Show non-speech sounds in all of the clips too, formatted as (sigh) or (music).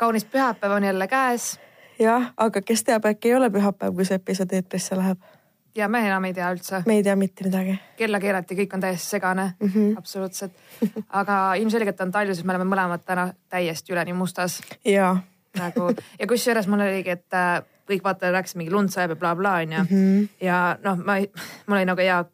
kaunis pühapäev on jälle käes jah, aga kes teab, äkki ei ole pühapäev, kui see episood eetrisse läheb. ja me enam ei tea üldse. me ei tea mitte midagi. kella keerati, kõik on täiesti segane mm, Mhm. -hmm. absoluutselt. aga ilmselgelt on talv, sest me oleme mõlemad täna täiesti üleni mustas ja, nagu ja kusjuures mul oligi, et äh, kõik vaatajad rääkisid mingi lund sajab ja blablabla onju mm. -hmm. ja noh, ma, mul oli nagu hea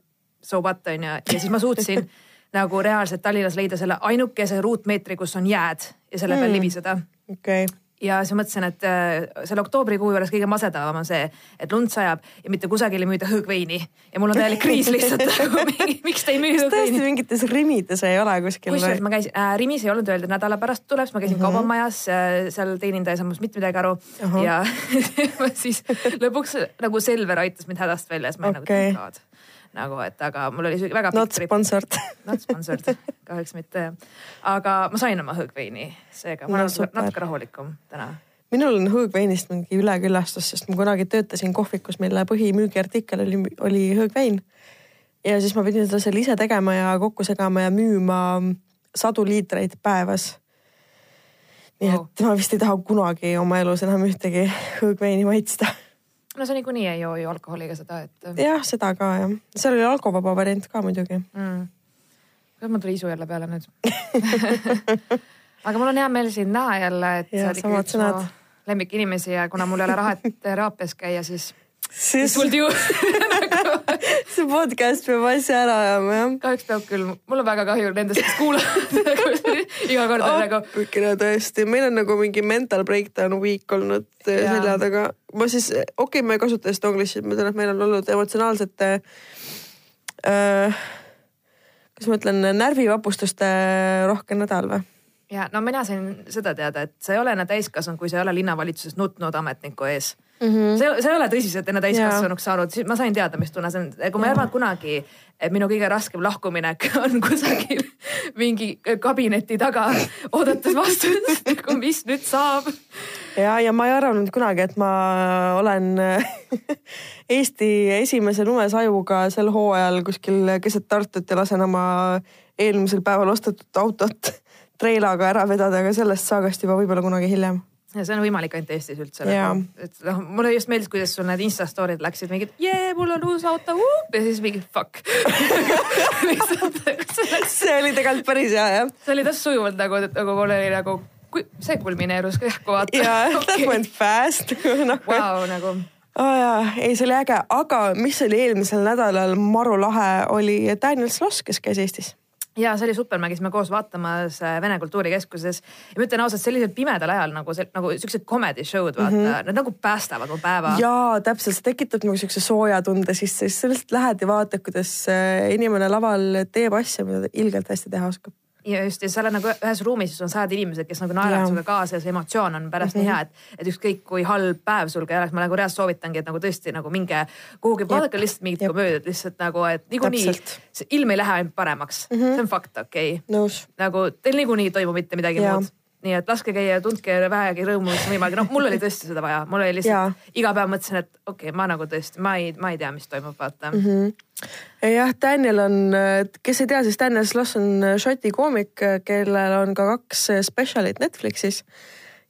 so what onju ja siis ma suutsin (laughs) nagu reaalselt Tallinnas leida selle ainukese ruutmeetri, kus on jääd ja selle peal Mm. libiseda okei okay.. ja siis mõtlesin, et äh, selle oktoobrikuu juures kõige masedavam on see, et lund sajab ja mitte kusagil ei müüda hõõgveini ja mul on täielik kriis lihtsalt (laughs) nagu miks te ei müü kas tõesti hõõgveini. mingites rimides ei ole kuskil kusjuures ma käisin äh,, Rimis ei olnud öeldud, nädala pärast tuleb, siis ma käisin mm -hmm. kaubamajas äh,, seal teenindaja ei saanud mitte midagi aru Ahah. ja (laughs) siis lõpuks nagu Selver aitas mind hädast välja, siis ma Okei. nagu thank god nagu, et aga mul oli väga Not sponsored. Not sponsored, kahjuks mitte. aga ma sain oma hõõgveini, seega ma No olen natuke rahulikum täna minul on hõõgveinist mingi üleküllastus, sest ma kunagi töötasin kohvikus, mille põhimüügiartikkel oli, oli hõõgvein. ja siis ma pidin seda seal ise tegema ja kokku segama ja müüma sadu liitreid päevas. nii et ma vist ei taha kunagi oma elus enam ühtegi hõõgveini maitsta. No sa niikuinii ei joo ju alkoholiga seda, et jah, seda ka jah, seal oli alkovaba variant ka muidugi. mm.. kuidas mul tuli isu jälle peale nüüd (laughs) aga mul on hea meel sind näha jälle, et Jaa, sa oled ikkagi üks mu lemmikinimesi ja kuna mul ei ole raha, et teraapias käia, siis siis tuldi ju (laughs) see podcast peab asja ära ajama jah. kahjuks peab küll, mul on väga kahju nendest, kes kuulavad (laughs) iga kord on nagu appikene tõesti, meil on nagu mingi mental breakdown week olnud eh, selja taga. ma siis, okei okay,, ma ei kasuta seda english'i, ma tean, et meil on olnud emotsionaalsete äh,. kuidas ma ütlen, närvivapustuste rohke nädal või? ja no mina sain seda teada, et sa ei ole enam täiskasvanud, kui sa ei ole linnavalitsuses nutnud ametniku ees mm. -hmm. sa, sa ei ole tõsiselt enne täiskasvanuks saanud, siis ma sain teada, mis tunne see on, kui ma ei arvanud kunagi, et minu kõige raskem lahkuminek (laughs) on kusagil mingi kabineti taga oodates vastust, nagu mis nüüd saab. ja, ja ma ei arvanud kunagi, et ma olen (laughs) Eesti esimese lumesajuga sel hooajal kuskil keset Tartut ja lasen oma eelmisel päeval ostetud autot (laughs) treilaga ära vedada, aga sellest saagast juba võib-olla kunagi hiljem. Ja see on võimalik ainult Eestis üldse Jaa.. et noh, mulle just meeldis, kuidas sul need insta story'd läksid mingid, jee, mul on uus auto, ja siis mingi fuck. see oli tegelikult päris hea jah. see oli täpselt sujuvalt nagu, nagu mul oli nagu, see kulmineerus kähku vaata. ja that went fast noh Vau, nagu oh jaa, ei see oli äge, aga mis oli eelmisel nädalal maru lahe, oli Daniel Sloss, kes käis Eestis. Ja see oli super, me käisime koos vaatamas äh, Vene Kultuurikeskuses ja ma ütlen ausalt, sellisel pimedal ajal nagu see nagu siuksed comedy show'd vaata mm, -hmm. nad nagu päästavad mu päeva. jaa, täpselt, see tekitab nagu siukse sooja tunde sisse, siis lihtsalt lähed ja vaatad, kuidas äh, inimene laval teeb asja, mida ta ilgelt hästi teha oskab. Ja just ja sa oled nagu ühes ruumis, kus on sajad inimesed, kes nagu naeravad sinuga kaasa ja see emotsioon on pärast mm -hmm. nii hea, et, et ükskõik kui halb päev sul ka ei oleks, ma nagu reaalselt soovitangi, et nagu tõesti nagu minge kuhugi, vaadake lihtsalt mingit komöödiat lihtsalt nagu, et niikuinii ilm ei lähe ainult paremaks mm, -hmm. see on fakt, okei okay.. nagu teil niikuinii ei toimu mitte midagi Jaa. muud nii et laske käia ja tundke vähegi rõõmu, mis võimalik, noh, mul oli tõesti seda vaja, mul oli lihtsalt Jaa. iga päev mõtlesin, et okei okay,, ma nagu tõesti, ma ei, ma ei tea, mis toimub, vaata mm. -hmm. jah, Daniel on, kes ei tea, siis Daniel Sloss on Šoti koomik, kellel on ka kaks spetsialit Netflixis.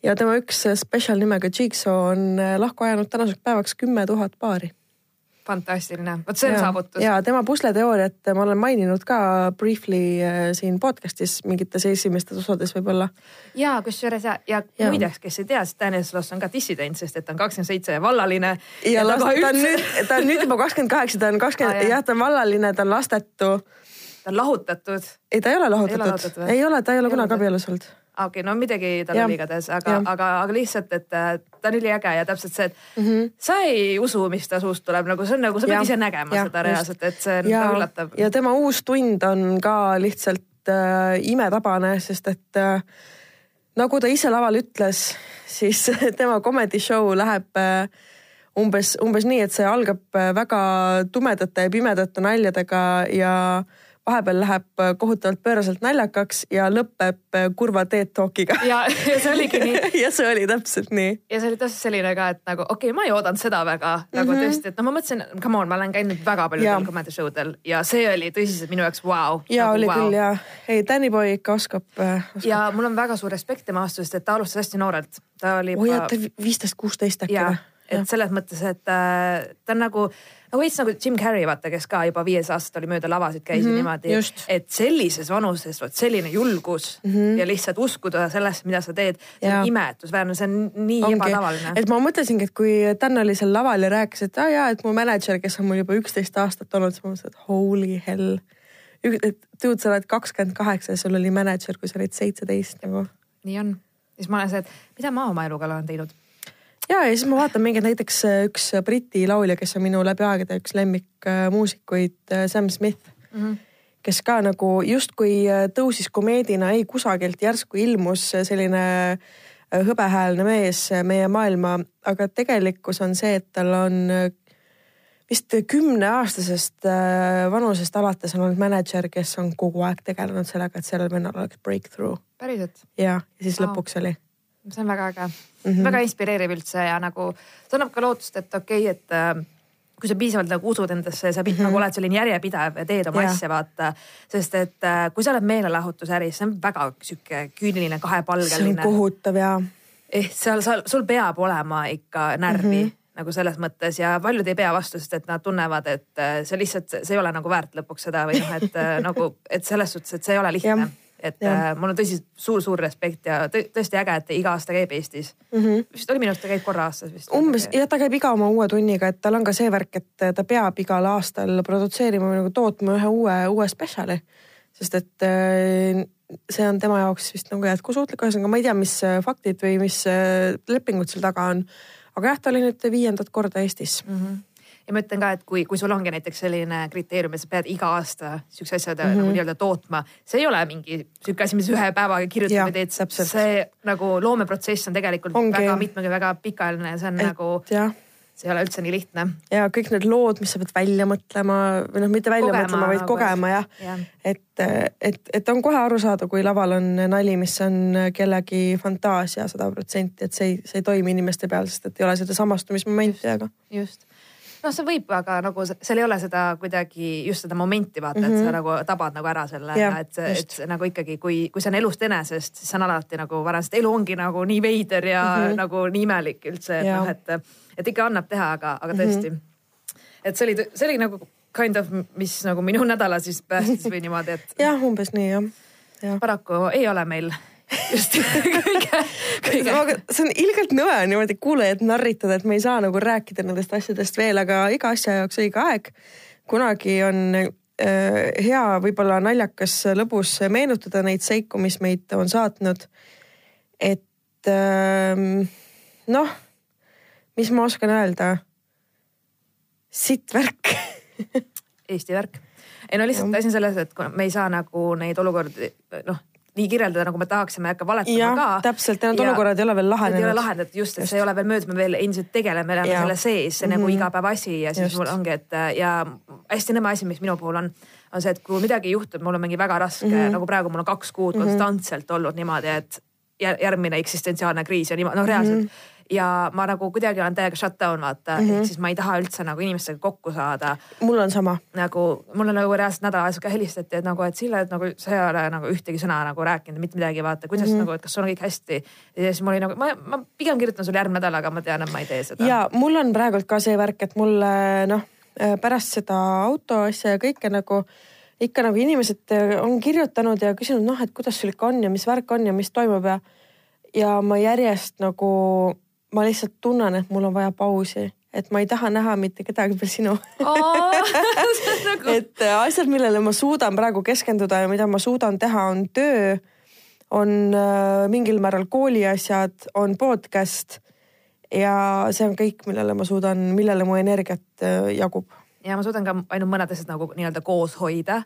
ja tema üks spetsial nimega Jigsaw on lahku ajanud tänaseks päevaks kümme tuhat paari. fantastiline, vot see on saavutus. ja tema pusleteooriat ma olen maininud ka briefly äh, siin podcast'is mingites esimestes osades võib-olla. ja kusjuures ja, ja, ja. Muideks, kes ei tea, siis Daniel Sloss on ka dissident, sest et ta on kakskümmend seitse ja vallaline. ja las, ta, ta on nüüd, ta on nüüd juba kakskümmend kaheksa, ta on kakskümmend jah. jah, ta on vallaline, ta on lastetu. ta on lahutatud. ei, ta ei ole lahutatud lahutatud, või? ei ole, ta ei ole Ei kunagi ole. abielus olnud. Okei okay,, no midagi tal oli igatahes, aga aga, aga lihtsalt, et äh, ta on üliäge ja täpselt see, et mm. -hmm. sa ei usu, mis ta suust tuleb, nagu see on nagu sa pead Jah. ise nägema Jah, seda reaalselt, et see on ja ka üllatav. ja tema uus tund on ka lihtsalt äh, imetabane, sest et äh, nagu ta ise laval ütles, siis (laughs) tema comedy show läheb äh, umbes, umbes nii, et see algab äh, väga tumedate ja pimedate naljadega ja vahepeal läheb äh, kohutavalt pööraselt naljakaks ja lõpeb äh, kurva TED Talkiga. (laughs) ja, ja see oligi nii. (laughs) ja see oli täpselt nii. ja see oli täpselt selline ka, et nagu okei okay,, ma ei oodanud seda väga mm -hmm. nagu mhm. tõesti, et no ma mõtlesin, come on, ma olen käinud väga paljudel comedy show del ja see oli tõsiselt minu jaoks vau wow,. ja nagu, oli wow. küll ja, ei Danny Boy ikka oskab, äh, oskab.. ja mul on väga suur respekt tema vastu, sest et ta alustas hästi noorelt. ta oli. oi jah, ta viisteist, kuusteist äkki või? Et selles mõttes, et äh, ta on nagu no veits nagu Jim Carrey vaata, kes ka juba viies aastat oli mööda lavasid käis mm -hmm, niimoodi, et sellises vanuses vot selline julgus mm -hmm. ja lihtsalt uskuda sellesse, mida sa teed, see on imetlusväärne, see on nii Ongi. ebatavaline. et ma mõtlesingi, et kui Dan oli seal laval ja rääkis, et aa jaa, et mu mänedžer, kes on mul juba üksteist aastat olnud, siis ma mõtlesin, et holy hell. et dude, sa oled kakskümmend kaheksa ja sul oli mänedžer, kui sa olid seitseteist nagu. nii on. siis ma olen see, et mida ma oma eluga olen teinud ja, ja siis ma vaatan mingeid näiteks äh, üks Briti laulja, kes on minu läbi aegade üks lemmikmuusikuid, äh, Sam Smith mm. -hmm kes ka nagu justkui äh, tõusis komeedina ei kusagilt, järsku ilmus selline hõbehäälne mees meie maailma, aga tegelikkus on see, et tal on vist kümneaastasest vanusest alates on olnud mänedžer, kes on kogu aeg tegelenud sellega, et sellel vennal oleks breakthrough. päriselt? ja, ja siis wow. lõpuks oli see on väga äge mm, -hmm. väga inspireeriv üldse ja nagu see annab ka lootust, et okei okay,, et äh, kui sa piisavalt nagu usud endasse ja sa mm -hmm. nagu oled selline järjepidev ja teed oma ja. asja, vaata. sest et äh, kui sa oled meelelahutusäris, see on väga sihuke küüniline, kahepalgeline. see on kohutav ja. ehk seal, sul peab olema ikka närvi mm. -hmm nagu selles mõttes ja paljud ei pea vastu, sest et nad tunnevad, et äh, see lihtsalt, see ei ole nagu väärt lõpuks seda või noh, et nagu, et selles suhtes, et see ei ole lihtne et ja. äh, mul on tõsi suur-suur respekt ja tõ tõesti äge, et iga aasta käib Eestis mm. -hmm. vist oli minu arust ta käib korra aastas vist. umbes jah, ta käib iga oma uue tunniga, et tal on ka see värk, et ta peab igal aastal produtseerima või nagu tootma ühe uue, uue spetsiali. sest et äh, see on tema jaoks vist nagu jätkusuutlik, ühesõnaga ma ei tea, mis äh, faktid või mis äh, lepingud seal taga on. aga jah, ta oli nüüd viiendat korda Eestis mm. -hmm ja ma ütlen ka, et kui, kui sul ongi näiteks selline kriteerium, et sa pead iga aasta siukse asja mm -hmm. nagu nii-öelda tootma, see ei ole mingi sihuke asi, mis ühe päevaga kirjutad või teed. see nagu loomeprotsess on tegelikult ongi. väga mitmega väga pikaajaline ja see on et, nagu jah see ei ole üldse nii lihtne. ja kõik need lood, mis sa pead välja mõtlema või noh, mitte välja kogema, mõtlema, vaid nagu kogema jah ja. et, et, et on kohe aru saada, kui laval on nali, mis on kellegi fantaasia sada protsenti, et see ei, see ei toimi inimeste peal, sest et ei ole seda samastumismomenti, aga. just noh, see võib, aga nagu seal ei ole seda kuidagi just seda momenti vaata mm, -hmm. et sa mhm. nagu tabad nagu ära selle, et see, et see nagu ikkagi, kui, kui see on elust enesest, siis see on alati nagu varem, sest elu ongi nagu nii veider ja mm -hmm. nagu nii imelik üldse, et noh, et, et ikka annab teha, aga, aga tõesti mm. -hmm. et see oli, see oli nagu kind of, mis nagu minu nädala siis päästis või niimoodi, et. (laughs) jah, umbes nii jah ja.. paraku ei ole meil just (laughs) kõige, kõige. see on ilgelt nõme niimoodi kuulajat narritada, et me ei saa nagu rääkida nendest asjadest veel, aga iga asja jaoks õige aeg. kunagi on äh, hea, võib-olla naljakas, lõbus meenutada neid seiku, mis meid on saatnud. et äh, noh, mis ma oskan öelda? sitt värk Eesti värk ei no lihtsalt asi on selles, et me ei saa nagu neid olukordi noh, nii kirjeldada, nagu me tahaksime, ei hakka valetama ja, ka. täpselt ja need olukorrad ei ole veel lahenenud. ei ole lahendatud just, et see ei ole veel möödas, me veel endiselt tegeleme, me oleme selle sees, see mm -hmm. nagu mhm. igapäevaasi ja siis just. mul ongi, et ja hästi nõme asi, mis minu puhul on, on see, et kui midagi juhtub, mul on mingi väga raske mm, -hmm. nagu praegu mul on kaks kuud mm -hmm. konstantselt olnud niimoodi, et järgmine eksistentsiaalne kriis ja niimoodi, noh reaalselt mm. -hmm ja ma nagu kuidagi olen täiega shut down vaata mm, -hmm. ehk siis ma ei taha üldse nagu inimestega kokku saada. mul on sama. nagu mulle nagu reaalselt nädal aega sihuke helistati, et nagu, et Sille, et nagu sa ei ole nagu ühtegi sõna nagu rääkinud, mitte midagi, vaata, kuidas mm -hmm. nagu, et kas sul on kõik hästi. ja siis mul oli nagu, ma, ma pigem kirjutan sulle järgmine nädal, aga ma tean, et ma ei tee seda. ja mul on praegult ka see värk, et mulle noh, pärast seda auto asja ja kõike nagu ikka nagu inimesed on kirjutanud ja küsinud, noh, et kuidas sul ikka on ja mis värk on ja mis toimub ja ja ma järjest nagu ma lihtsalt tunnen, et mul on vaja pausi, et ma ei taha näha mitte kedagi peale sinu (laughs) nagu... (laughs) et äh, asjad, millele ma suudan praegu keskenduda ja mida ma suudan teha, on töö, on äh, mingil määral kooliasjad, on podcast ja see on kõik, millele ma suudan, millele mu energiat äh, jagub ja ma suudan ka ainult mõned asjad nagu nii-öelda koos hoida.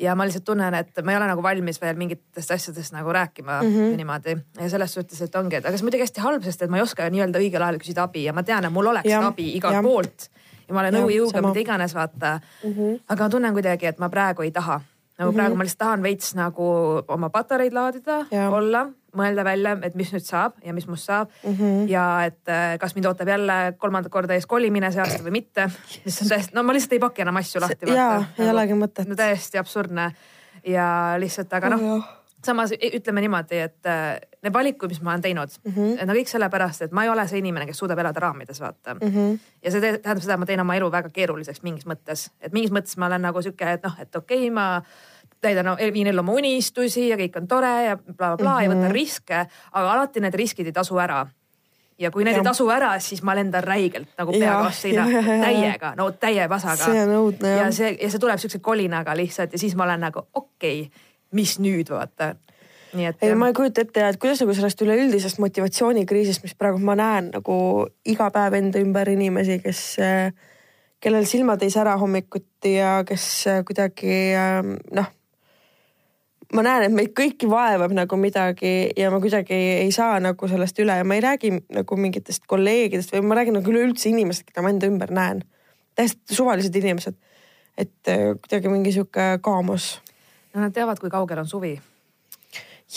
ja ma lihtsalt tunnen, et ma ei ole nagu valmis veel mingitest asjadest nagu rääkima mm -hmm. niimoodi ja selles suhtes, et ongi, et aga see on muidugi hästi halb, sest et ma ei oska nii-öelda õigel ajal küsida abi ja ma tean, et mul oleks ja. abi igalt ja. poolt. ja ma olen õujõuga, mida iganes, vaata mm. -hmm. aga ma tunnen kuidagi, et ma praegu ei taha nagu mm -hmm. praegu ma lihtsalt tahan veits nagu oma patareid laadida, olla, mõelda välja, et mis nüüd saab ja mis must saab mm. -hmm. ja et äh, kas mind ootab jälle kolmandat korda ees kolimine see aasta või mitte. (laughs) mis on täiesti, no ma lihtsalt ei paki enam asju lahti. jaa, ei olegi mõtet. no täiesti absurdne ja lihtsalt, aga noh oh, samas ütleme niimoodi, et äh, need valikud, mis ma olen teinud mm, -hmm. need on kõik sellepärast, et ma ei ole see inimene, kes suudab elada raamides, vaata mm. -hmm. ja see tähendab seda, et ma teen oma elu väga keeruliseks mingis mõttes, et mingis mõttes ma olen nagu sihuke, et noh, et okei okay,, ma täidan viin ellu oma unistusi ja kõik on tore ja blablabla bla, bla, mm -hmm. ja võtan mhm. riske, aga alati need riskid ei tasu ära ja kui need ja. ei tasu ära, siis ma lendan räigelt nagu seina täiega, no täie vasaga. see on õudne jah. ja see, ja see tuleb siukse kolinaga lihtsalt ja siis ma olen nagu okei okay,, mis nüüd vaata nii et. ei, ma ei kujuta ette, et kuidas nagu sellest üleüldisest motivatsioonikriisist, mis praegu ma näen nagu iga päev enda ümber inimesi, kes, kellel silmad ei sära hommikuti ja kes kuidagi noh ma näen, et meid kõiki vaevab nagu midagi ja ma kuidagi ei saa nagu sellest üle ja ma ei räägi nagu mingitest kolleegidest või ma räägin nagu üleüldse inimestest, keda ma enda ümber näen. täiesti suvalised inimesed. et kuidagi mingi sihuke kaamos. no nad teavad, kui kaugel on suvi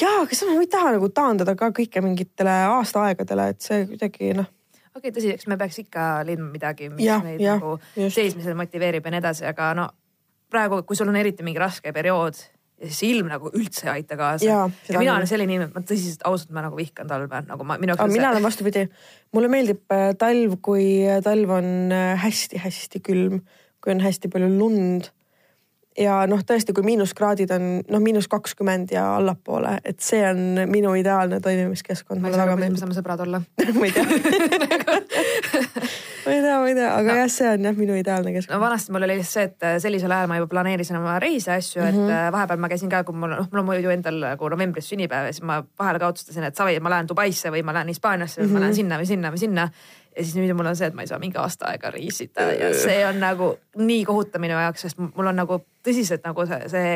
jaa, aga samas ma ei taha nagu taandada ka kõike mingitele aastaaegadele, et see kuidagi noh. okei okay,, tõsi, eks me peaks ikka leidma midagi, mis ja, meid ja, nagu seismisel motiveerib ja nii edasi, aga no praegu, kui sul on eriti mingi raske periood ja siis ilm nagu üldse ei aita kaasa. ja, ja mina olen selline inimene, ma tõsiselt ausalt, ma nagu vihkan talve, nagu ma minu jaoks. mina olen vastupidi, mulle meeldib äh, talv, kui talv on hästi-hästi äh, külm, kui on hästi palju lund ja noh, tõesti, kui miinuskraadid on noh, miinus kakskümmend ja allapoole, et see on minu ideaalne toimimiskeskkond. ma ei saa aru, kuidas me saame sõbrad olla (laughs) ma ei tea (laughs) ma ei tea, ma ei tea, aga no. jah, see on jah minu ideaalne keskkond. no vanasti mul oli lihtsalt see, et äh, sellisel ajal ma juba planeerisin oma reise ja asju mm, -hmm. et mhm. äh, vahepeal ma käisin ka, kui mul noh, mul on muidu endal nagu novembris sünnipäev ja siis ma vahele ka otsustasin, et savi, ma lähen Dubaisse või ma lähen Hispaaniasse või mm -hmm. ma lähen mhm. sinna või sinna või sinna ja siis nüüd mul on see, et ma ei saa mingi aasta aega reisida ja see on nagu nii kohutav minu jaoks, sest mul on nagu tõsiselt nagu see, see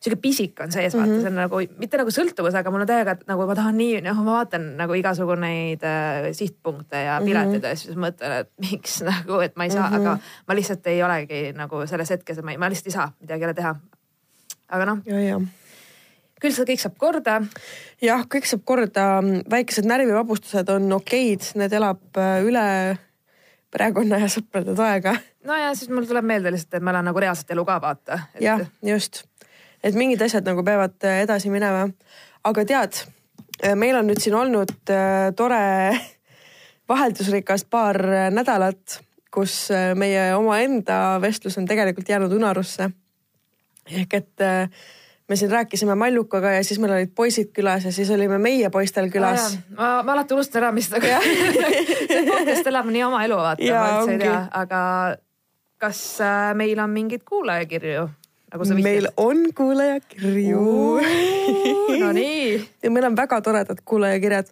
sihuke pisik on sees, vaata mm, -hmm. see on nagu mitte nagu sõltuvus, aga mul on täiega nagu ma tahan nii, noh, ma vaatan nagu igasugu neid äh, sihtpunkte ja pileteid mm -hmm. ja siis mõtlen, et (laughs) miks nagu, et ma ei saa mm, -hmm. aga ma lihtsalt ei olegi nagu selles hetkes, ma, ma lihtsalt ei saa midagi jälle teha. aga noh küll see kõik saab korda. jah, kõik saab korda, väikesed närvivabustused on okeid, need elab äh, üle perekonna ja sõprade toega. no ja siis mul tuleb meelde lihtsalt, et ma elan nagu reaalset elu ka vaata et.... jah, just, et mingid asjad nagu peavad äh, edasi minema. aga tead, äh, meil on nüüd siin olnud tore (laughs) vaheldusrikas paar nädalat, kus meie omaenda vestlus on tegelikult jäänud unarusse. ehk et äh, me siin rääkisime Mallukaga ja siis meil olid poisid külas ja siis olime meie poistel külas oh,. ma, ma alati unustan ära, mis nagu (laughs) see podcast elab nii oma elu, vaata, ma üldse ei tea, aga kas äh, meil on mingeid kuulajakirju? nagu sa vihjasid. meil on kuulajakirju Nonii. (laughs) ja meil on väga toredad kuulajakirjad.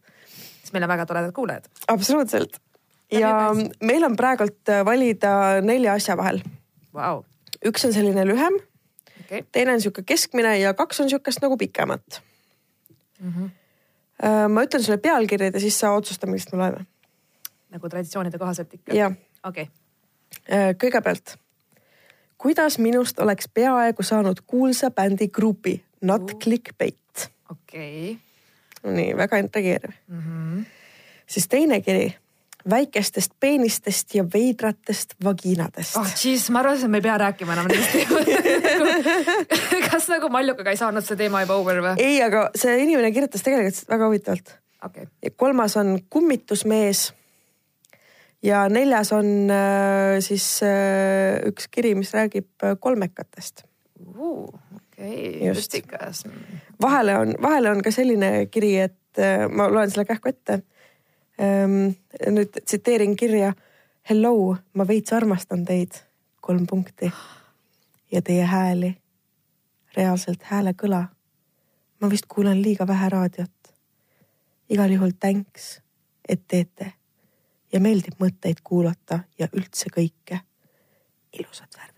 siis meil on väga toredad kuulajad. absoluutselt. ja meil on praegult valida nelja asja vahel wow.. üks on selline lühem okay.. teine on sihuke keskmine ja kaks on sihukest nagu pikemat mm. -hmm. ma ütlen sulle pealkirjad ja siis sa otsusta, millist me loeme. nagu traditsioonide kohaselt ikka? okei okay.. Äh, kõigepealt, kuidas minust oleks peaaegu saanud kuulsa bändi grupi Not uh. Clickbait? okei okay.. nii, väga intrigeeriv mm. -hmm. siis teine kiri väikestest peenistest ja veidratest vagiinadest. oh jeez, ma arvasin, et me ei pea rääkima enam nendest teemadest (laughs) kas nagu Mallukaga ei saanud see teema juba over või? ei, aga see inimene kirjutas tegelikult väga huvitavalt okay.. kolmas on kummitusmees. ja neljas on äh, siis äh, üks kiri, mis räägib äh, kolmekatest uh,. okei okay., justikas. vahele on, vahele on ka selline kiri, et äh, ma loen selle kähku ette nüüd tsiteerin kirja. Hello, ma veits armastan teid, kolm punkti. ja teie hääli, reaalselt hääle kõla. ma vist kuulan liiga vähe raadiot. igal juhul thanks, et teete ja meeldib mõtteid kuulata ja üldse kõike. sügist wow.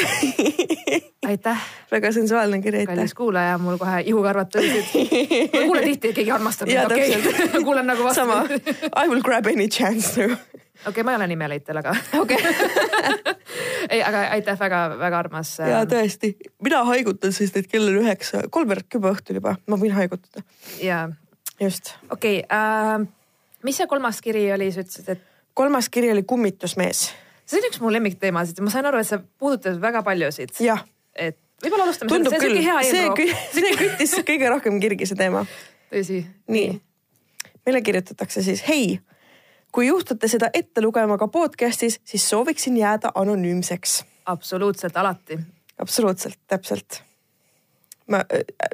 (laughs) aitäh. väga sensuaalne kiri, aitäh. kallis kuulaja, mul kohe ihukarvad tõusid. ma kuulen tihti, et keegi armastab mind, okei okay. (laughs) kuulen nagu vastu. sama, I will grab any chance nagu. okei okay,, ma ei ole nimeleitel, aga. (laughs) okei. ei, aga aitäh, väga-väga armas. ja ähm, tõesti, mina haigutan, sest et kell on üheksa, kolmveerand kümme õhtul juba, ma võin haigutada. ja. just. okei okay, äh,, mis see kolmas kiri oli, sa ütlesid, et? kolmas kiri oli kummitusmees. See on üks mu lemmikteemasid ma sain aru, et sa puudutad väga paljusid. et võib-olla alustame sellest, see on siuke hea intro. see, see (laughs) küttis kõige rohkem kirgi, see teema. tõsi. nii, meile kirjutatakse siis, hei, kui juhtute seda ette lugema ka podcast'is, siis sooviksin jääda anonüümseks. absoluutselt, alati. absoluutselt, täpselt. ma,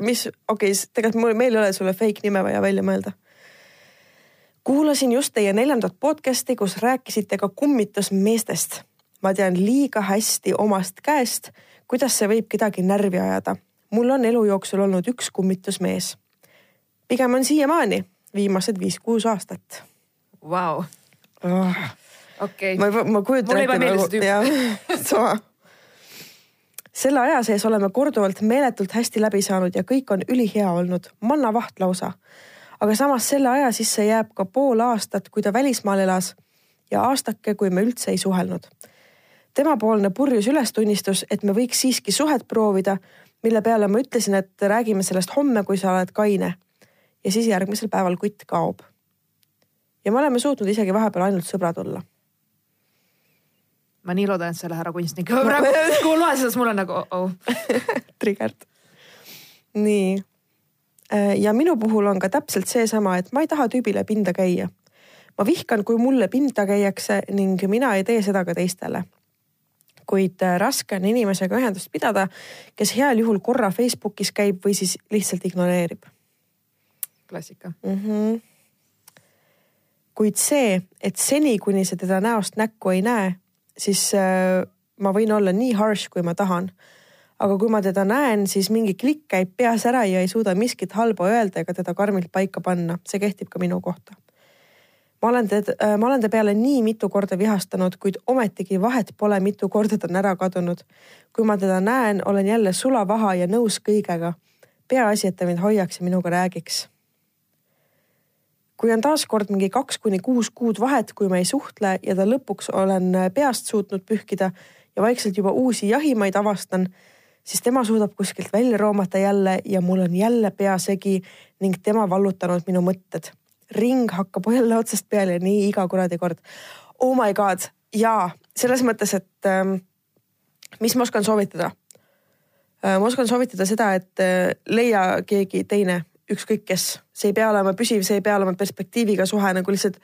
mis, okei okay,, tegelikult mul, meil ei ole sulle fake nime vaja välja mõelda kuulasin just teie neljandat podcast'i, kus rääkisite ka kummitusmeestest. ma tean liiga hästi omast käest, kuidas see võib kedagi närvi ajada. mul on elu jooksul olnud üks kummitusmees. pigem on siiamaani, viimased viis-kuus aastat. Vau. Ah. okei. ma, ma kujutan ette nagu, jah, (laughs) sama selle aja sees oleme korduvalt meeletult hästi läbi saanud ja kõik on ülihea olnud, mannavaht lausa aga samas selle aja sisse jääb ka pool aastat, kui ta välismaal elas ja aastake, kui me üldse ei suhelnud. temapoolne purjus ülestunnistus, et me võiks siiski suhet proovida, mille peale ma ütlesin, et räägime sellest homme, kui sa oled kaine. ja siis järgmisel päeval kutt kaob. ja me oleme suutnud isegi vahepeal ainult sõbrad olla ma nii loodan, et sa ei lähe ära kunstnikuks. praegu, kui ma seda, siis mul on nagu oh, oh. (laughs) Triggered. nii ja minu puhul on ka täpselt seesama, et ma ei taha tüübile pinda käia. ma vihkan, kui mulle pinda käiakse ning mina ei tee seda ka teistele. kuid äh, raske on inimesega ühendust pidada, kes heal juhul korra Facebookis käib või siis lihtsalt ignoreerib. klassika mm. -hmm. kuid see, et seni, kuni sa teda näost näkku ei näe, siis äh, ma võin olla nii harsh, kui ma tahan aga kui ma teda näen, siis mingi klikk käib peas ära ja ei suuda miskit halba öelda ega teda karmilt paika panna. see kehtib ka minu kohta. ma olen teda, äh, ma olen ta peale nii mitu korda vihastanud, kuid ometigi vahet pole, mitu korda ta on ära kadunud. kui ma teda näen, olen jälle sulavaha ja nõus kõigega. peaasi, et ta mind hoiaks ja minuga räägiks kui on taaskord mingi kaks kuni kuus kuud vahet, kui ma ei suhtle ja ta lõpuks olen peast suutnud pühkida ja vaikselt juba uusi jahimaid avastan, siis tema suudab kuskilt välja roomata jälle ja mul on jälle pea segi ning tema vallutanud minu mõtted. ring hakkab jälle otsast peale ja nii iga kuradi kord. Oh my god, jaa, selles mõttes, et ähm, mis ma oskan soovitada äh,? ma oskan soovitada seda, et äh, leia keegi teine, ükskõik kes, see ei pea olema püsiv, see ei pea olema perspektiiviga suhe, nagu lihtsalt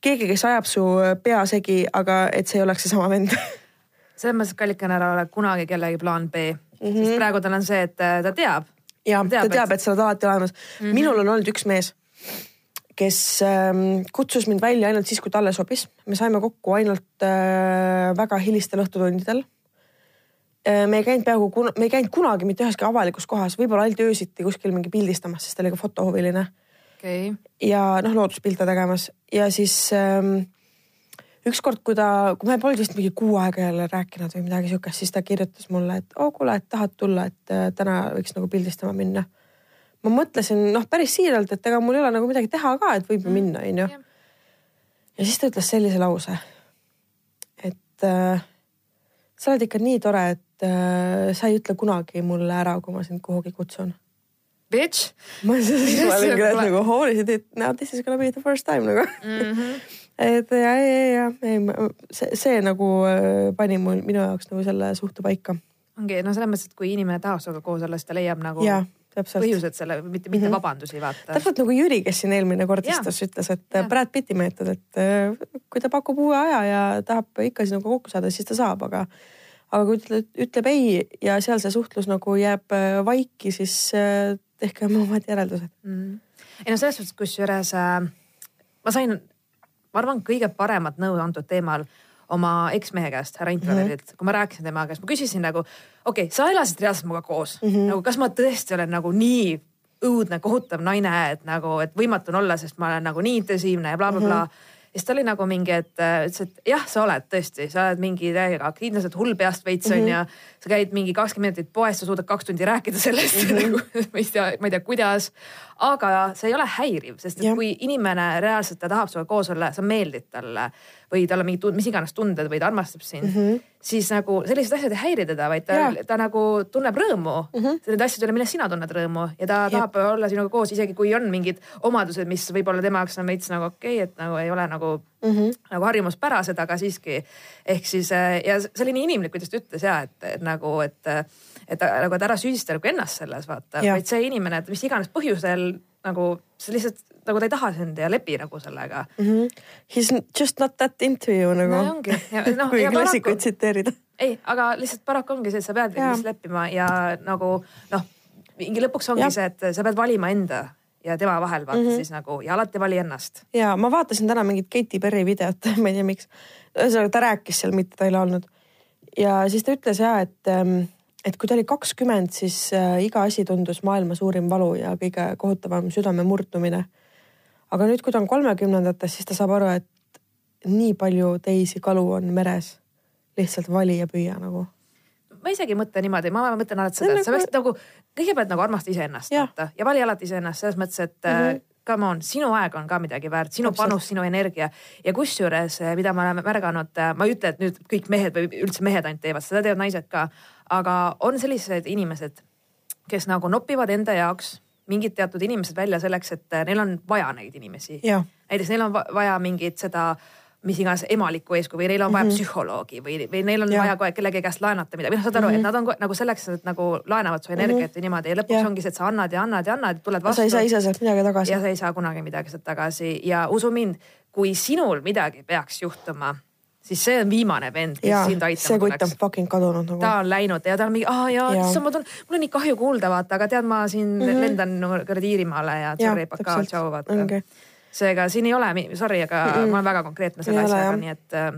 keegi, kes ajab su pea segi, aga et see ei oleks seesama vend (laughs) selles mõttes, kallikene ära ole kunagi kellegi plaan B mm. -hmm. sest praegu tal on see, et äh, ta teab. ja ta teab, ta teab, et, et sa oled alati olemas mm. -hmm. minul on olnud üks mees, kes ähm, kutsus mind välja ainult siis, kui talle sobis. me saime kokku ainult äh, väga hilistel õhtutundidel äh,. me ei käinud peaaegu, me ei käinud kunagi mitte üheski avalikus kohas, võib-olla ainult öösiti kuskil mingi pildistamas, sest ta oli ka fotohuviline okay.. ja noh, looduspilte tegemas ja siis ähm, ükskord, kui ta, kui me polnud vist mingi kuu aega jälle rääkinud või midagi siukest, siis ta kirjutas mulle, et oo oh, kuule, et tahad tulla, et äh, täna võiks nagu pildistama minna. ma mõtlesin noh, päris siiralt, et ega mul ei ole nagu midagi teha ka, et võib ju mm. minna, onju. ja siis ta ütles sellise lause, et äh, sa oled ikka nii tore, et äh, sa ei ütle kunagi mulle ära, kui ma sind kuhugi kutsun bitch. ma siis olin (laughs) küll nagu holy shit, now this is gonna be the first time nagu mm. -hmm (laughs) et ja, ja, ja ei, see, see nagu äh, pani mul minu jaoks nagu selle suhte paika. ongi, no selles mõttes, et kui inimene tahab sinuga koos olla, siis ta leiab nagu ja, põhjused selle, mitte, mitte mm -hmm. vabandusi vaata. täpselt nagu Jüri, kes siin eelmine kord istus, ütles, et ja. Brad Pitti meetod, et äh, kui ta pakub uue aja ja tahab ikka sinuga kokku saada, siis ta saab, aga aga kui ütleb, ütleb ei ja seal see suhtlus nagu jääb äh, vaiki, siis tehke oma omad järeldused mm.. ei no selles suhtes, kusjuures äh, ma sain ma arvan, kõige paremat nõu antud teemal oma eksmehe käest, härra introverdilt mm, -hmm. kui ma rääkisin temaga, siis ma küsisin nagu, okei okay,, sa elasid reaalselt minuga koos mm, -hmm. nagu kas ma tõesti olen nagu nii õudne, kohutav naine, et nagu, et võimatu on olla, sest ma olen nagu nii intensiivne ja blablabla bla, bla. mm. -hmm ja siis ta oli nagu mingi, et äh, ütles, et jah, sa oled tõesti, sa oled mingi täiega aktiivne, sa oled hull peast veits onju mm -hmm.. sa käid mingi kakskümmend minutit poes, sa suudad kaks tundi rääkida sellest mm, -hmm. (laughs) ma ei tea, ma ei tea, kuidas. Aga see ei ole häiriv, sest et ja. kui inimene reaalselt ta tahab sinuga koos olla, sa meeldid talle või tal on mingid, mis iganes tunded või ta armastab sind mm, -hmm. siis nagu sellised asjad ei häiri teda, vaid ta, ta nagu tunneb rõõmu mm -hmm. nende asjade üle, millest sina tunned rõõmu ja ta Jep. tahab olla sinuga koos, isegi kui on mingid omadused, mis võib-olla tema jaoks on veits nagu okei okay,, et nagu ei ole nagu mm, -hmm. nagu harjumuspärased, aga siiski. ehk siis ja see oli nii inimlik, kuidas ta ütles ja et, et nagu, et, et nagu, et ära süüdista nagu ennast selles vaata, vaid see inimene, et mis iganes põhjusel nagu see lihtsalt nagu ta ei taha sind ja lepi nagu sellega mm. -hmm. He is just not that into you nagu no,. ongi. No, (laughs) kui klassikuid tsiteerida. ei, aga lihtsalt paraku ongi see, et sa pead lihtsalt leppima ja nagu noh, mingi lõpuks ongi ja. see, et sa pead valima enda ja tema vahel vaata mm -hmm. siis nagu ja alati vali ennast. ja ma vaatasin täna mingit Katy Perry videot (laughs) ma ei tea, miks. ühesõnaga ta rääkis seal, mitte ta ei laulnud. ja siis ta ütles ja, et ähm, et kui ta oli kakskümmend, siis äh, iga asi tundus maailma suurim valu ja kõige kohutavam südame murdumine. aga nüüd, kui ta on kolmekümnendates, siis ta saab aru, et nii palju teisi kalu on meres. lihtsalt vali ja püüa nagu. ma isegi ei mõtle niimoodi, ma mõtlen alati seda, et sa nagu- peaksid nagu kõigepealt nagu armasta iseennast ja. ja vali alati iseennast selles mõttes, et mm -hmm come on, sinu aeg on ka midagi väärt, sinu Absolut. panus, sinu energia ja kusjuures, eh, mida me oleme märganud, ma ei ütle, et nüüd kõik mehed või üldse mehed ainult teevad, seda teevad naised ka aga on sellised inimesed, kes nagu nopivad enda jaoks mingid teatud inimesed välja selleks, et äh, neil on vaja neid inimesi. näiteks neil on vaja mingit seda mis iganes emalikku eeskuju või neil on vaja mm -hmm. psühholoogi või, või neil on ja. vaja kohe kellegi käest laenata midagi, noh, saad aru mm, -hmm. et mhm. nad on nagu selleks, et nagu laenavad su energiat mm -hmm. või niimoodi ja lõpuks ja. ongi see, et sa annad ja annad ja annad, tuled vastu. sa ei saa ise sealt midagi tagasi. ja sa ei saa kunagi midagi sealt tagasi ja usu mind, kui sinul midagi peaks juhtuma siis see on viimane vend, kes sind aitama see kutt on fucking kadunud nagu. ta on läinud ja ta on mingi, aa jaa ja., issand, ma tunnen, mul on nii kahju kuulda, vaata, aga tead, ma siin mm -hmm. lendan kuradi Iirimaale ja pakaa, tšau, vaata okay.. Seega siin ei ole, sorry, aga mm -hmm. ma olen väga konkreetne selle asjaga, nii et äh,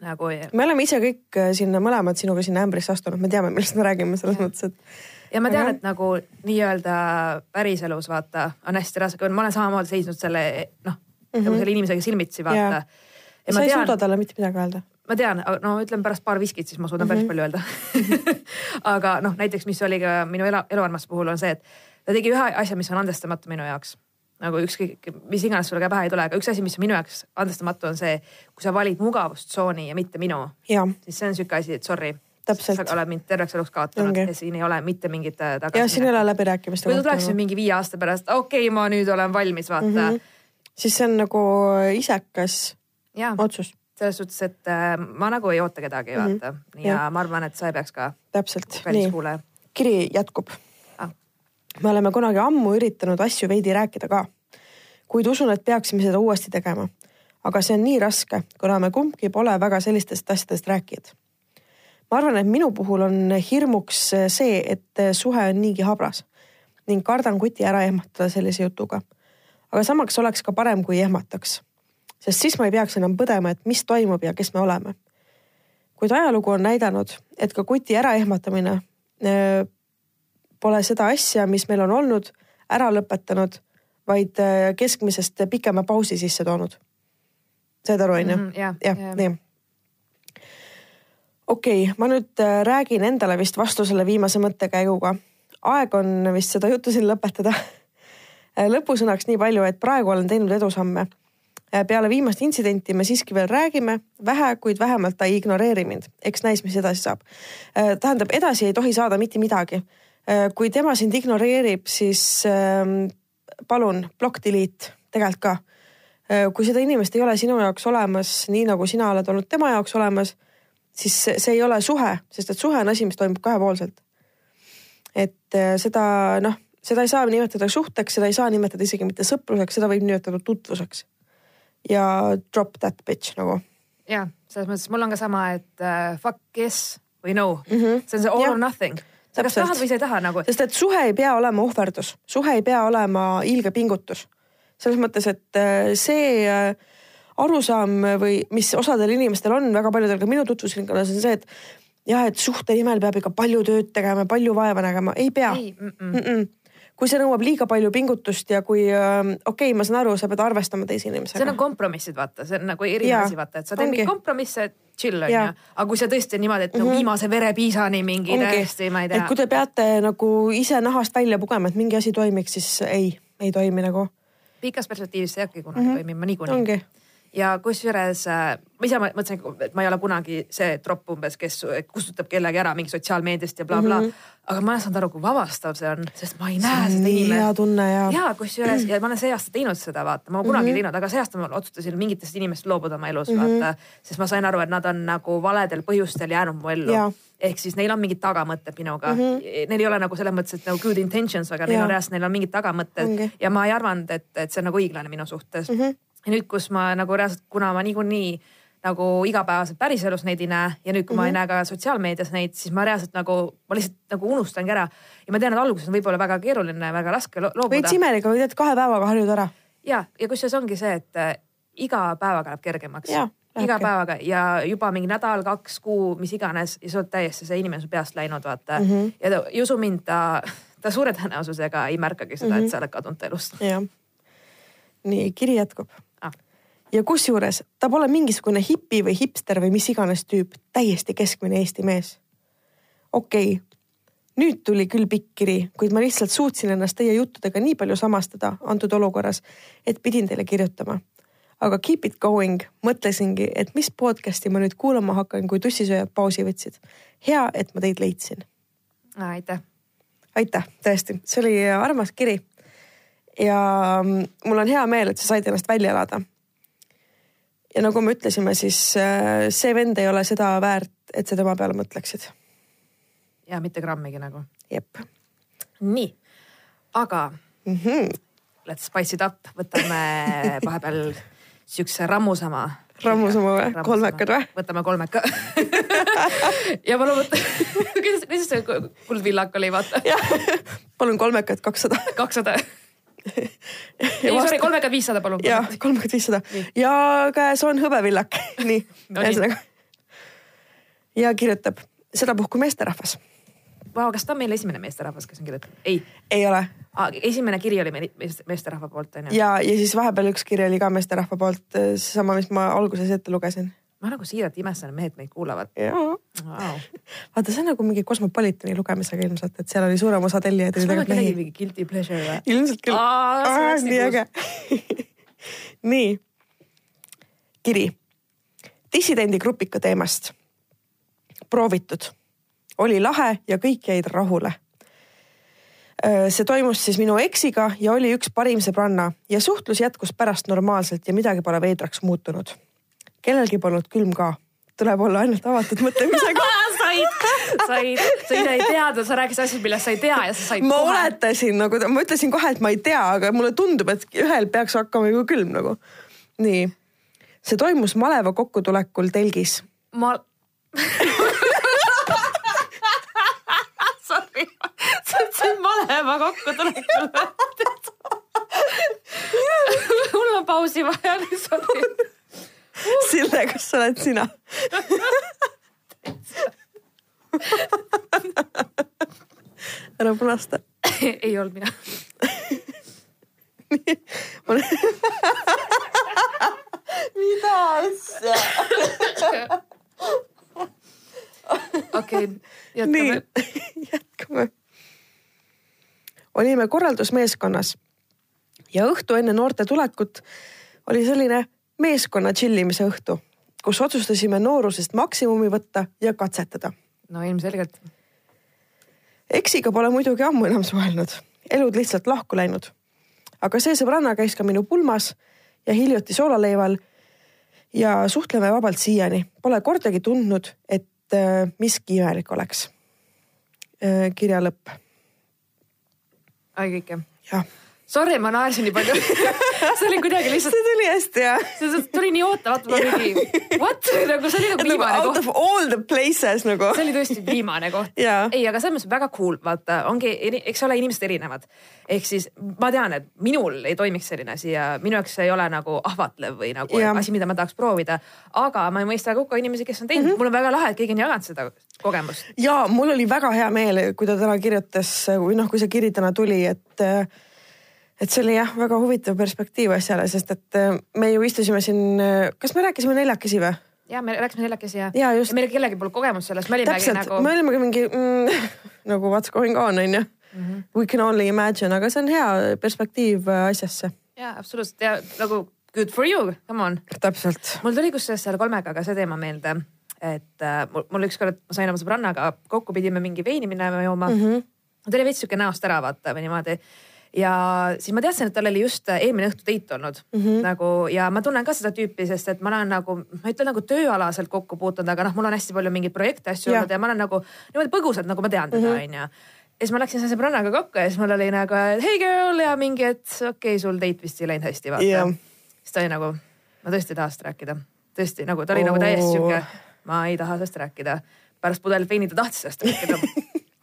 nagu. me oleme ise kõik äh, sinna mõlemad sinuga sinna ämbrisse astunud, me teame, millest me räägime selles ja. mõttes, et ja ma tean et nagu nii-öelda päriselus vaata on hästi raske, ma olen samamoodi seisnud selle noh mm -hmm., nagu selle inimesega silmitsi vaata ja sa ei tean, suuda talle mitte midagi öelda? ma tean, no ütlen pärast paar viskit, siis ma suudan mm -hmm. päris palju öelda (laughs) aga noh, näiteks, mis oli ka minu elu, eluarmastuse puhul on see, et ta tegi ühe asja, mis on andestamatu minu jaoks. Nagu ükskõik, mis iganes sulle ka pähe ei tule, aga üks asi, mis minu jaoks andestamatu, on see, kui sa valid mugavustsooni ja mitte minu, siis see on sihuke asi, et sorry sa oled mind terveks eluks kaotanud ja siin ei ole mitte mingit äh, tagasi. ja siin ei ole läbirääkimist. kui ta tuleks mingi viie aasta pärast, okei okay,, ma nüüd olen valmis, vaata mm. -hmm. siis see on nagu isekas otsus selles suhtes, et äh, ma nagu ei oota kedagi mm, -hmm. vaata. ja, ja ma arvan, et sa ei peaks ka. täpselt, nii. kiri jätkub. Me oleme kunagi ammu üritanud asju veidi rääkida ka. kuid usun, et peaksime seda uuesti tegema. aga see on nii raske, kuna me kumbki pole väga sellistest asjadest rääkijad. ma arvan, et minu puhul on hirmuks see, et suhe on niigi habras ning kardan kuti ära ehmatada sellise jutuga. aga samaks oleks ka parem, kui ehmataks sest siis ma ei peaks enam põdema, et mis toimub ja kes me oleme. kuid ajalugu on näidanud, et ka kuti äraehmatamine äh, pole seda asja, mis meil on olnud, ära lõpetanud, vaid äh, keskmisest pikema pausi sisse toonud. said aru, onju? Mhm, jah, nii okei okay,, ma nüüd äh, räägin endale vist vastu selle viimase mõttekäiguga. aeg on vist seda juttu siin lõpetada. lõpusõnaks nii palju, et praegu olen teinud edusamme Äh, peale viimast intsidenti me siiski veel räägime, vähe, kuid vähemalt ta ei ignoreeri mind. eks näis, mis edasi saab. Äh, tähendab, edasi ei tohi saada mitte midagi. Äh, kui tema sind ignoreerib, siis ähm, palun block delete tegelikult ka. kui seda inimest ei ole sinu jaoks olemas, nii nagu sina oled olnud tema jaoks olemas, siis see ei ole suhe, sest et suhe on asi, mis toimub kahepoolselt. et seda noh, seda ei saa nimetada suhteks, seda ei saa nimetada isegi mitte sõpruseks, seda võib nimetada tutvuseks ja drop that bitch nagu. ja selles mõttes mul on ka sama, et uh, fuck yes või no mm, -hmm. see on see all ja. or nothing. Kas tahad või sa ei taha nagu. sest et suhe ei pea olema ohverdus, suhe ei pea olema ilge pingutus. selles mõttes, et uh, see uh, arusaam või mis osadel inimestel on, väga paljudel ka minu tutvusringkonnas on see, et jah, et suhte nimel peab ikka palju tööd tegema, palju vaeva nägema, ei pea. mm, -mm. Kui see nõuab liiga palju pingutust ja kui äh, okei okay,, ma saan aru, sa pead arvestama teise inimesega. see on kompromissid, vaata, see on nagu erinev asi, vaata, et sa teed mingeid kompromisse, chill on ju. aga kui sa tõesti niimoodi, et mm -hmm. no mhm. viimase verepiisani mingi ongi. täiesti, ma ei tea. et kui te peate nagu ise nahast välja pugema, et mingi asi toimiks, siis ei, ei toimi nagu. pikas perspektiivis see ei hakkagi kunagi mm -hmm. toimima niikuinii. Ja kusjuures äh, ma ise mõtlesin, et ma ei ole kunagi see tropp umbes, kes kustutab kellegi ära mingi sotsiaalmeediast ja blablabla bla. mm. -hmm. aga ma olen saanud aru, kui vabastav see on, sest ma ei näe seda inimest. hea tunne ja. ja kusjuures ja ma olen see aasta teinud seda, vaata, ma kunagi mm -hmm. ei teinud, aga see aasta ma otsustasin mingitest inimestest loobuda oma elus mm, -hmm. vaata. sest ma sain aru, et nad on nagu valedel põhjustel jäänud mu ellu ehk siis neil on mingid tagamõtted minuga mm. -hmm. Neil ei ole nagu selles mõttes, et nagu good intentions, aga ja. neil on reaalselt, neil on mingid tagamõtted okay. ja ma ei arvanud, et, et see on nagu õiglane minu suhtes mm. -hmm ja nüüd, kus ma nagu reaalselt, kuna ma niikuinii nagu igapäevaselt päriselus neid ei näe ja nüüd, kui mm -hmm. ma ei mhm. näe ka sotsiaalmeedias neid, siis ma reaalselt nagu, ma lihtsalt nagu unustangi ära. ja ma tean, et alguses on võib-olla väga keeruline, väga raske lo loobuda. veits imelik, aga tead kahe päevaga harjud ära. ja, ja kusjuures ongi see, et äh, iga päevaga läheb kergemaks. iga päevaga ja juba mingi nädal, kaks, kuu, mis iganes ja sa oled täiesti see inimene su peast läinud, vaata mm. -hmm. ja ta, ei usu mind, ta, (laughs) ta suure tõenäosusega ei märkagi seda mm, -hmm. et sa oled kadunud elust. nii, kiri jätkub ja kusjuures ta pole mingisugune hipi või hipster või mis iganes tüüp, täiesti keskmine Eesti mees. okei okay., nüüd tuli küll pikk kiri, kuid ma lihtsalt suutsin ennast teie juttudega nii palju samastada antud olukorras, et pidin teile kirjutama. aga keep it going, mõtlesingi, et mis podcast'i ma nüüd kuulama hakkan, kui tussisööjad pausi võtsid. hea, et ma teid leidsin. aitäh. aitäh, tõesti, see oli armas kiri. ja mul on hea meel, et sa said ennast välja elada ja nagu me ütlesime, siis äh, see vend ei ole seda väärt, et sa tema peale mõtleksid. ja mitte grammigi nagu. jep. nii, aga mm -hmm. let's spice it up, võtame (laughs) vahepeal siukse rammusama. rammusama või? kolmekad või? võtame kolmeka (laughs) ja palun võta (laughs) kuidas, kuidas see kuldvillak oli, vaata? palun kolmekat kakssada. kakssada ei vast..., sorry, kolmekümmend viissada, palun. jah, kolmkümmend viissada ja käes on hõbevillak (laughs) nii no,, ühesõnaga. ja kirjutab sedapuhku meesterahvas. Vau, kas ta on meil esimene meesterahvas, kes on kirjutanud? ei. ei ole ah,. esimene kiri oli meil meesterahva poolt, onju. ja, ja siis vahepeal üks kiri oli ka meesterahva poolt, seesama, mis ma alguses ette lugesin ma nagu siiralt imestan, mehed meid kuulavad. Wow. vaata, see on nagu mingi Cosmopolitani lugemisega ilmselt, et seal oli suurem osa tellijaid. kas mul on kellelgi mingi guilty pleasure või? ilmselt küll. nii äge (laughs) nii, kiri. dissidendi grupika teemast. proovitud, oli lahe ja kõik jäid rahule see toimus siis minu eksiga ja oli üks parim sõbranna ja suhtlus jätkus pärast normaalselt ja midagi pole veidraks muutunud kellelgi polnud külm ka, tuleb olla ainult avatud mõtlemisega (laughs) said, said, sa ei teadnud, sa rääkisid asjast, millest sa ei tea ja sa said. ma kohe. oletasin nagu, ma ütlesin kohe, et ma ei tea, aga mulle tundub, et ühel peaks hakkama ju külm nagu. nii, see toimus maleva kokkutulekul telgis. ma (laughs) Sorry, sa ütlesid maleva kokkutulekul (laughs) mul on pausi vaja lihtsalt (laughs) Sille, kas sa oled sina (laughs) ära punasta. ei olnud mina. (laughs) mida asja? okei, jätkame. jätkame. olime korraldusmeeskonnas ja õhtu enne noorte tulekut oli selline meeskonna tšillimise õhtu, kus otsustasime noorusest maksimumi võtta ja katsetada. no ilmselgelt. eksiga pole muidugi ammu enam suhelnud, elud lihtsalt lahku läinud. aga see sõbranna käis ka minu pulmas ja hiljuti soolaleival. ja suhtleme vabalt siiani, pole kordagi tundnud, et äh, miski imelik oleks äh,. kirja lõpp. ai kõik jah? jah Sorry, ma naersin nii palju (laughs) see oli kuidagi lihtsalt. see tuli hästi jah. see tuli nii ootamatu, ma mingi what, (laughs) nagu see oli nagu viimane koht. Out of all the places nagu. see oli tõesti viimane koht ei, aga selles mõttes väga cool, vaata, ongi, eks ole, inimesed erinevad. ehk siis ma tean, et minul ei toimiks selline asi ja minu jaoks see ei ole nagu ahvatlev või nagu ja. asi, mida ma tahaks proovida. aga ma ei mõista hukka inimesi, kes on teinud mm, -hmm. mul on väga lahe, et keegi on jaganud seda kogemust. ja mul oli väga hea meel, kui ta täna kirjutas või noh, kui see kiri täna tuli, et et see oli jah, väga huvitav perspektiiv asjale, sest et äh, me ju istusime siin, äh, kas me rääkisime neljakesi või? ja me rääkisime neljakesi ja, ja, just. ja meil kellelgi polnud kogemust sellest, me olimegi nagu. me olimegi mingi mm, (laughs) nagu what's going on on ju mm. -hmm. We can only imagine, aga see on hea perspektiiv äh, asjasse. ja absoluutselt ja nagu good for you, come on. täpselt. mul tuli kusjuures selle kolmega ka see teema meelde, et äh, mul, mul ükskord, ma sain oma sõbrannaga kokku, pidime mingi veini minema jooma mm. -hmm. ta oli veits sihuke näost ära vaata või niimoodi ja siis ma teadsin, et tal oli just eelmine õhtu date olnud. Mm -hmm. nagu ja ma tunnen ka seda tüüpi, sest et ma olen nagu, ma ei ütle nagu tööalaselt kokku puutunud, aga noh, mul on hästi palju mingeid projekte, asju olnud ja ma olen nagu niimoodi põgusalt nagu ma tean teda mm, onju. Ja siis ma läksin selle sõbrannaga kokku ja siis mul oli nagu, hey girl! ja mingi, et okei okay,, sul date vist ei läinud hästi, vaata. Yeah.. siis ta oli nagu, ma tõesti ei taha sellest rääkida. tõesti nagu, ta oli oh. nagu täiesti sihuke, ma ei taha sellest rääkida. pärast pudelit veini ta tahtis sellest rääkida. (laughs)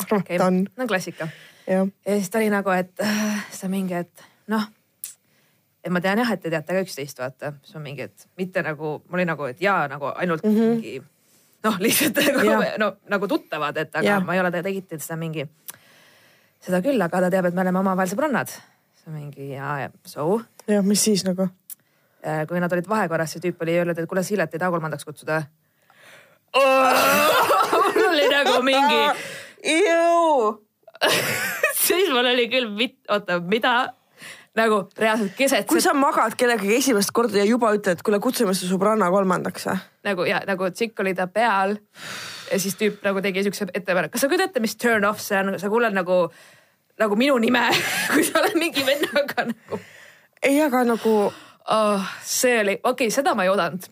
Okay.. no klassika. Ja siis ta oli nagu, et äh, sa mingi, et noh, et ma tean jah, et te teate ka üksteist, vaata, siis ma mingi, et mitte nagu, mul oli nagu, et jaa, nagu ainult mm -hmm. mingi noh, (laughs) lihtsalt nagu, no nagu tuttavad, et aga ja. ma ei ole tegite seda mingi, seda küll, aga ta teab, et me oleme omavahel sõbrannad. siis ma mingi ja, ja so. jah, mis siis nagu? Äh, kui nad olid vahekorras, see tüüp oli öelnud, et kuule, Silet ei taha kolmandaks kutsuda oh! (laughs) mul oli nagu mingi. (laughs) siis mul oli küll, oota, mida nagu reaalselt keset. kui sa magad kellegagi esimest korda ja juba ütled, kuule kutsume su sõbranna kolmandaks või? nagu ja nagu tšikk oli ta peal ja siis tüüp nagu tegi siukse ettepaneku, kas sa kujutad ette, mis turn off see on, sa kuuled nagu, nagu minu nime (laughs) kui sa oled mingi vennaga nagu. ei, aga nagu oh,. see oli, okei okay,, seda ma ei oodanud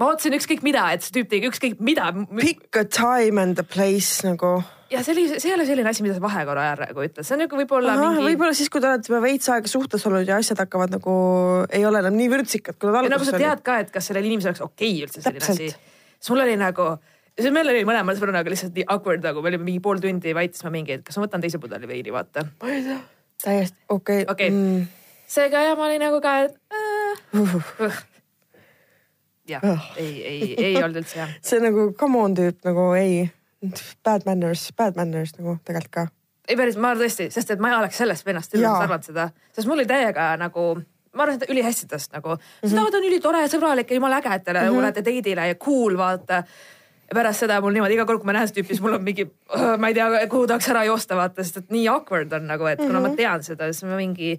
ma ootasin ükskõik mida, et see tüüp tegi ükskõik mida. Pick a time and a place nagu ja see oli, see ei ole selline asi, mida sa vahekorra ajal nagu ütled, see on nagu võib-olla mingi. võib-olla siis, kui te olete juba veits aega suhtes olnud ja asjad hakkavad nagu, ei ole enam nii vürtsikad, kui nad alguses olid. nagu sa tead ka, et kas sellel inimesel oleks okei okay üldse selline Täpselt. asi. mul oli nagu, see meil oli mõlemal sõbrannaga lihtsalt nii awkward nagu, me olime mingi pool tundi vaikisime mingi, et kas ma võtan teise pudeli veini, vaata. ma ei tea. täiesti okei okay.. okei okay. mm., seega ja ma olin nagu ka, et äh, uh. Uh. jah uh., ei, ei, ei olnud üldse hea. (laughs) see nagu come on tüüp nagu ei bad manners, bad manners nagu tegelikult ka. ei päris, ma tõesti, sest et ma ei oleks sellest vennast üldse arvanud seda, sest mul oli täiega nagu ma arvan, et ülihästi tast nagu mm, -hmm. no ta on ülitore ja sõbralik ja jumala äge, et te mm -hmm. lähete date'ile ja cool vaata. ja pärast seda mul niimoodi iga kord, kui ma näen seda tüüpi, siis mul on mingi, ma ei tea, kuhu tahaks ära joosta vaata, sest et nii awkward on nagu, et kuna mm -hmm. ma mhm. tean seda, siis ma mingi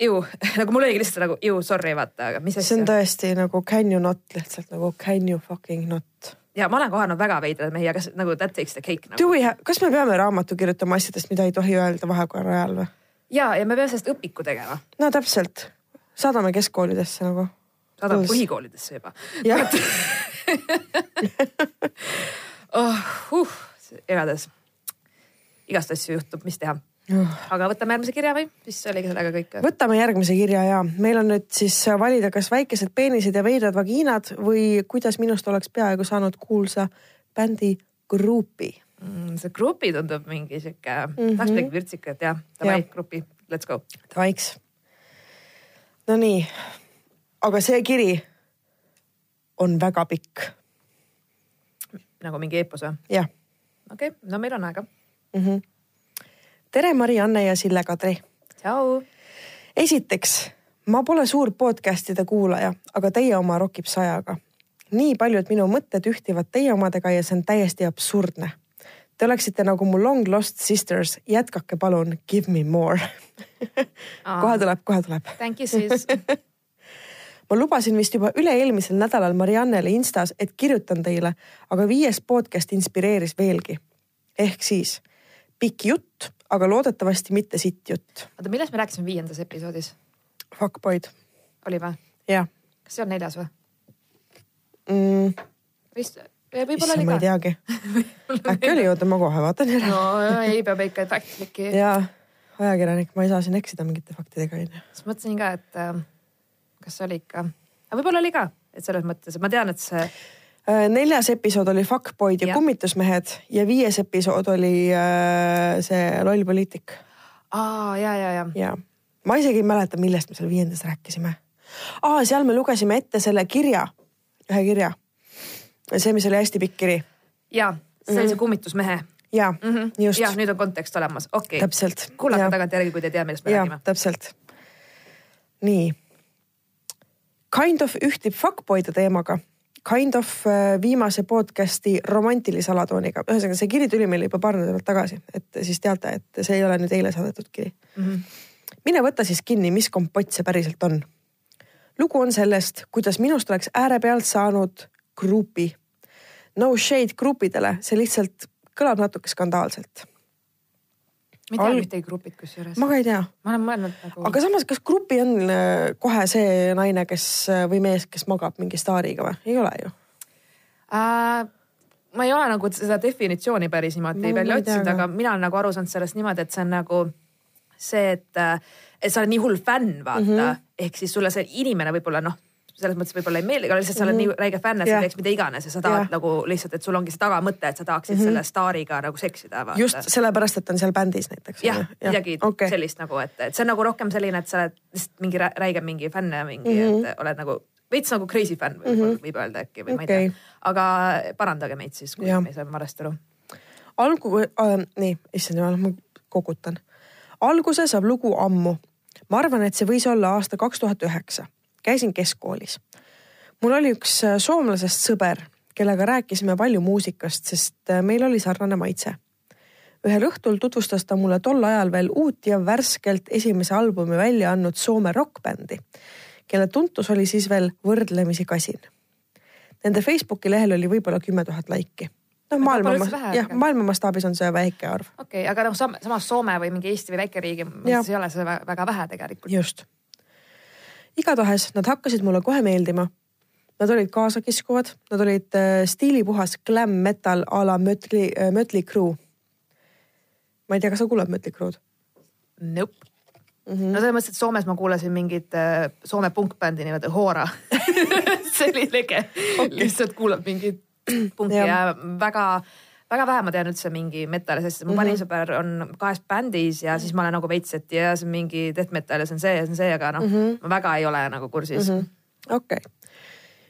ju, (laughs) nagu mul oligi lihtsalt nagu ju sorry vaata, aga mis asja. see on tõesti nagu can you not lihtsalt nagu can you fucking not ja ma olen kohanud väga veidraid mehi, aga nagu that takes the cake nagu.. Have, kas me peame raamatu kirjutama asjadest, mida ei tohi öelda vahekorra ajal või? ja, ja me peame sellest õpiku tegema. no täpselt, saadame keskkoolidesse nagu. saadame põhikoolidesse juba. (laughs) oh, uh, igatahes igast asju juhtub, mis teha aga võtame järgmise kirja või, siis oligi sellega kõik? võtame järgmise kirja ja meil on nüüd siis valida, kas väikesed peenised ja veidrad vagiinad või kuidas minust oleks peaaegu saanud kuulsa bändi Grupi mm,. see Grupi tundub mingi sihuke mm -hmm., tahaks midagi vürtsikat jah, davai ja. Grupi, let's go. Davaiks. Nonii, aga see kiri on väga pikk. nagu mingi eepos või? jah. okei okay,, no meil on aega mm. -hmm tere, Marianne ja Sille-Kadri. tšau. esiteks, ma pole suur podcast'ide kuulaja, aga teie oma rokib sajaga. nii paljud minu mõtted ühtivad teie omadega ja see on täiesti absurdne. Te oleksite nagu mu long lost sisters, jätkake palun, give me more kohe tuleb, kohe tuleb. Thank you sis (laughs) ma lubasin vist juba üle-eelmisel nädalal Mariannele Instas, et kirjutan teile, aga viies podcast inspireeris veelgi. ehk siis pikk jutt, aga loodetavasti mitte sitt jutt. oota, millest me rääkisime viiendas episoodis? Fuckboyd. oli või? jah. kas see on neljas või mm.? vist, võib-olla (laughs) oli ka. ma ei teagi äkki oli, oota ma kohe vaatan üle. no ei, peab ikka fact check'i. (laughs) jaa, ajakirjanik, ma ei saa siin eksida mingite faktidega onju. siis mõtlesin ka, et äh, kas oli ikka, aga võib-olla oli ka, et selles mõttes, et ma tean, et see neljas episood oli Fuckboyd ja, ja kummitusmehed ja viies episood oli äh, see loll poliitik. aa ja, ja, ja. ja ma isegi ei mäleta, millest me seal viiendas rääkisime. aa, seal me lugesime ette selle kirja, ühe kirja. see, mis oli hästi pikk kiri. ja, see oli see mhm. kummitusmehe. ja mm, -hmm. just. ja nüüd on kontekst olemas, okei okay.. kuulake tagantjärgi, kui te ei tea, millest me ja, räägime. täpselt. nii. Kind of ühtib fuckboy'de teemaga kind of äh, viimase podcast'i romantilise alatooniga. ühesõnaga, see kiri tuli meile juba paar nädalat tagasi, et siis teate, et see ei ole nüüd eile saadetud kiri mm. -hmm. mine võta siis kinni, mis kompott see päriselt on. lugu on sellest, kuidas minust oleks äärepealt saanud grupi. No shade grupidele, see lihtsalt kõlab natuke skandaalselt. Ma ei tea Al- ühtegi grupit kusjuures. ma ka ei tea, ma olen mõelnud nagu. aga samas, kas grupi on äh, kohe see naine, kes äh, või mees, kes magab mingi staariga või? ei ole ju. äh, ma ei ole nagu seda definitsiooni päris niimoodi ma välja otsinud, aga mina olen nagu aru saanud sellest niimoodi, et see on nagu see, et, äh, et sa oled nii hull fänn, vaata mm. -hmm. ehk siis sulle see inimene võib-olla noh, selles mõttes võib-olla ei meeldi, aga lihtsalt sa oled mm -hmm. nii räige fänn, et sa Jah. teeks mida iganes ja sa tahad Jah. nagu lihtsalt, et sul ongi see tagamõte, et sa tahaksid mm -hmm. selle staariga nagu seksida. just sellepärast, et ta on seal bändis näiteks. jah, midagi okay. okay. sellist nagu, et, et see on nagu rohkem selline, et sa oled lihtsalt mingi rä- räige mingi fänn ja mingi mm, -hmm. et oled nagu veits nagu crazy fänn võib, mm -hmm. võib öelda äkki või ma ei tea. aga parandage meid siis, kui Jah. me saame valesti aru. algu äh,, nii, issand jumal, ma kogutan. alguse saab lugu ammu. ma arvan, et see võis olla aasta kaks tuhat üheksa. Käisin keskkoolis. mul oli üks äh, soomlasest sõber, kellega rääkisime palju muusikast, sest äh, meil oli sarnane maitse. ühel õhtul tutvustas ta mulle tol ajal veel uut ja värskelt esimese albumi välja andnud Soome rokkbändi, kelle tuntus oli siis veel võrdlemisi kasin. Nende Facebooki lehel oli võib-olla kümme tuhat laiki noh, maailma jah, maailma mastaabis on see väike arv. okei okay,, aga noh, samas Soome või mingi Eesti või väikeriigi mõttes ei ole see vä- väga vähe tegelikult. just. Igatahes nad hakkasid mulle kohe meeldima. Nad olid kaasakiskuvad, nad olid äh, stiilipuhas glam metal a la Mötley äh,, Mötley Crue. ma ei tea, kas sa kuulad Mötley Crue'd? Nope. Mm -hmm. no selles mõttes, et Soomes ma kuulasin mingit äh, Soome punkbändi niimoodi Hoora (laughs) see oli lege okay., lihtsalt kuulad mingit punki Jah. ja väga väga vähe ma tean üldse mingi metal'i, sest mu mm -hmm. panisõber on kahes bändis ja siis ma olen nagu veits, et ja see on mingi death metal ja see on see ja see on see, aga noh mm, -hmm. ma väga ei ole nagu kursis mm. -hmm. okei okay.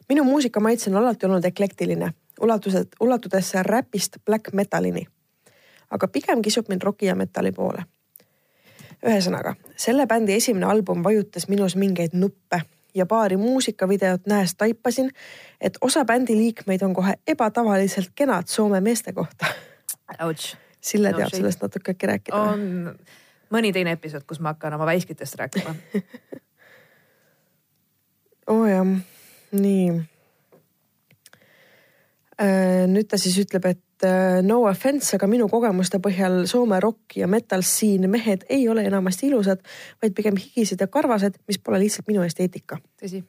minu muusikamaitse on alati olnud eklektiline, ulatuses, ulatudes räpist black metalini. aga pigem kisub mind roki ja metalli poole. ühesõnaga, selle bändi esimene album vajutas minus mingeid nuppe ja paari muusikavideot nähes taipasin, et osa bändi liikmeid on kohe ebatavaliselt kenad Soome meeste kohta. Sille teab sellest natuke äkki rääkida. On mõni teine episood, kus ma hakkan oma väiskitest rääkima. (laughs) Oo oh, jah, nii. nüüd ta siis ütleb, et äh, no offense, aga minu kogemuste põhjal Soome rock ja metal scene mehed ei ole enamasti ilusad, vaid pigem higised ja karvased, mis pole lihtsalt minu esteetika. tõsi.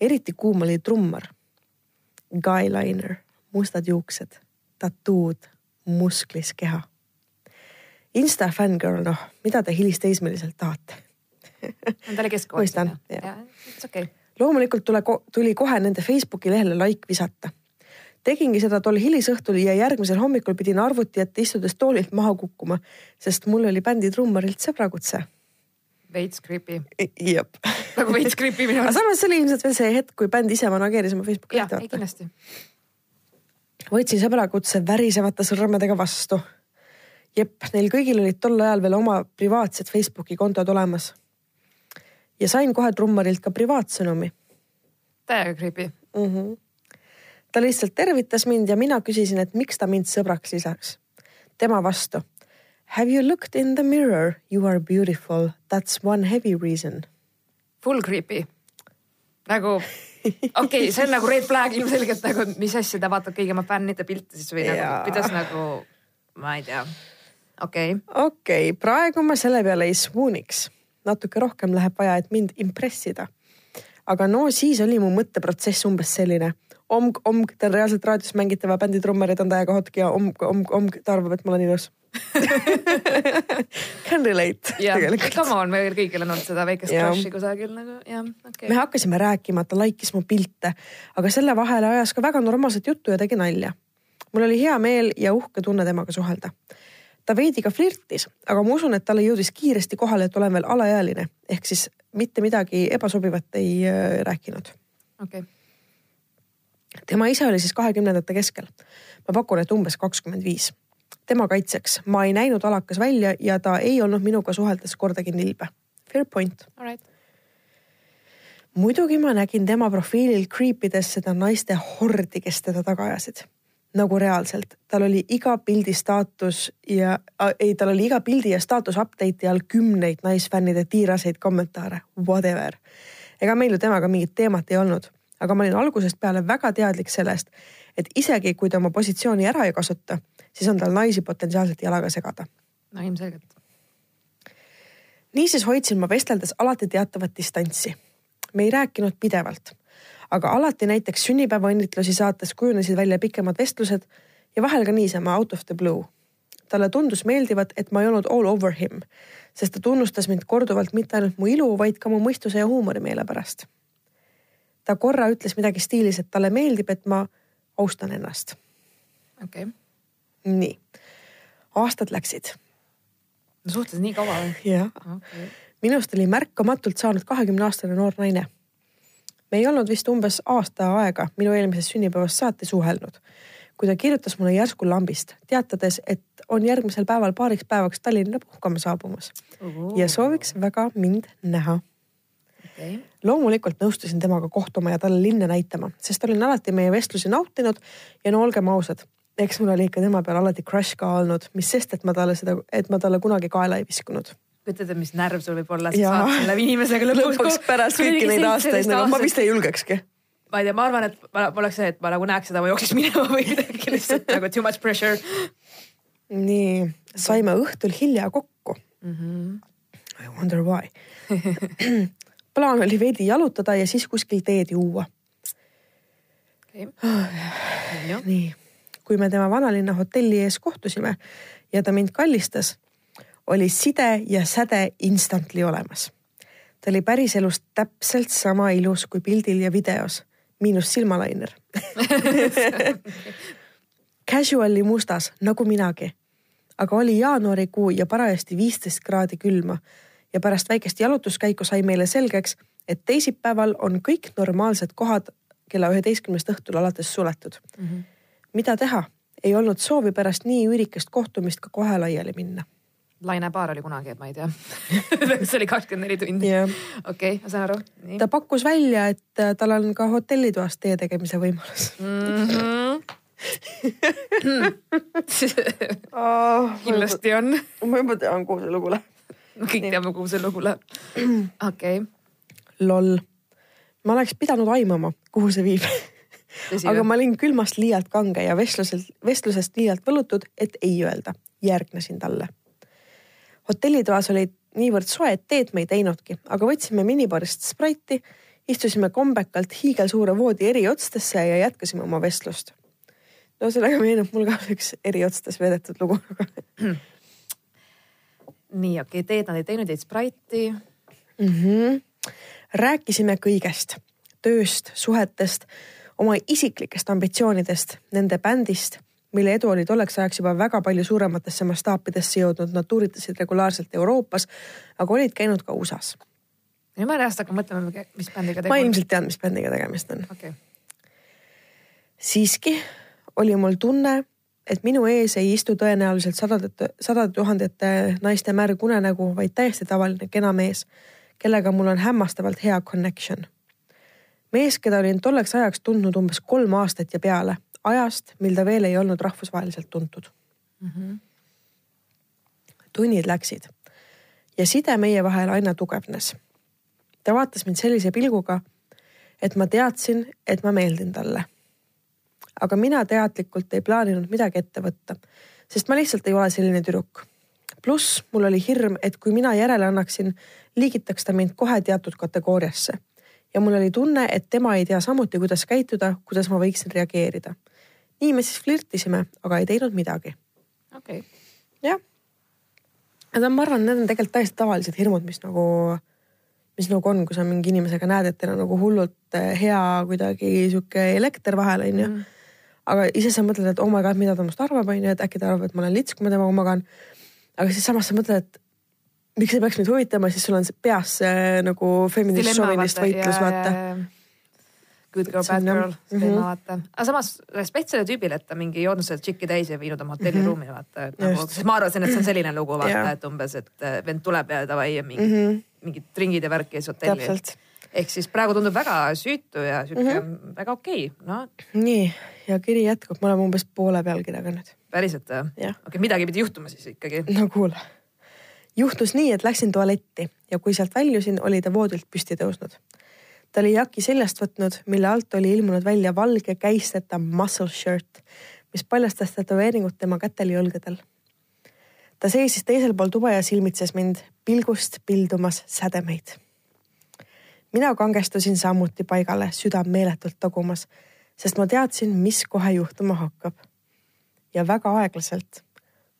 eriti kuum oli trummar. Guyliner, mustad juuksed, tattood, musklis keha. Insta fangirl, noh, mida te hilisteismeliselt tahate? ta oli keskkoolis. Mõistan, jah. it's okei okay.. loomulikult tule, tuli kohe nende Facebooki lehele like visata. Tegingi seda tol hilisõhtul ja järgmisel hommikul pidin arvuti ette istudes toolilt maha kukkuma, sest mul oli bändi trummarilt sõbrakutse. veits creepy, jep. nagu veits creepy minu (laughs) aga arust. samas see oli ilmselt veel see hetk, kui bänd ise manageeris oma Facebooki jah, ei kindlasti. võtsin sõbrakutse värisevate sõrmedega vastu. jep, neil kõigil olid tol ajal veel oma privaatsed Facebooki kontod olemas. ja sain kohe trummarilt ka privaatsõnumi täiega creepy. mm. -hmm. Ta lihtsalt tervitas mind ja mina küsisin, et miks ta mind sõbraks lisaks. tema vastu. Have you looked in the mirror? You are beautiful. That's one heavy reason. Full creepy. nagu okei okay,, see on nagu red flag ilmselgelt nagu, mis asja ta vaatab kõigi oma fännide pilte siis või nagu, kuidas nagu, ma ei tea. okei okay., okei okay,, praegu ma selle peale ei swooniks. natuke rohkem läheb vaja, et mind impressida. aga no siis oli mu mõtteprotsess umbes selline omg, omg, ta on reaalselt raadios mängitava bändi trummar ja ta on täiega hotki ja omg, omg, omg, ta arvab, et ma olen ilus (laughs) Can relate jah, tegelikult. come on, meil kõigil on olnud seda väikest Jah. crush'i kusagil nagu jah, okei me. hakkasime rääkima, ta laikis mu pilte, aga selle vahele ajas ka väga normaalset juttu ja tegi nalja. mul oli hea meel ja uhke tunne temaga suhelda. ta veidi ka flirtis, aga ma usun, et talle jõudis kiiresti kohale, et olen veel alaealine ehk siis mitte midagi ebasobivat ei äh, rääkinud. okei, tema ise oli siis kahekümnendate keskel. ma pakun, et umbes kakskümmend viis. tema kaitseks, ma ei näinud alakas välja ja ta ei olnud minuga suheldes kordagi nilbe. Fair point alright. muidugi ma nägin tema profiilil creepides seda naiste hordi, kes teda taga ajasid. nagu reaalselt, tal oli iga pildi staatus ja äh, ei, tal oli iga pildi ja staatus update'i all kümneid naisfännide tiiraseid kommentaare, whatever. ega meil ju temaga mingit teemat ei olnud, aga ma olin algusest peale väga teadlik sellest, et isegi kui ta oma positsiooni ära ei kasuta, siis on tal naisi potentsiaalselt jalaga segada. no ilmselgelt. niisiis hoidsin ma vesteldes alati teatavat distantsi. me ei rääkinud pidevalt, aga alati näiteks sünnipäevaõnnitlusi saates kujunesid välja pikemad vestlused ja vahel ka niisama out of the blue. talle tundus meeldivat, et ma ei olnud all over him, sest ta tunnustas mind korduvalt mitte ainult mu ilu, vaid ka mu mõistuse ja huumorimeele pärast. Ta korra ütles midagi stiilis, et talle meeldib, et ma austan ennast. okei okay.. nii, aastad läksid. no suhteliselt nii kaua või? jah okay.. minust oli märkamatult saanud kahekümne aastane noor naine. me ei olnud vist umbes aasta aega minu eelmisest sünnipäevast saati suhelnud kui ta kirjutas mulle järsku lambist, teatades, et on järgmisel päeval paariks päevaks Tallinna puhkama saabumas uh. ja sooviks väga mind näha okay.. loomulikult nõustusin temaga kohtuma ja talle linna näitama, sest olin alati meie vestlusi nautinud ja no olgem ausad, eks mul oli ikka tema peal alati crush ka olnud, mis sest, et ma talle seda, et ma talle kunagi kaela ei viskunud kujutad ette, mis närv sul võib olla, sa saad selle inimesega lõpuks. lõpuks pärast kõiki neid aastaid, nagu ma vist ei julgekski ma ei tea, ma arvan, et ma poleks see, et ma nagu näeks seda, ma jookseks minema või midagi lihtsalt nagu too much pressure. nii, saime õhtul hilja kokku mm. -hmm. I wonder why (laughs) plaan oli veidi jalutada ja siis kuskil teed juua. Okay.. nii, kui me tema vanalinna hotelli ees kohtusime ja ta mind kallistas, oli side ja säde instantly olemas. ta oli päriselus täpselt sama ilus kui pildil ja videos. Miinus silmalainer. (laughs) Casuali mustas nagu minagi. aga oli jaanuarikuu ja parajasti viisteist kraadi külma ja pärast väikest jalutuskäiku sai meile selgeks, et teisipäeval on kõik normaalsed kohad kella üheteistkümnest õhtul alates suletud mm. -hmm. mida teha, ei olnud soovi pärast nii üürikest kohtumist ka kohe laiali minna Laine Paar oli kunagi, et ma ei tea (laughs) see oli kakskümmend neli tundi. okei, ma saan aru. ta pakkus välja, et äh, tal on ka hotellitoas tee tegemise võimalus (laughs) (laughs) mm. -hmm. kindlasti on. ma juba tean, kuhu see lugu läheb. (laughs) kõik teame, kuhu see lugu läheb. (clears throat) okei okay.. loll. ma oleks pidanud aimama, kuhu see viib aga ma olin külmast liialt kange ja vestluselt, vestlusest liialt võlutud, et ei öelda. järgnesin talle hotellitoas oli niivõrd soe, et teed me ei teinudki, aga võtsime minibarist spraiti, istusime kombekalt hiigelsuure voodi eriotstesse ja jätkasime oma vestlust. no sellega meenub mul ka üks eriotstes veedetud lugu (clears throat) nii, okei okay,, teed nad ei teinud, jäid spraiti mm. -hmm. rääkisime kõigest, tööst, suhetest, oma isiklikest ambitsioonidest, nende bändist mille edu oli tolleks ajaks juba väga palju suurematesse mastaapidesse jõudnud, nad tuuritasid regulaarselt Euroopas, aga olid käinud ka USA-s. nüüd ma järjest hakkan mõtlema, mis bändiga on. ma ilmselt tean, mis bändiga tegemist on okay.. siiski oli mul tunne, et minu ees ei istu tõenäoliselt sadade, sadade tuhandete naiste märg unenägu, vaid täiesti tavaline kena mees, kellega mul on hämmastavalt hea connection. mees, keda olin tolleks ajaks tundnud umbes kolm aastat ja peale ajast, mil ta veel ei olnud rahvusvaheliselt tuntud mm. -hmm. tunnid läksid ja side meie vahel aina tugevnes. ta vaatas mind sellise pilguga, et ma teadsin, et ma meeldin talle. Aga mina teadlikult ei plaaninud midagi ette võtta, sest ma lihtsalt ei ole selline tüdruk. pluss mul oli hirm, et kui mina järele annaksin, liigitaks ta mind kohe teatud kategooriasse ja mul oli tunne, et tema ei tea samuti, kuidas käituda, kuidas ma võiksin reageerida nii me siis flirtisime, aga ei teinud midagi. okei okay.. jah. On, ma arvan, need on tegelikult täiesti tavalised hirmud, mis nagu, mis nagu on, kui sa mingi inimesega näed, et teil on nagu hullult eh, hea kuidagi sihuke elekter vahel, onju mm. Aga ise sa mõtled, et oh my god, mida ta minust arvab, onju, et äkki ta arvab, et ma olen lits, kui ma temaga magan. aga siis samas sa mõtled, et miks see peaks mind huvitama, siis sul on peas see nagu feminist šovinist võitlus, vaata Good girl, bad girl mm, -hmm. vaata. aga samas respekt sellele tüübile, et ta mingi joonud selle tšiki täis ja viinud oma hotelliruumi mm -hmm. vaata, et nagu, sest ma arvasin, et see on selline lugu vaata yeah., et umbes, et vend tuleb ja davai ja mingi mm, -hmm. mingid ringid ja värk ja siis hotelli. Ehk siis praegu tundub väga süütu ja sihuke mm -hmm. väga okei okay., no. nii ja kiri jätkub, me oleme umbes poole pealkirjaga nüüd. päriselt või? okei okay,, midagi pidi juhtuma siis ikkagi. no kuule juhtus nii, et läksin tualetti ja kui sealt väljusin, oli ta voodilt püsti tõusnud ta oli jaki seljast võtnud, mille alt oli ilmunud välja valge käisteta muscle shirt, mis paljastas tätoveeringut tema kätel ja õlgadel. ta seisis teisel pool tuba ja silmitses mind, pilgust pildumas sädemeid. Mina kangestusin samuti paigale, süda meeletult tagumas, sest ma teadsin, mis kohe juhtuma hakkab. ja väga aeglaselt,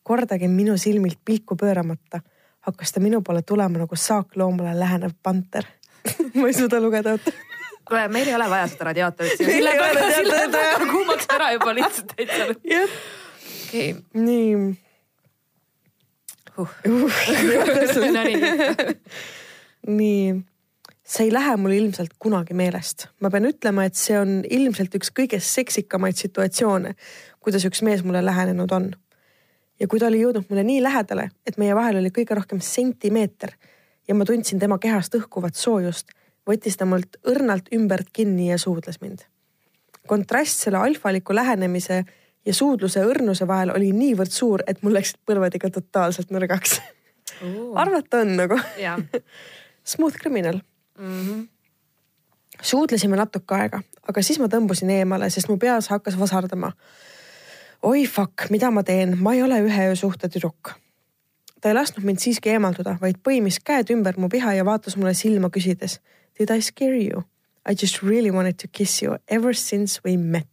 kordagi minu silmilt pilku pööramata, hakkas ta minu poole tulema nagu saakloomale lähenev panter (laughs) ma ei suuda lugeda, kuule, meil ei ole vaja seda radiaatorit siin. Sille päeva, sille päeva kuumaks ära juba lihtsalt täitsa. (laughs) jah. okei. nii uh. (laughs) no nii. nii, see ei lähe mul ilmselt kunagi meelest. ma pean ütlema, et see on ilmselt üks kõige seksikamaid situatsioone, kuidas üks mees mulle lähenenud on. ja kui ta oli jõudnud mulle nii lähedale, et meie vahel oli kõige rohkem sentimeeter ja ma tundsin tema kehast õhkuvat soojust, võttis ta mult õrnalt ümbert kinni ja suudles mind. kontrast selle alfaliku lähenemise ja suudluse õrnuse vahel oli niivõrd suur, et mul läksid põlved ikka totaalselt nõrgaks arvata on nagu (laughs) Smooth criminal mm. -hmm. suudlesime natuke aega, aga siis ma tõmbusin eemale, sest mu peas hakkas vasardama. oi fuck, mida ma teen, ma ei ole ühe öö suhte tüdruk ta ei lasknud mind siiski eemalduda, vaid põimis käed ümber mu piha ja vaatas mulle silma küsides. Did I scare you? I just really wanted to kiss you ever since we met.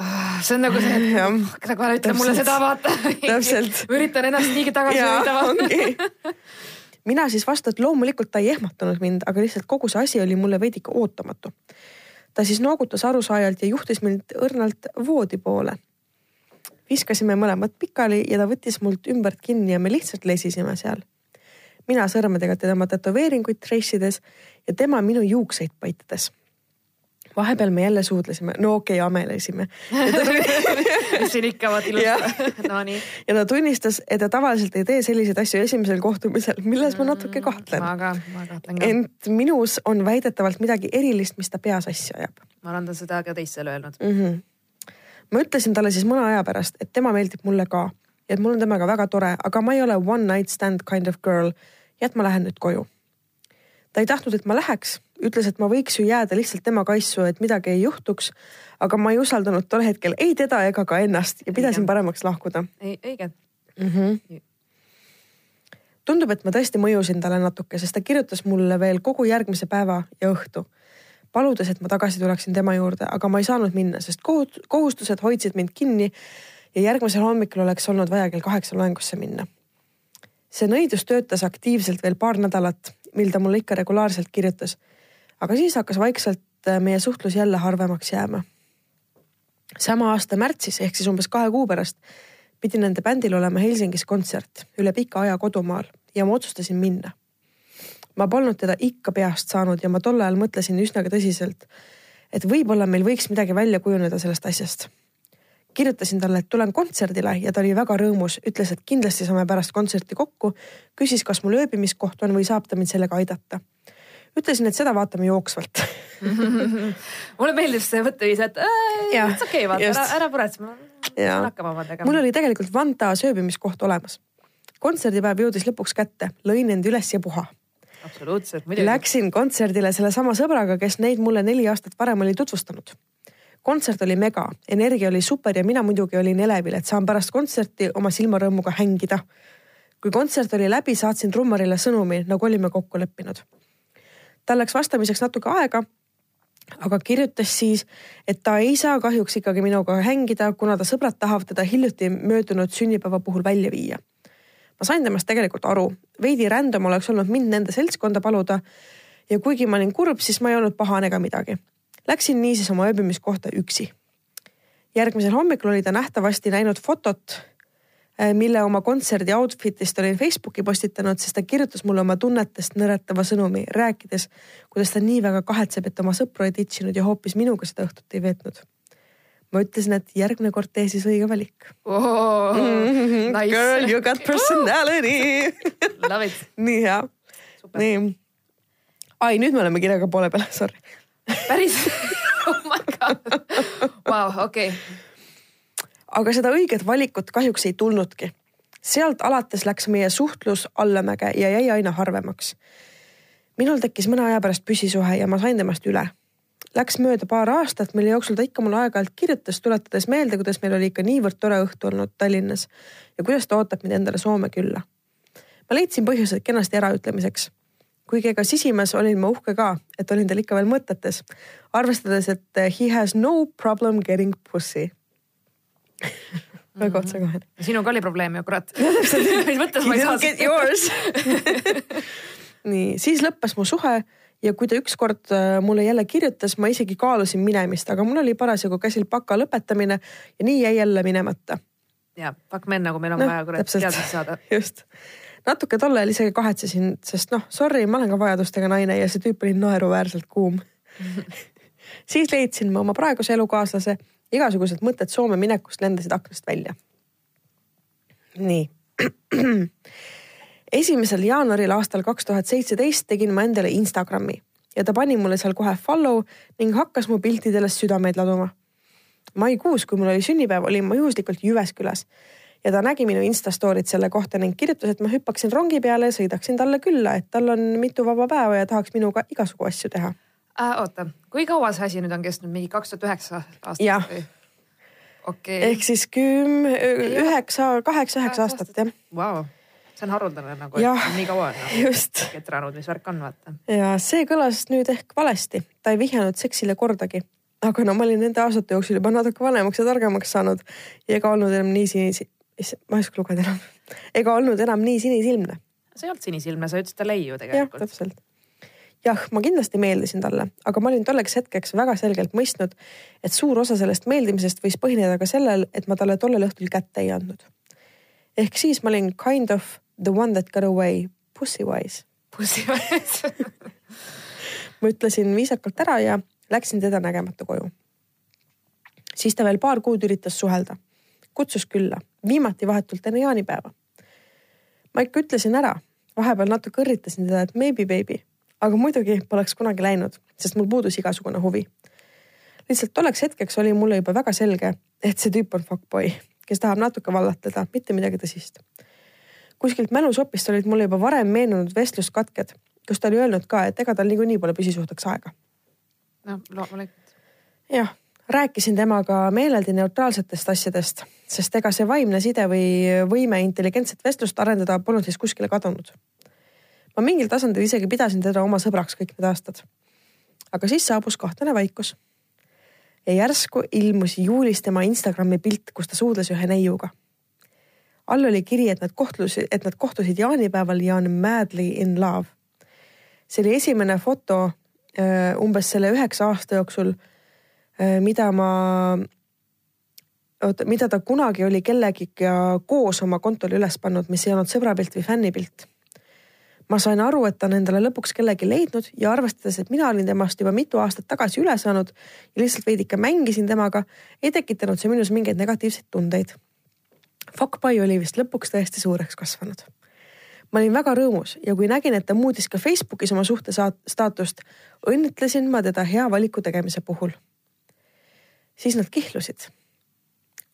Oh, see on nagu see, et (laughs) nagu ära ütle mulle seda, vaata. üritan ennast niigi tagasi hoida. (laughs) mina siis vastu, et loomulikult ta ei ehmatanud mind, aga lihtsalt kogu see asi oli mulle veidike ootamatu. ta siis noogutas arusaajalt ja juhtis mind õrnalt voodi poole viskasime mõlemad pikali ja ta võttis mult ümbert kinni ja me lihtsalt lesisime seal. mina sõrmedega tema tätoveeringuid treissides ja tema minu juukseid paitades. Vahepeal me jälle suudlesime, no okei okay,, amelesime. (laughs) mis siin ikka vaat ilusti, no nii. ja ta tunnistas, et ta tavaliselt ei tee selliseid asju esimesel kohtumisel, milles ma natuke kahtlen. ma ka, ma kahtlen ka. ent minus on väidetavalt midagi erilist, mis ta peas asja ajab. ma olen ta seda ka teistele öelnud mm. -hmm ma ütlesin talle siis mõne aja pärast, et tema meeldib mulle ka ja et mul on temaga väga tore, aga ma ei ole one night stand kind of girl ja et ma lähen nüüd koju. ta ei tahtnud, et ma läheks, ütles, et ma võiks ju jääda lihtsalt tema kaissu, et midagi ei juhtuks. aga ma ei usaldanud tol hetkel ei teda ega ka ennast ja pidasin õige. paremaks lahkuda. ei, õige mm. -hmm. tundub, et ma tõesti mõjusin talle natuke, sest ta kirjutas mulle veel kogu järgmise päeva ja õhtu paludes, et ma tagasi tuleksin tema juurde, aga ma ei saanud minna, sest kohustused hoidsid mind kinni ja järgmisel hommikul oleks olnud vaja kell kaheksa loengusse minna. see nõidus töötas aktiivselt veel paar nädalat, mil ta mulle ikka regulaarselt kirjutas. Aga siis hakkas vaikselt äh, meie suhtlus jälle harvemaks jääma. sama aasta märtsis ehk siis umbes kahe kuu pärast pidi nende bändil olema Helsingis kontsert üle pika aja kodumaal ja ma otsustasin minna ma polnud teda ikka peast saanud ja ma tol ajal mõtlesin üsnagi tõsiselt, et võib-olla meil võiks midagi välja kujuneda sellest asjast. kirjutasin talle, et tulen kontserdile ja ta oli väga rõõmus, ütles, et kindlasti saame pärast kontserti kokku, küsis, kas mul ööbimiskoht on või saab ta mind sellega aidata ütlesin, et seda vaatame jooksvalt (laughs) mulle meeldib see mõtteviis, et it's okei okay,, vaata ära, ära muretse, ma saan hakkama omadega. mul oli tegelikult Vantas ööbimiskoht olemas. kontserdipäev jõudis lõpuks kätte, lõin end üles ja puha absoluutselt, muidugi. Läksin kontserdile sellesama sõbraga, kes neid mulle neli aastat varem oli tutvustanud. kontsert oli mega, energia oli super ja mina muidugi olin elevil, et saan pärast kontserti oma silmarõõmuga hängida. kui kontsert oli läbi, saatsin trummarile sõnumi, nagu olime kokku leppinud. Tal läks vastamiseks natuke aega aga kirjutas siis, et ta ei saa kahjuks ikkagi minuga hängida, kuna ta sõbrad tahavad teda hiljuti möödunud sünnipäeva puhul välja viia ma sain temast tegelikult aru, veidi random oleks olnud mind nende seltskonda paluda. ja kuigi ma olin kurb, siis ma ei olnud pahane ega midagi. Läksin niisiis oma ööbimiskohta üksi. järgmisel hommikul oli ta nähtavasti näinud fotot, mille oma kontserdi outfit'ist olin Facebooki postitanud, sest ta kirjutas mulle oma tunnetest nõretava sõnumi, rääkides, kuidas ta nii väga kahetseb, et oma sõpru ei ditšinud ja hoopis minuga seda õhtut ei veetnud ma ütlesin, et järgmine kord tee siis õige valik oh,. Mm -hmm. Nice. Girl, you got personality Love it. nii hea, nii. ai, nüüd me oleme kirjaga poole peal, sorry. päris (laughs) oh my god, vau, okei. Aga seda õiget valikut kahjuks ei tulnudki. sealt alates läks meie suhtlus allamäge ja jäi aina harvemaks minul tekkis mõne aja pärast püsisuhe ja ma sain temast üle. Läks mööda paar aastat, mille jooksul ta ikka mulle aeg-ajalt kirjutas, tuletades meelde, kuidas meil oli ikka niivõrd tore õhtu olnud Tallinnas ja kuidas ta ootab mind endale Soome külla. ma leidsin põhjused kenasti äraütlemiseks. kuigi ega sisimas olin ma uhke ka, et olin tal ikka veel mõtetes, arvestades, et he has no problem getting pussy (laughs) väga otsekohene. sinuga oli probleem ju, kurat. (laughs) mis mõttes ma ei saa seda (laughs) nii, siis lõppes mu suhe ja kui ta ükskord äh, mulle jälle kirjutas, ma isegi kaalusin minemist, aga mul oli parasjagu käsil baka lõpetamine ja nii jäi jälle minemata. ja, fuck men nagu meil on no, vaja kurat teadmist saada. just, natuke tol ajal isegi kahetsesin, sest noh, sorry, ma olen ka vajadustega naine ja see tüüp oli naeruväärselt kuum siis leidsin ma oma praeguse elukaaslase, igasugused mõtted Soome minekust lendasid aknast välja. nii (clears throat) esimesel jaanuaril aastal kaks tuhat seitseteist tegin ma endale Instagrami ja ta pani mulle seal kohe follow ning hakkas mu piltidele südameid laduma. maikuus, kui mul oli sünnipäev, olin ma juhuslikult Jyväskylas ja ta nägi minu Insta story't selle kohta ning kirjutas, et ma hüppaksin rongi peale ja sõidaksin talle külla, et tal on mitu vaba päeva ja tahaks minuga igasugu asju teha äh,. oota, kui kaua see asi nüüd on kestnud, mingi kaks tuhat üheksa aastat? jah okay.. ehk siis küm-, üheksa, kaheksa-üheksa aastat jah wow see on haruldane nagu, et nii kaua on nagu ketranud, (laughs) mis värk on, vaata. ja see kõlas nüüd ehk valesti, ta ei vihjanud seksile kordagi. aga no ma olin nende aastate jooksul juba natuke vanemaks ja targemaks saanud ja ega olnud enam nii sinisi, ma ei oska lugeda enam, ega olnud enam nii sinisilmne. see ei olnud sinisilmne, sa ütlesid talle ei ju tegelikult. jah, täpselt jah, ma kindlasti meeldisin talle, aga ma olin tolleks hetkeks väga selgelt mõistnud, et suur osa sellest meeldimisest võis põhineda ka sellel, et ma talle tollel õhtul kätte ei andnud. ehk siis ma olin kind of the one that got away pussy wise. Pussy wise (laughs) ma ütlesin viisakalt ära ja läksin teda nägemata koju. siis ta veel paar kuud üritas suhelda, kutsus külla, viimati vahetult enne jaanipäeva. ma ikka ütlesin ära, vahepeal natuke õrritasin teda, et maybe baby, aga muidugi poleks kunagi läinud, sest mul puudus igasugune huvi. lihtsalt tolleks hetkeks oli mulle juba väga selge, et see tüüp on fuckboy, kes tahab natuke vallatada, mitte midagi tõsist kuskilt mälusopist olid mulle juba varem meenunud vestluskatked, kus ta oli öelnud ka, et ega tal niikuinii pole püsisuhteks aega. noh, loomulikult. jah, rääkisin temaga meeleldi neutraalsetest asjadest, sest ega see vaimne side või võime intelligentset vestlust arendada polnud siis kuskile kadunud. Ma mingil tasandil isegi pidasin teda oma sõbraks kõik need aastad. aga siis saabus kahtlane vaikus. ja järsku ilmus juulis tema Instagrami pilt, kus ta suudles ühe neiuga all oli kiri, et nad kohtusid, et nad kohtusid jaanipäeval ja on madly in love. see oli esimene foto äh, umbes selle üheksa aasta jooksul, äh, mida ma, oota, mida ta kunagi oli kellegiga koos oma kontole üles pannud, mis ei olnud sõbrapilt või fännipilt. Ma sain aru, et ta on endale lõpuks kellegi leidnud ja arvestades, et mina olin temast juba mitu aastat tagasi üle saanud ja lihtsalt veidike mängisin temaga, ei tekitanud see minus mingeid negatiivseid tundeid Fuckboy oli vist lõpuks tõesti suureks kasvanud. ma olin väga rõõmus ja kui nägin, et ta muutis ka Facebookis oma suhte staatust, õnnitlesin ma teda hea valiku tegemise puhul. siis nad kihlusid.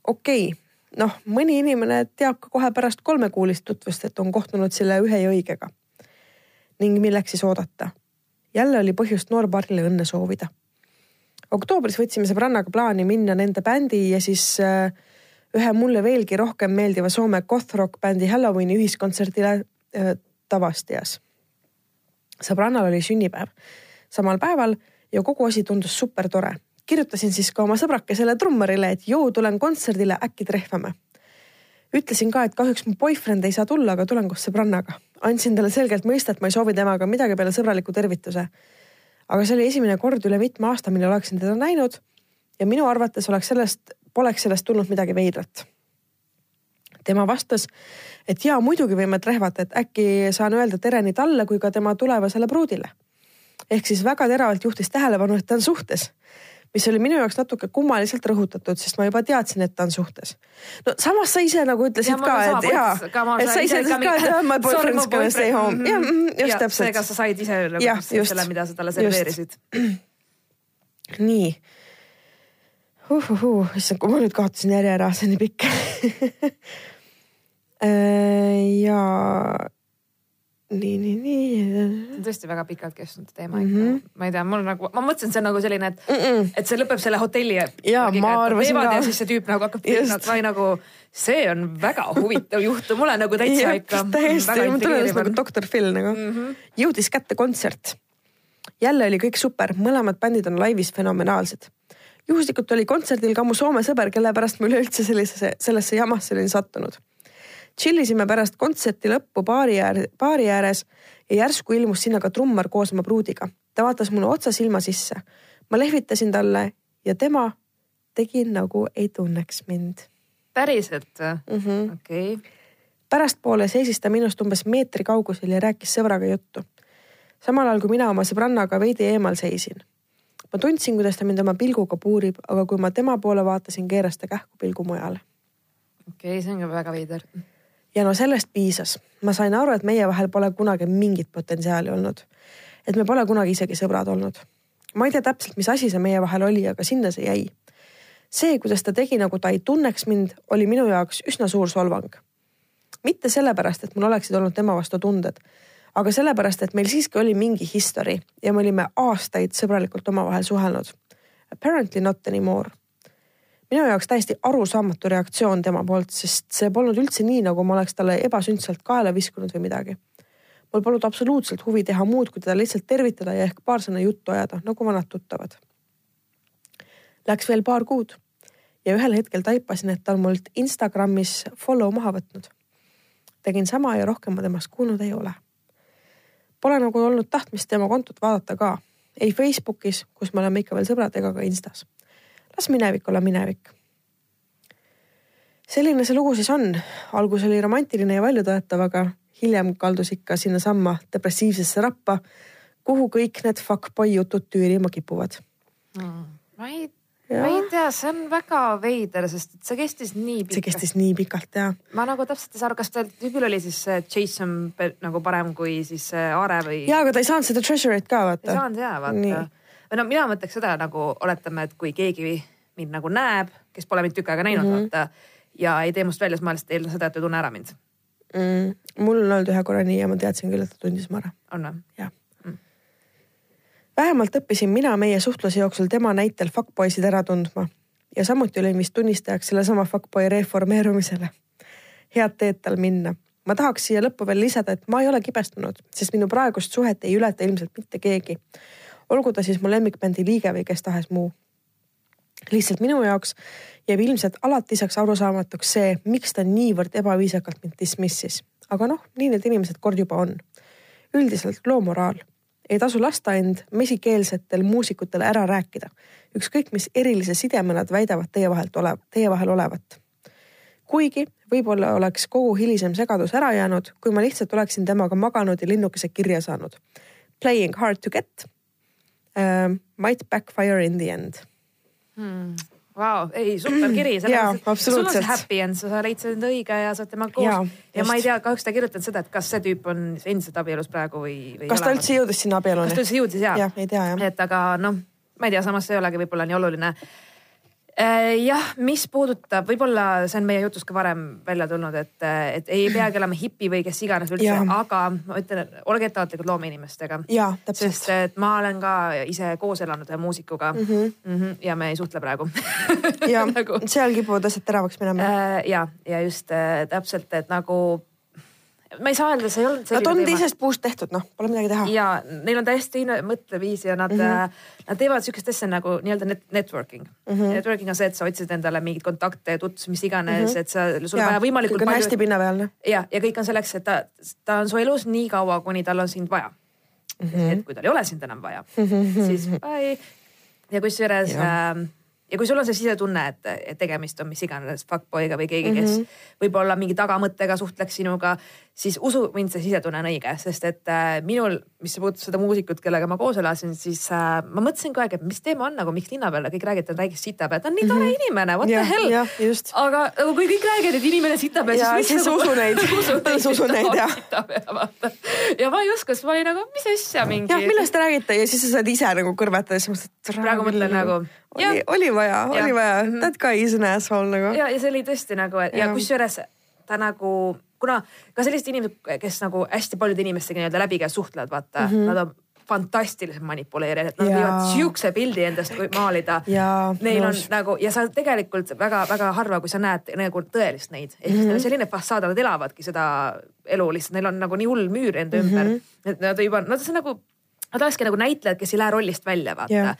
okei okay,, noh, mõni inimene teab ka kohe pärast kolmekuulist tutvust, et on kohtunud selle ühe ja õigega. Ning milleks siis oodata? jälle oli põhjust noorpaarile õnne soovida. oktoobris võtsime sõbrannaga plaani minna nende bändi ja siis äh, ühe mulle veelgi rohkem meeldiva Soome goth-rock bändi Halloweeni ühiskontserdile äh, Tavastias. sõbrannal oli sünnipäev samal päeval ja kogu asi tundus super tore. kirjutasin siis ka oma sõbrakesele trummarile, et jõu, tulen kontserdile, äkki trehvame. ütlesin ka, et kahjuks mu boyfriend ei saa tulla, aga tulen koos sõbrannaga. Andsin talle selgelt mõista, et ma ei soovi temaga midagi peale sõbraliku tervituse. aga see oli esimene kord üle mitme aasta, mil oleksin teda näinud ja minu arvates oleks sellest poleks sellest tulnud midagi veidrat. tema vastas, et jaa, muidugi võime trehvata, et äkki saan öelda tere nii talle kui ka tema tulevasele pruudile. ehk siis väga teravalt juhtis tähelepanu, et ta on suhtes mis oli minu jaoks natuke kummaliselt rõhutatud, sest ma juba teadsin, et ta on suhtes. no samas sa ise nagu ütlesid ja, ka, et jaa, et sa ise ütlesid ka, et jah, my boyfriend's gonna stay home. jah, mm, just täpselt. seega sa said ise nagu selle, mida sa talle serveerisid. (clears throat) nii uhuhuu, issand, kui ma nüüd kaotasin järje ära, see on nii pikk (laughs) äh, ja nii, nii, nii. see on tõesti väga pikalt kestnud teema ikka mm. -hmm. ma ei tea, mul nagu, ma mõtlesin, see on nagu selline, et mm, -mm. et see lõpeb selle hotelli. ja ma arvasin ka. ja siis see tüüp nagu hakkab, ma ei nagu, see on väga huvitav juhtum, mulle nagu täitsa ikka. täiesti, ma tunnen nagu doktor Phil nagu mm. -hmm. jõudis kätte kontsert. jälle oli kõik super, mõlemad bändid on laivis fenomenaalsed juhuslikult oli kontserdil ka mu Soome sõber, kelle pärast ma üleüldse sellisesse, sellesse jamasse olin sattunud tšillisime pärast kontserti lõppu baari äär, baari ääres ja järsku ilmus sinna ka trummar koos oma pruudiga. ta vaatas mulle otsa silma sisse. ma lehvitasin talle ja tema tegi nagu ei tunneks mind. päriselt või mm -hmm.? okei okay. pärastpoole seisis ta minust umbes meetri kaugusel ja rääkis sõbraga juttu. samal ajal kui mina oma sõbrannaga veidi eemal seisin. ma tundsin, kuidas ta mind oma pilguga puurib, aga kui ma tema poole vaatasin, keeras ta kähku pilgu mujale. okei okay,, see on ka väga veider ja no sellest piisas. ma sain aru, et meie vahel pole kunagi mingit potentsiaali olnud. et me pole kunagi isegi sõbrad olnud. ma ei tea täpselt, mis asi see meie vahel oli, aga sinna see jäi. see, kuidas ta tegi, nagu ta ei tunneks mind, oli minu jaoks üsna suur solvang. mitte sellepärast, et mul oleksid olnud tema vastu tunded, aga sellepärast, et meil siiski oli mingi history ja me olime aastaid sõbralikult omavahel suhelnud. Apparently not anymore minu jaoks täiesti arusaamatu reaktsioon tema poolt, sest see polnud üldse nii, nagu ma oleks talle ebasündsalt kaela viskunud või midagi. mul polnud absoluutselt huvi teha muud, kui teda lihtsalt tervitada ja ehk paar sõna juttu ajada, nagu vanad tuttavad. Läks veel paar kuud ja ühel hetkel taipasin, et ta on mult Instagramis follow maha võtnud. tegin sama ja rohkem ma temast kuulnud ei ole. Pole nagu olnud tahtmist tema kontot vaadata ka, ei Facebookis, kus me oleme ikka veel sõbrad, ega ka Instas las minevik olla minevik. selline see lugu siis on. algus oli romantiline ja väljutõetav, aga hiljem kaldus ikka sinnasamma depressiivsesse rappa, kuhu kõik need fuckboy jutud tüürima kipuvad mm,. ma ei ma ei tea, see on väga veider, sest see kestis nii pikalt. see kestis nii pikalt ja. ma nagu täpselt ei saa aru, kas tal tüübil oli siis Jason nagu parem kui siis Aare või? ja, aga ta ei saanud seda treasure'it ka vaata. ei saanud ja vaata või no mina mõtleks seda nagu oletame, et kui keegi mind nagu näeb, kes pole mind tükk aega näinud mm, -hmm. vaata ja ei tee must välja, siis ma lihtsalt eeldan seda, et ta ei tunne ära mind mm,. mul on olnud ühe korra nii ja ma teadsin küll, et ta tundis mu ära. on või? jah mm.. vähemalt õppisin mina meie suhtluse jooksul tema näitel fuckboysid ära tundma ja samuti olin vist tunnistajaks sellesama fuckboy reformeerumisele. head teed tal minna ma tahaks siia lõppu veel lisada, et ma ei ole kibestunud, sest minu praegust suhet ei ületa ilmselt mitte keegi olgu ta siis mu lemmikbändi liige või kes tahes muu. lihtsalt minu jaoks jääb ilmselt alatiseks arusaamatuks see, miks ta niivõrd ebaviisakalt mind dismissis. aga noh, nii need inimesed kord juba on. üldiselt loo moraal. ei tasu lasta end mesikeelsetel muusikutele ära rääkida. ükskõik, mis erilise sideme nad väidavad teie vahelt olev, teie vahel olevat. kuigi võib-olla oleks kogu hilisem segadus ära jäänud, kui ma lihtsalt oleksin temaga maganud ja linnukese kirja saanud. Playing hard to get uh, might backfire in the end hmm.. Vau, ei (clears throat) super kiri. absoluutselt. sul on see happy end, sa leidsid enda õige ja sa oled temaga koos. ja, ja ma ei tea, kahjuks ta ei kirjutanud seda, et kas see tüüp on endiselt abielus praegu või, või. kas ta üldse jõudis sinna abieluni? kas ta üldse jõudis ja? jah, ei tea jah. et aga noh, ma ei tea, samas see ei olegi võib-olla nii oluline jah, mis puudutab, võib-olla see on meie jutus ka varem välja tulnud, et, et ei peagi olema hipi või kes iganes üldse, aga ma ütlen, olge ettevaatlikud loomeinimestega. sest et ma olen ka ise koos elanud ühe muusikuga mm. -hmm. Mm -hmm, ja me ei suhtle praegu ja (laughs) nagu, seal kipuvad asjad teravaks minema. Äh, ja, ja just äh, täpselt, et nagu ma ei saa öelda, see ei olnud Nad on teisest puust tehtud, noh, pole midagi teha. ja neil on täiesti teine mõtteviis ja nad mm, -hmm. nad teevad sihukest asja nagu nii-öelda net networking mm. -hmm. Networking on see, et sa otsid endale mingeid kontakte, tutvusi, mis iganes mm, -hmm. et sa, sul on vaja võimalikult palju. hästi pinnapealne. ja, ja kõik on selleks, et ta, ta on su elus nii kaua, kuni tal on sind vaja mm. -hmm. et kui tal ei ole sind enam vaja mm, -hmm. siis bye. ja kusjuures äh, ja kui sul on see sisetunne, et, tegemist on mis iganes fuckboy'ga või keegi, kes mm -hmm. võib-olla mingi tagamõttega suhtleks sinuga, siis usu mind, see sisetunne on õige, sest et äh, minul, mis puudutab seda muusikut, kellega ma koos elasin, siis äh, ma mõtlesin kogu aeg, et mis teema on nagu, miks linna peal kõik räägivad, väikest sita peal, ta on nii tore mm -hmm. inimene, what ja, the hell. aga nagu kui kõik räägivad, et inimene sita peal, siis. siis nagu, usu neid (laughs) usu neid (laughs) jah. ja ma ei oska, siis ma olin nagu, mis asja mingi. jah, millest te räägite ja siis sa saad ise nagu kõrvetada, siis mõtled. praegu mõtlen nagu oli, oli vaja, oli vaja, that guy is an asshole nagu. ja, ja see oli tõesti nagu ja, ja kusjuures ta nagu, kuna ka sellised inimesed, kes nagu hästi paljude inimestega nii-öelda läbi käes suhtlevad, vaata mm, -hmm. nad on fantastilised manipuleerijad, nad võivad siukse pildi endast maalida. Neil on nagu ja sa tegelikult väga-väga harva, kui sa näed nagu tõelist neid, ehk siis Mhm. neil on selline fassaad, nad elavadki seda elu lihtsalt, neil on nagu nii hull müür enda Mhm. ümber, et nad juba, nad on nagu Nad olekski nagu näitlejad, kes ei lähe rollist välja, vaata Jah.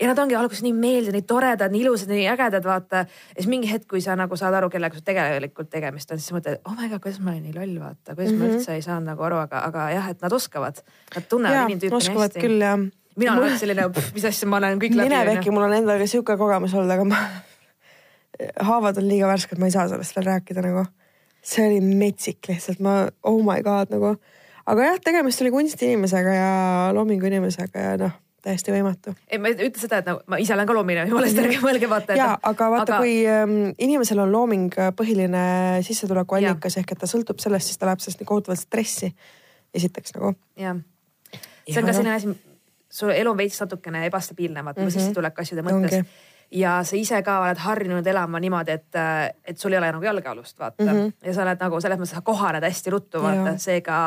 ja nad ongi alguses nii meeldivad, nii toredad, nii ilusad, nii ägedad, vaata. ja siis mingi hetk, kui sa nagu saad aru, kellega sul tegelikult tegemist on, siis mõtled, oh my god, kuidas ma olin nii loll, vaata, kuidas mm -hmm. ma üldse ei saanud nagu aru, aga, aga jah, et nad oskavad. Nad tunnevad inimtüüpi nii oskavad hästi. küll jah. mina olen alati selline, mis asja, ma olen kõik läbi. minevihki, mul on endal ka sihuke kogemus olnud, aga ma, (laughs) haavad on liiga värsked, ma ei saa sellest veel rääkida nagu. see oli metsik lihtsalt, ma, oh my god nagu. Aga jah, tegemist oli kunstiinimesega ja loomingu inimesega ja noh, täiesti võimatu. ei, ma ei ütle seda, et nagu ma ise olen ka loomine, jumala eest ärge mõelge vaata. ja, aga vaata aga..., kui ähm, inimesel on looming põhiline sissetulekuallikas ehk et ta sõltub sellest, siis ta läheb sellest nii kohutavalt stressi. esiteks nagu. jah, see on ka selline asi, su elu on veits natukene ebastabiilne, vaata mm -hmm. sissetulek asjade mõttes Ongi. Ja sa ise ka oled harjunud elama niimoodi, et, et sul ei ole nagu jalgealust, vaata mm. -hmm. ja sa oled nagu selles mõttes, sa kohaned hästi ruttu, vaata seega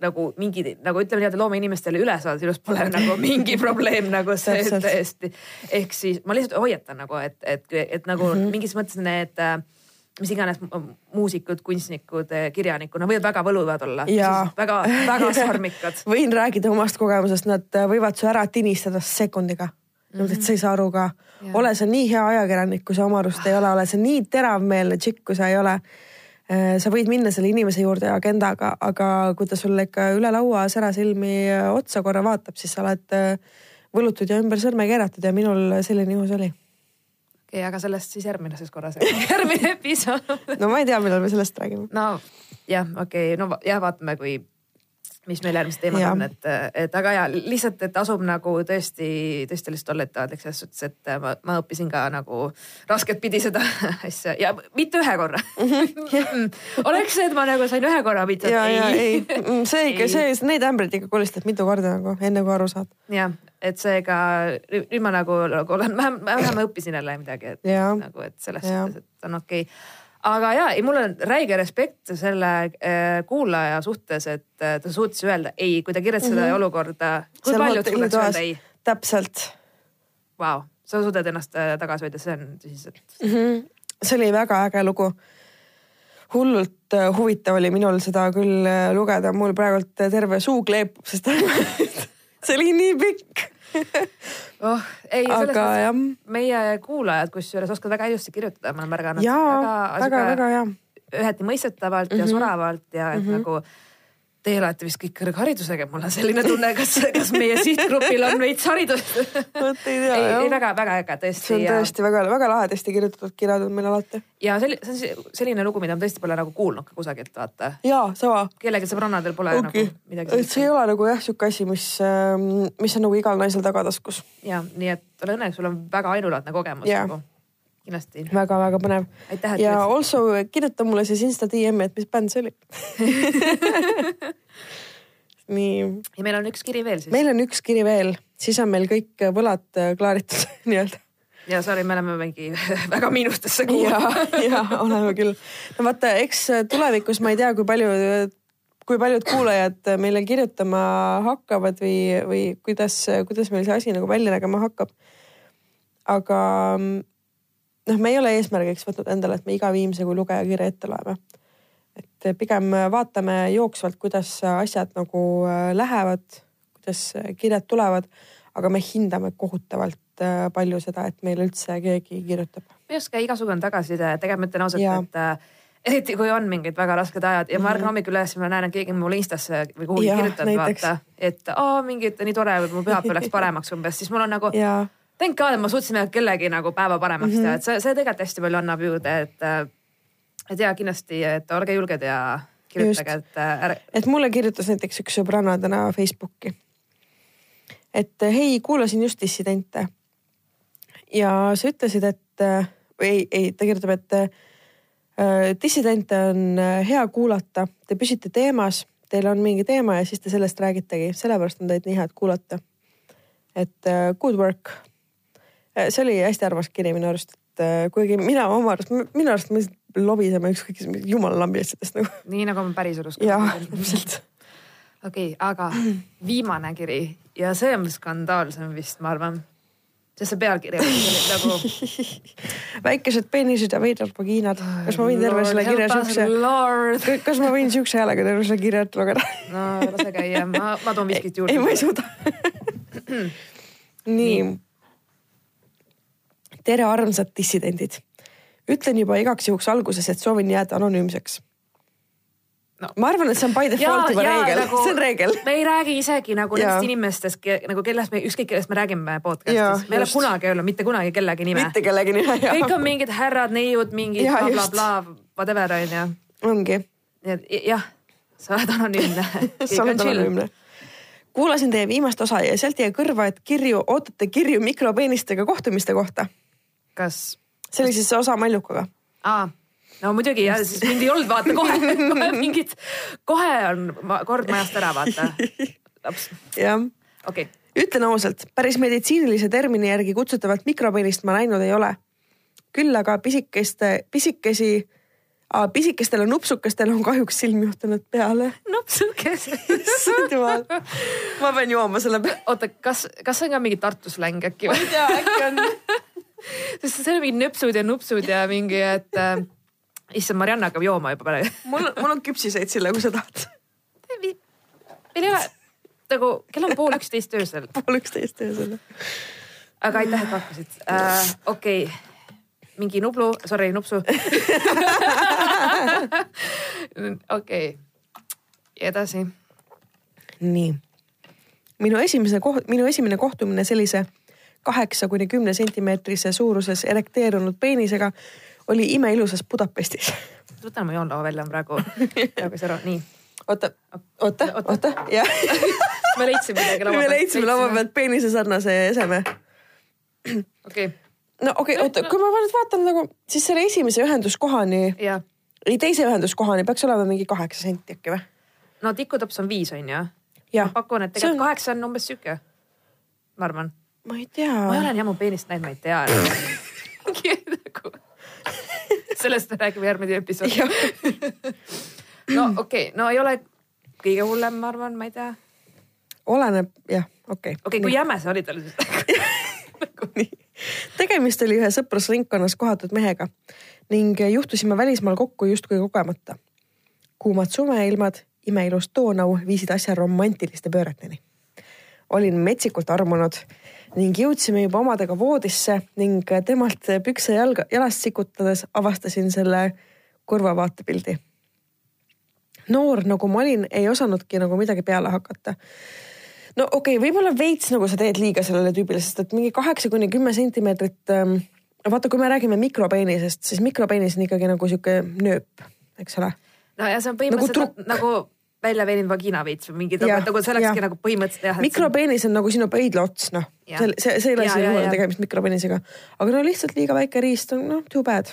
nagu mingi nagu ütleme niimoodi, loomeinimestele üle saada sinust pole (laughs) nagu mingi probleem nagu see tõesti. ehk siis ma lihtsalt hoiatan nagu, et, et, et nagu mm -hmm. mingis mõttes need äh, mis iganes mu- muusikud, kunstnikud, kirjanikud, nad võivad väga võluvad olla. Jaa. väga, väga sarmikad. (laughs) võin rääkida omast kogemusest, nad äh, võivad su ära tinistada sekundiga. niimoodi, et sa ei saa aru ka. Ole sa nii hea ajakirjanik, kui sa oma arust ei ole, ole sa nii teravmeelne tšikk, kui sa ei ole. sa võid minna selle inimese juurde agendaga, aga kui ta sulle ikka üle laua särasilmi äh, otsa korra vaatab, siis sa oled äh, võlutud ja ümber sõrme keeratud ja minul selline juhus oli. okei, aga sellest siis järgmises korras, (laughs) järgmine episood. no ma ei tea, millal me sellest räägime. no jah, okei okay,, no jah, vaatame, kui, mis meil järgmised teemad Jah. on, et, et aga ja lihtsalt, et tasub nagu tõesti, tõesti lihtsalt olla ettevaatlik selles suhtes, et ma, ma õppisin ka nagu rasket pidi seda (laughs) asja ja mitte ühe korra oleks see, et ma nagu sain ühe korra pitsat. ja, ja ei, see ikka, see, neid ämbreid ikka kolistad mitu korda nagu enne kui aru saad. jah, et seega nüüd ma nagu, nagu olen vähem, vähem õppisin jälle midagi, et Jaa. nagu, et selles suhtes, et on okei okay. Aga ja, ei mul on räige respekt selle äh, kuulaja suhtes, et äh, ta suutis öelda ei, kui ta kirjeldas seda olukorda. kui Seal palju ta suudaks öelda ei? täpselt Vau, sa suudad ennast äh, tagasi hoida, see on tõsiselt. mm. -hmm. see oli väga äge lugu. hullult äh, huvitav oli minul seda küll äh, lugeda, mul praegult terve suu kleepub, sest (laughs) see oli nii pikk. oh, ei, selles aga mõttes meie kuulajad kusjuures oskavad väga ilusti kirjutada, ma olen märganud. jaa, väga-väga hea. üheti mõistetavalt ja Mhm. soravalt ja et nagu teie olete vist kõik kõrgharidusega, mul on selline tunne, kas, kas meie sihtgrupil on veits haridust. vot ei tea ei, ei jah. väga-väga äge tõesti. see on tõesti väga-väga lahedasti kirjutatud kirjad on meil alati. ja selline, see on see- selline lugu, mida ma tõesti pole nagu kuulnud ka kusagilt, vaata. jaa, sama. kellelgi sõbrannadel pole ongi nagu, midagi et see ei ole nagu jah, sihuke asi, mis, mis on nagu igal naisel tagataskus. ja nii et ole õnnelik, sul on väga ainulaadne kogemus Jaa. nagu. kindlasti. väga-väga põnev. ja also kirjuta mulle siis Insta DM-i, et mis bänd see oli. (laughs) nii, ja meil on üks kiri veel siis. meil on üks kiri veel, siis on meil kõik võlad äh, klaaritud (laughs) nii-öelda. ja sorry, me oleme mingi (laughs) väga miinustesse ja kuulanud., ja oleme küll. no vaata, eks tulevikus ma ei tea, kui palju, kui paljud kuulajad meile kirjutama hakkavad või, või kuidas, kuidas meil see asi nagu välja nägema hakkab. aga noh, me ei ole eesmärgiks võtnud endale, et me iga viimse kui lugeja kirja ette loeme. et pigem vaatame jooksvalt, kuidas asjad nagu äh, lähevad, kuidas kirjad tulevad, aga me hindame kohutavalt äh, palju seda, et meile üldse keegi kirjutab. minu arust ka igasugune tagasiside, tegelikult ma ütlen ausalt, et äh, eriti kui on mingid väga rasked ajad ja ma ärkan hommikul üles ja ma näen, et keegi mulle Instasse või kuhugi näiteks. vaata, et aa mingi, et nii tore mu pühapäev läks paremaks umbes, siis mul on nagu ja thank god, et ma suutsin kellegi nagu päeva paremaks Mhm. teha, et see, see tegelikult hästi palju annab juurde, et äh, et ja kindlasti, et olge julged ja kirjutage, et äh, ärge, et mulle kirjutas näiteks üks sõbranna täna Facebooki. et hei, kuulasin just dissidente. ja sa ütlesid, et või ei, ei, ta kirjutab, et äh, dissidente on äh, hea kuulata, te püsite teemas, teil on mingi teema ja siis te sellest räägitegi, sellepärast on teid nii head kuulata. et äh, good work. See oli hästi armas kiri minu arust, äh, kuigi mina oma arust, minu arust me lobiseme ükskõik jumala lambi asjadest nagu. (laughs) nii nagu me päriselus. jah, täpselt. okei, aga viimane kiri ja see on skandaalsem vist, ma arvan. sest see pealkiri nagu. (laughs) väikesed peenised ja veidrad vagiinad. kas ma võin terve selle kirja siukse, kas ma võin siukse häälega terve selle kirja ette lugeda? no lase käia, ma, ma toon viskit juurde. ei, ma ei suuda. (clears throat) nii. tere, armsad dissidendid. ütlen juba igaks juhuks alguses, et soovin jääda anonüümseks No. ma arvan, et see on by default juba reegel, see on reegel. me ei räägi isegi nagu Jaa. nendest inimestest, nagu kellest me, ükskõik kellest me räägime podcast'is, me ei ole kunagi öelnud mitte kunagi kellegi nime. mitte kellegi nime. kõik on mingid härrad, neiud, mingid blablabla whatever onju. ongi, nii et jah, sa oled anonüümne. (laughs) sa oled anonüümne. kuulasin teie viimast osa ja sealt jäi kõrva, et kirju, ootate kirju mikropeenistega kohtumiste kohta. kas, see oli siis see osa Mallukaga. aa, no muidugi ja siis mind ei olnud, vaata kohe, (laughs) kohe mingid, kohe on ma, kord majast ära, vaata. jah okei okay., ütlen ausalt, päris meditsiinilise termini järgi kutsutavat mikropeenist ma näinud ei ole. küll aga pisikeste, pisikesi, pisikestele nupsukestele on kahjuks silm juhtunud peale. nupsukes. (laughs) issand jumal, ma pean jooma selle peale. oota, kas, kas see on ka mingi Tartu släng äkki ma või ei? tea, äkki on. (laughs) (laughs) sest see on mingi nöpsud ja nupsud ja mingi, et äh, issand, Marianne hakkab jooma juba praegu. (laughs) mul, mul on küpsiseid sille, kui sa tahad. meil ei ole nagu, kell on pool üksteist öösel, (laughs) pool üksteist öösel. aga aitäh, et pakkusid äh,. okei okay., mingi Nublu, sorry, Nupsu. okei, edasi. nii. minu esimese koht, minu esimene kohtumine sellise kaheksa kuni kümne sentimeetrise suuruses erekteerunud peenisega oli imeilusas Budapestis. võtan mu joonlaua välja praegu. jagas ära, nii. oota, oota, Oota. jah. (laughs) me leidsime midagi laua me leidsime laua. pealt peenise sarnase eseme. okei, no okei okay,, oota, kui ma nüüd vaatan nagu, siis selle esimese ühenduskohani, ja ei teise ühenduskohani peaks olema mingi kaheksa senti äkki või? no tikutops on viis on ju. ma, pakun, et tegelikult on- kaheksa on umbes sihuke. ma arvan, ma ei tea. ma ei ole nii ammu peenist näinud, ma ei tea. (laughs) (laughs) nagu sellest me räägime järgmine episood. (laughs) no okei okay,, no ei ole kõige hullem, ma arvan, ma ei tea. oleneb jah, okei. okei okay,, kui jäme see oli tal siis? nii. tegemist oli ühe sõprusringkonnas kohatud mehega ning juhtusime välismaal kokku justkui kogemata. kuumad suveilmad, imeilus toonau viisid asja romantiliste pööreteni. olin metsikult armunud ning jõudsime juba omadega voodisse ning temalt pükse jalga, jalast sikutades avastasin selle kurva vaatepildi. noor nagu ma olin, ei osanudki nagu midagi peale hakata no okei okay,, võib-olla veits nagu sa teed liiga sellele tüübile, sest et mingi kaheksa kuni kümme sentimeetrit ähm,. vaata, kui me räägime mikropeenisest, siis mikropeenis on ikkagi nagu sihuke nööp, eks ole. no ja see on põhimõtteliselt nagu, nagu välja veeninud vagina veits või mingi, Jah, nagu see olekski jah. nagu põhimõtteliselt jah. mikropeenis on nagu sinu peidla ots, noh. Jah. see, see, see ei ole siin ja. tegemist mikropeenisega. aga no lihtsalt liiga väike riist on noh, too bad.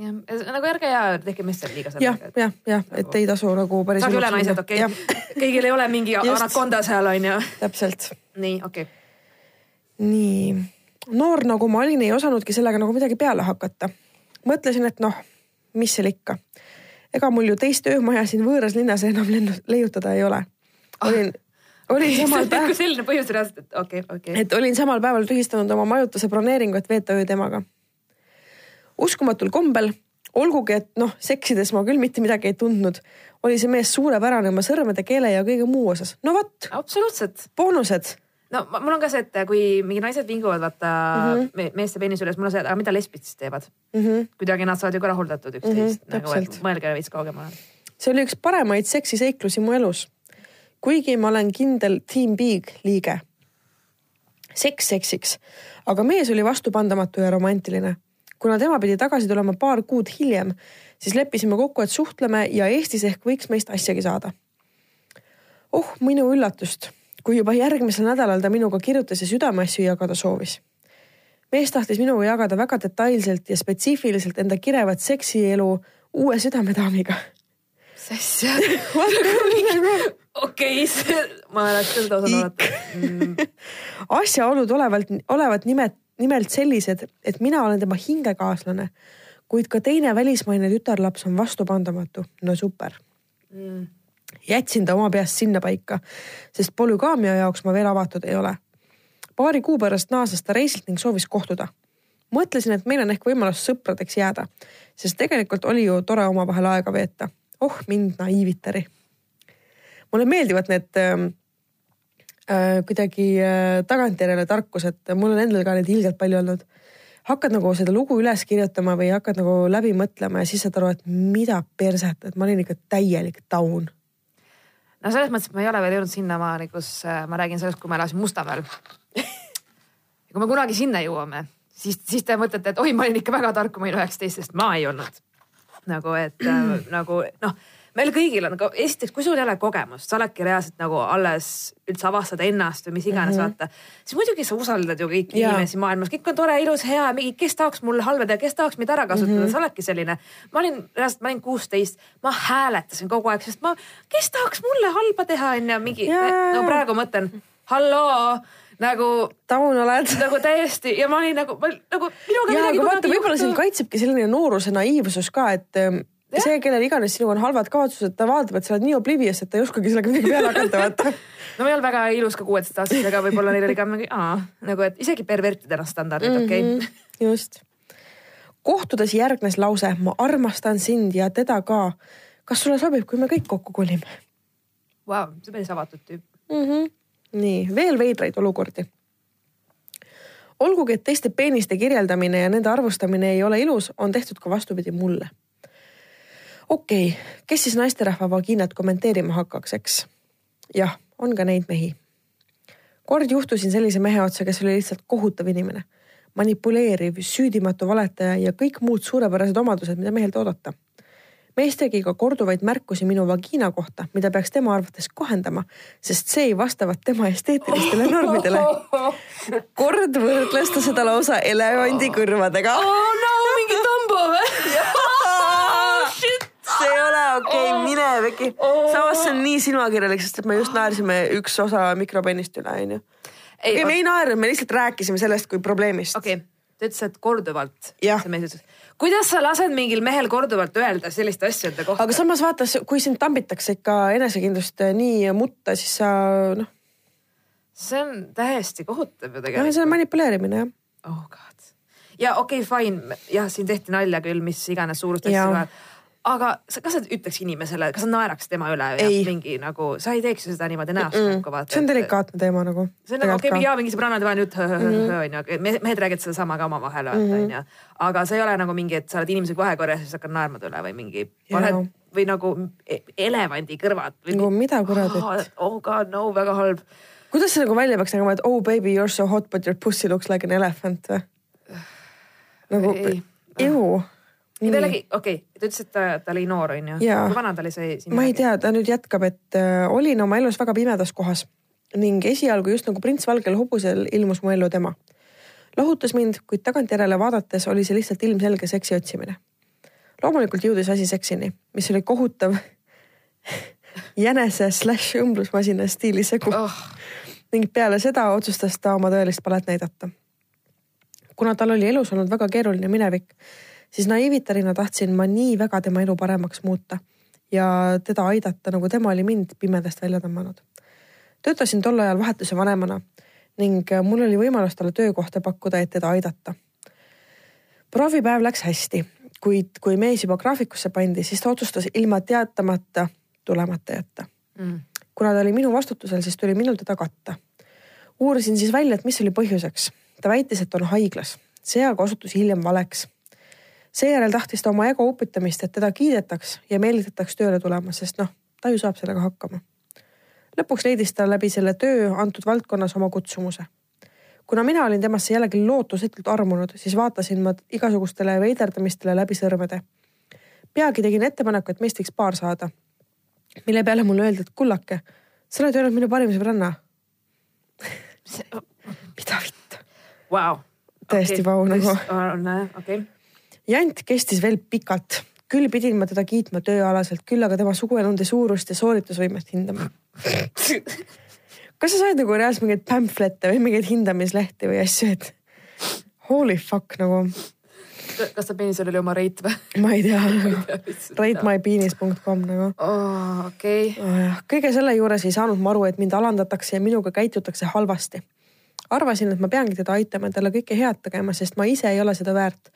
jah, nagu ärge ja tehke meestele liiga jah sellega,. jah, jah, et ei tasu nagu päris. saage üle naised, okei jah, (laughs) kõigil ei ole mingi anakonda seal onju. täpselt. nii, okei okay.. nii, noor nagu ma olin, ei osanudki sellega nagu midagi peale hakata. mõtlesin, et noh, mis seal ikka. Ega mul ju teist öömaja siin võõras linnas enam lennu- leiutada ei ole. olin, olin samal päeval, selline põhjus reaalselt, et okei okay,, okei okay.. et olin samal päeval tühistanud oma majutuse broneeringu, et veeta öö temaga. uskumatul kombel, olgugi et noh, seksides ma küll mitte midagi ei tundnud, oli see mees suurepärane oma sõrmede, keele ja kõige muu osas. no vot, absoluutselt. boonused. No mul on ka see, et kui mingid naised vinguvad vaata mm. -hmm. me, meeste peenise üles, mul on see, aga mida lesbid siis teevad Mm -hmm. kuidagi nad saavad ju ka rahuldatud üksteist mm, -hmm, nagu mõelge veits kaugemale. see oli üks paremaid seksiseiklusi mu elus. kuigi ma olen kindel Team Big liige. seks seksiks, aga mees oli vastupandamatu ja romantiline. kuna tema pidi tagasi tulema paar kuud hiljem, siis leppisime kokku, et suhtleme ja Eestis ehk võiks meist asjagi saada. oh minu üllatust, kui juba järgmisel nädalal ta minuga kirjutas ja südameasju jagada soovis mees tahtis minuga jagada väga detailselt ja spetsiifiliselt enda kirevat seksielu uue südamedaamiga mis asja? (laughs) okei, ma oleks küll tahtnud oodata mm,. asjaolud olevalt, olevat nimet-, nimelt sellised, et mina olen tema hingekaaslane, kuid ka teine välismaine tütarlaps on vastupandamatu. no super mm.. Jätsin ta oma peast sinnapaika, sest polügaamia jaoks ma veel avatud ei ole. paari kuu pärast naases ta reisilt ning soovis kohtuda. mõtlesin, et meil on ehk võimalus sõpradeks jääda, sest tegelikult oli ju tore omavahel aega veeta. oh mind naiivitari. mulle meeldivad need äh, äh, kuidagi äh, tagantjärele tarkused, mul on endal ka neid ilgelt palju olnud. hakkad nagu seda lugu üles kirjutama või hakkad nagu läbi mõtlema ja siis saad aru, et mida perset, et ma olin ikka täielik taun. No selles mõttes, et ma ei ole veel jõudnud sinnamaani, kus äh, ma räägin sellest, kui ma elasin Mustamäel ja kui me kunagi sinna jõuame, siis, siis te mõtlete, et oi, ma olin ikka väga tark, kui ma olin üheksateist, sest ma ei olnud. nagu, et äh, nagu noh meil kõigil on, esiteks, kui sul ei ole kogemust, sa oledki reaalselt nagu alles üldse avastada ennast või mis iganes mm -hmm. vaata, siis muidugi sa usaldad ju kõiki ja. inimesi maailmas, kõik on tore, ilus, hea, mingi, kes tahaks mul halba teha, kes tahaks mind ära kasutada mm, -hmm. sa oledki selline. ma olin reaalselt, ma olin kuusteist, ma hääletasin kogu aeg, sest ma, kes tahaks mulle halba teha, onju, mingi, no praegu mõtlen, halloo nagu. taun oled. (laughs) nagu täiesti ja ma olin nagu, nagu minuga. ja, aga vaata, võib-olla sind kaitsebki selline nooruse naiivsus ka, et ja see, kellel iganes sinuga on halvad kavatsused, ta vaatab, et sa oled nii oblivious, et ta ei oskagi sellega midagi peale hakata, vaata. (laughs) no ei olnud väga ilus ka kuueteistaastasega, võib-olla neil oli ka mingi aa, nagu et isegi pervertidel on standardid, okei okay. mm. -hmm, just. kohtudes järgnes lause, ma armastan sind ja teda ka. kas sulle sobib, kui me kõik kokku kolime? Vau, see on päris avatud tüüp mm. -hmm. nii, veel veidraid olukordi olgugi, et teiste peeniste kirjeldamine ja nende arvustamine ei ole ilus, on tehtud ka vastupidi mulle okei okay,, kes siis naisterahva vagiinat kommenteerima hakkaks, eks? jah, on ka neid mehi. kord juhtusin sellise mehe otsa, kes oli lihtsalt kohutav inimene, manipuleeriv, süüdimatu valetaja ja kõik muud suurepärased omadused, mida mehelt oodata mees tegi ka korduvaid märkusi minu vagiina kohta, mida peaks tema arvates kohendama, sest see ei vastavat tema esteetilistele normidele. (laughs) kord võrdles ta seda lausa elevandi kõrvadega. oh no, mingi tambo või? Okei okay,, mine Veki oh.. samas see on nii silmakirjalik, sest et me just naersime üks osa mikropennist üle, onju. ei, okay, me ei naernud, me lihtsalt rääkisime sellest kui probleemist. okei okay., ta ütles, et korduvalt. kuidas sa lased mingil mehel korduvalt öelda sellist asja enda kohta? aga samas vaatas, kui sind tambitakse ikka enesekindlust nii mutta, siis sa noh. see on täiesti kohutav ju tegelikult. see on manipuleerimine jah. oh god. ja okei okay,, fine, jah, siin tehti nalja küll, mis iganes suurust asju vahel aga sa, kas sa ütleks inimesele, kas sa naeraks tema üle ja mingi nagu, sa ei teeks ju seda niimoodi näost mm -mm. kokku vaata. see on delikaatne teema nagu. see on nagu okei okay,, jaa, mingi sõbrannade vaheline jutt mhm. onju, mehed räägivad sedasama ka omavahel vaata mhm. onju. aga see ei ole nagu mingi, et sa oled inimesega vahekorras ja siis hakkad naerma ta üle või mingi, paned või nagu e-, elevandi kõrvad. nagu mida kuradit oh,. oh god no, väga halb. kuidas see nagu välja peaks nägema, et oh baby you are so hot but your pussy looks like an elephant või? nagu, ju nii pealegi, okei okay,, ta ütles, et ta, ta oli noor, onju. kui vana ta oli see? ma ei tea, ta nüüd jätkab, et äh, olin oma elus väga pimedas kohas ning esialgu just nagu prints valgel hobusel ilmus mu ellu tema. lohutas mind, kuid tagantjärele vaadates oli see lihtsalt ilmselge seksi otsimine. loomulikult jõudis asi seksini, mis oli kohutav (laughs) jänese slaš õmblusmasina stiili segu oh. ning peale seda otsustas ta oma tõelist palet näidata. kuna tal oli elus olnud väga keeruline minevik siis naiivitarina tahtsin ma nii väga tema elu paremaks muuta ja teda aidata, nagu tema oli mind pimedast välja tõmmanud. töötasin tol ajal vahetuse vanemana ning mul oli võimalus talle töökohta pakkuda, et teda aidata. proovipäev läks hästi, kuid kui mees juba graafikusse pandi, siis ta otsustas ilma teatamata tulemata jätta mm.. kuna ta oli minu vastutusel, siis tuli minul teda katta. uurisin siis välja, et mis oli põhjuseks. ta väitis, et on haiglas, see aga osutus hiljem valeks seejärel tahtis ta oma ego upitamist, et teda kiidetaks ja meelitataks tööle tulema, sest noh, ta ju saab sellega hakkama. lõpuks leidis ta läbi selle töö antud valdkonnas oma kutsumuse. kuna mina olin temasse jällegi lootusetult armunud, siis vaatasin ma igasugustele veiderdamistele läbi sõrmede. peagi tegin ettepaneku, et meist võiks paar saada. mille peale mulle öeldi, et kullake, sa oled öelnud minu parim sõbranna (laughs) mida vitt wow.? täiesti okay. vau nagu. okei okay jant kestis veel pikalt, küll pidin ma teda kiitma tööalaselt, küll aga tema suguelunde suurust ja sooritusvõimet hindama kas sa said nagu reaalselt mingeid pamflette või mingeid hindamislehti või asju, et Holy fuck nagu, kas ta peenisel oli oma reit või ma ei tea (laughs) ratemypenis.com nagu oh,? okei okay., kõige selle juures ei saanud ma aru, et mind alandatakse ja minuga käitutakse halvasti. arvasin, et ma peangi teda aitama ja talle kõike head tegema, sest ma ise ei ole seda väärt.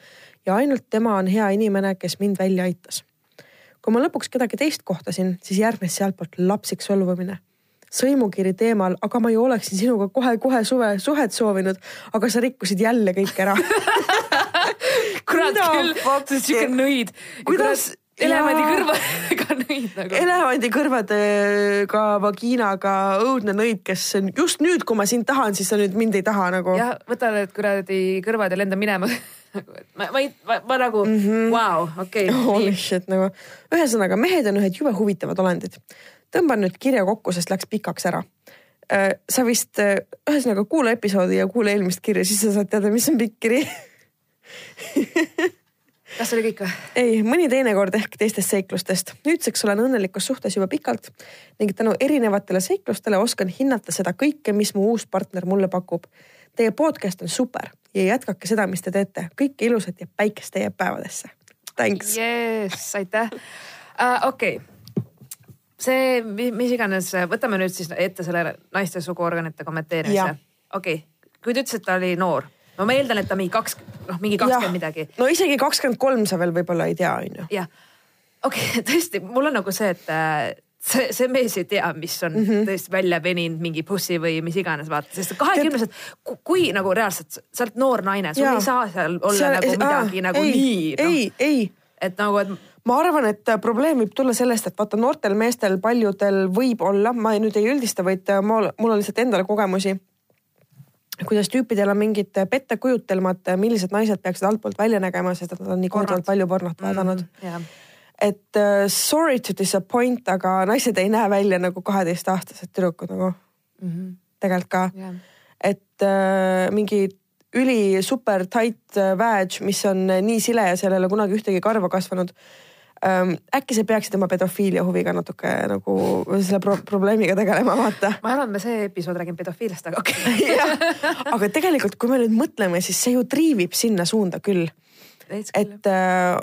Ja ainult tema on hea inimene, kes mind välja aitas. kui ma lõpuks kedagi teist kohtasin, siis järgnes sealtpoolt lapsik solvumine sõimukiri teemal, aga ma ju oleksin sinuga kohe-kohe suve suhet soovinud, aga sa rikkusid jälle kõik ära (laughs) kurat küll, see on siuke nõid. Kuidas- elevandi kõrvadega (laughs) nõid nagu. elevandi kõrvadega vagiinaga õudne nõid, kes on just nüüd, kui ma sind tahan, siis sa nüüd mind ei taha nagu. jah, võta need kuradi kõrvad ja lenda minema. (laughs) ma, ma ei, ma, nagu mm -hmm., vau, okei Holy shit nagu. ühesõnaga mehed on ühed jube huvitavad olendid. tõmban nüüd kirja kokku, sest läks pikaks ära. sa vist, ühesõnaga kuula episoodi ja kuula eelmist kirja, siis sa saad teada, mis on pikk kiri (laughs) kas see oli kõik või? ei, mõni teinekord ehk teistest seiklustest. nüüdseks olen õnnelikus suhtes juba pikalt ning tänu erinevatele seiklustele oskan hinnata seda kõike, mis mu uus partner mulle pakub. Teie podcast on super ja jätkake seda, mis te teete. kõike ilusat ja päikest teie päevadesse. Thanks. jess, aitäh uh,. okei okay. see, mis iganes, võtame nüüd siis ette selle naiste suguorganite kommenteerimise okei okay., kui ta ütles, et ta oli noor, no ma eeldan, et ta mingi kaks, noh mingi kakskümmend midagi. no isegi kakskümmend kolm sa veel võib-olla ei tea, onju. jah, okei okay, (laughs) tõesti, mul on nagu see, et äh, see, see mees ei tea, mis on mm -hmm. tõesti välja veninud mingi bussi või mis iganes, vaata, sest kahekümnesed, kui nagu reaalselt sa oled noor naine, sul Jaa. ei saa seal olla Seal- nagu midagi aa, nagu ei, nii noh, ei, ei et nagu, et ma arvan, et probleem võib tulla sellest, et vaata noortel meestel paljudel võib olla, ma nüüd ei üldista, vaid mul, mul on lihtsalt endal kogemusi. kuidas tüüpidel on mingid pettekujutelmad, millised naised peaksid altpoolt välja nägema, sest et nad on nii kohutavalt palju pornot vaadanud mm.. jah et uh, sorry to disappoint, aga naised ei näe välja nagu kaheteistaastased tüdrukud nagu mm -hmm. tegelikult ka jah et äh, mingi üli super tight äh, vag, mis on nii sile ja seal ei ole kunagi ühtegi karva kasvanud ähm,. äkki sa peaksid oma pedofiilia huviga natuke nagu selle pro probleemiga tegelema, vaata. ma arvan, et me see episood räägime pedofiiliast, aga okei (laughs) okay.. aga tegelikult, kui me nüüd mõtleme, siis see ju triivib sinna suunda küll, et äh,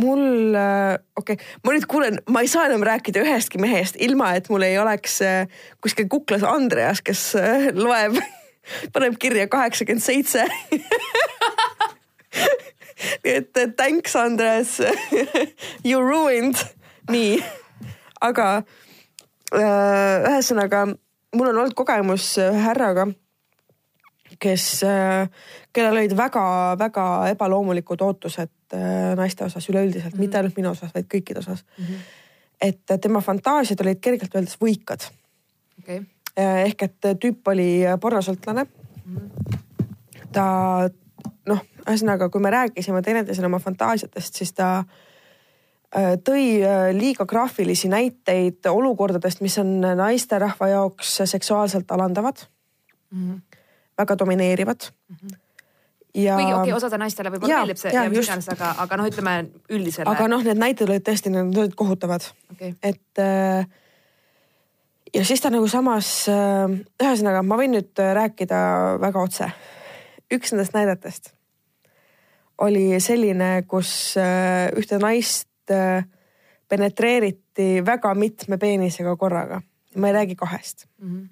mul äh,, okei okay,, ma nüüd kuulen, ma ei saa enam rääkida ühestki mehest, ilma et mul ei oleks äh, kuskil kuklas Andreas, kes äh, loeb, (laughs) paneb kirja kaheksakümmend seitse. (laughs) nii et thanks, Andreas. (laughs) You ruined, nii, aga ühesõnaga mul on olnud kogemus ühe härraga kes, kellel olid väga-väga ebaloomulikud ootused naiste osas üleüldiselt mm, -hmm. mitte ainult minu osas, vaid kõikide osas mm. -hmm. et tema fantaasiad olid kergelt öeldes võikad. okei, ehk et tüüp oli pornosõltlane mm. -hmm. ta noh, ühesõnaga, kui me rääkisime teineteisele oma fantaasiatest, siis ta äh, tõi äh, liiga graafilisi näiteid olukordadest, mis on naisterahva jaoks seksuaalselt alandavad mm -hmm. väga domineerivad mm. -hmm. Ja kuigi okei okay,, osadele naistele võib-olla meeldib see jaa, ja mis iganes, aga, aga noh, ütleme üldisele. aga noh, need näited olid tõesti, need olid kohutavad, okei, et äh, ja siis ta nagu samas äh,, ühesõnaga ma võin nüüd äh, rääkida väga otse. üks nendest näidetest oli selline, kus äh, ühte naist äh, penetreeriti väga mitme peenisega korraga. ma ei räägi kahest. Mhm.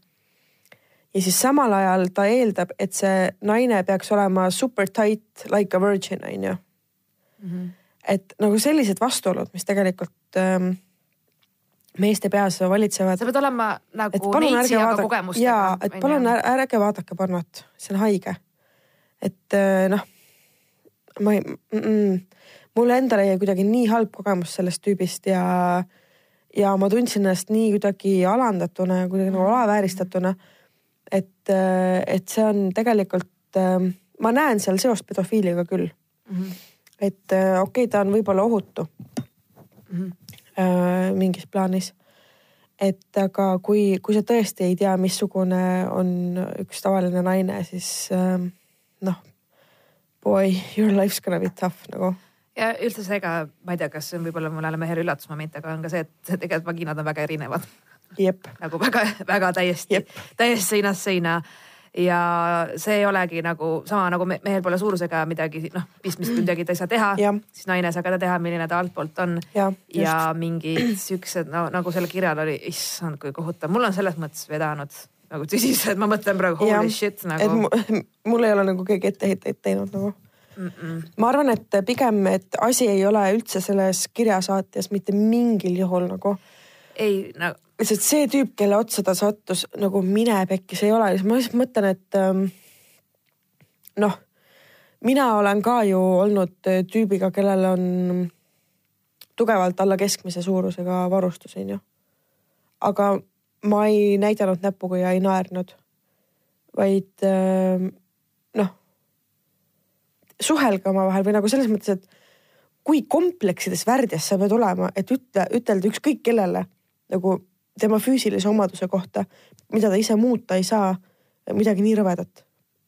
Ja siis samal ajal ta eeldab, et see naine peaks olema super tight like a virgin on ju. Mhm. et nagu sellised vastuolud, mis tegelikult ähm, meeste peas valitsevad sa. pead olema nagu neitsi, aga kogemustega. jaa, et palun ärge, vaadake pornot, see on haige. et äh, noh, ma ei mm,, mm, mulle endale jäi kuidagi nii halb kogemus sellest tüübist ja, ja ma tundsin ennast nii kuidagi alandatuna ja kuidagi nagu alavääristatuna. et, et see on tegelikult, ma näen seal seost pedofiiliaga küll. Mhm. et äh, okei okay,, ta on võib-olla ohutu Mhm. äh, mingis plaanis. et aga kui, kui sa tõesti ei tea, missugune on üks tavaline naine, siis ähm, noh, boy, your life's gonna be tough nagu. ja üldse see ka, ma ei tea, kas see on võib-olla mõnele mehele üllatusmoment, aga on ka see, et tegelikult vagiinad on väga erinevad. Nagu väga-väga täiesti täiesti seinast seina. ja see ei olegi nagu sama nagu me, mehel pole suurusega midagi noh, pistmist midagi ta ei saa teha, siis naine ei saa ka ta teha, milline ta altpoolt on. ja, ja mingid siuksed no, nagu sellel kirjal oli, issand kui kohutav, mul on selles mõttes vedanud nagu tõsiselt, ma mõtlen praegu holy ja, shit nagu. (laughs) mul ei ole nagu keegi etteheiteid teinud nagu mm. -mm. ma arvan, et pigem, et asi ei ole üldse selles kirjasaatjas mitte mingil juhul nagu. Ei no lihtsalt see tüüp, kelle otsa ta sattus nagu mine pekki, see ei ole, ma lihtsalt mõtlen, et ähm, noh, mina olen ka ju olnud tüübiga, kellel on tugevalt alla keskmise suurusega varustus, onju. aga ma ei näidanud näpuga ja ei naernud, vaid äh, noh, suhelge omavahel või nagu selles mõttes, et kui kompleksides värdjas sa pead olema, et ütle, ütelda ükskõik kellele nagu tema füüsilise omaduse kohta, mida ta ise muuta ei saa, midagi nii rõvedat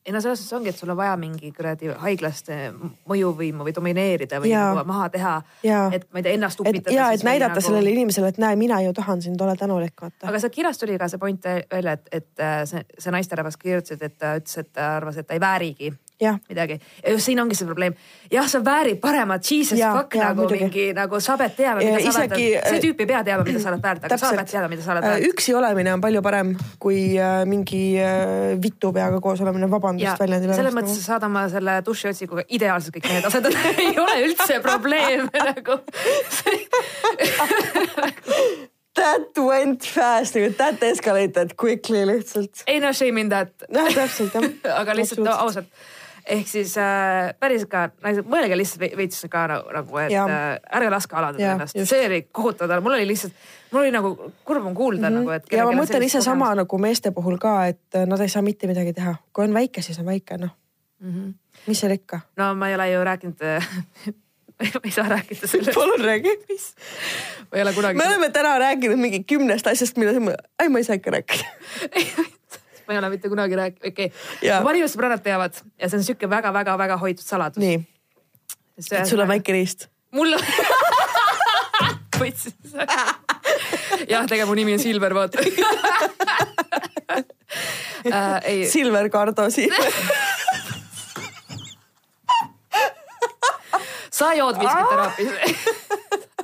ei no selles suhtes ongi, et sul on vaja mingi kuradi haiglast mõjuvõimu või domineerida või ja. nagu maha teha. et ma ei tea, ennast upitada. ja, et näidata nagu... sellele inimesele, et näe, mina ju tahan sind, ole tänulik, vaata. aga sealt kirjast tuli ka see point välja, et, et äh, see, see naisterahvas kirjutas, et ta ütles, et ta arvas, et ta ei väärigi midagi. siin ongi see probleem. jah, sa väärid paremat, jesus ja, fuck ja, nagu muidugi. mingi nagu sa pead teadma, mida sa oled. see tüüp ei pea teadma, mida sa oled väärt, aga sa pead teadma, mida sa oled väärt. Äh, üksi olemine on palju parem kui äh, mingi äh, vitu peaga koos olemine, vabandust väljendi pärast. selles mõttes nagu. sa saad oma selle dušiotsikuga ideaalselt kõik mehed asendada (laughs) ei ole üldse probleem (laughs) nagu (laughs) That went fast nagu that escalated quickly lihtsalt. ei no shame in that. noh, täpselt jah. aga lihtsalt no, ausalt ehk siis äh, päris ka naised, mõelge lihtsalt veits ka nagu, nagu, et äh, ärge laske alandada ennast, see oli kohutav, mul oli lihtsalt, mul oli nagu kurb on kuulda mm -hmm. nagu, et. ja ma mõtlen ise sama nagu meeste puhul ka, et äh, nad ei saa mitte midagi teha, kui on väike, siis on väike, noh mm -hmm.. mis seal ikka. no ma ei ole ju rääkinud (laughs) ma ei saa rääkida sellest. palun räägi. ma ei ole kunagi. me oleme täna rääkinud mingi kümnest asjast, millest ma, ei ma ei saa ikka rääkida (laughs) (laughs) ma ei ole mitte kunagi rääkinud, okei okay.. parimad sõbrannad teavad ja see on sihuke väga-väga-väga hoitud saladus. nii. et sul on väike riist? mul on (laughs) võtsin jah, tegelikult mu nimi on Silver, vaata (laughs) äh,. Silver Kardo siin sa jood viskit teraapias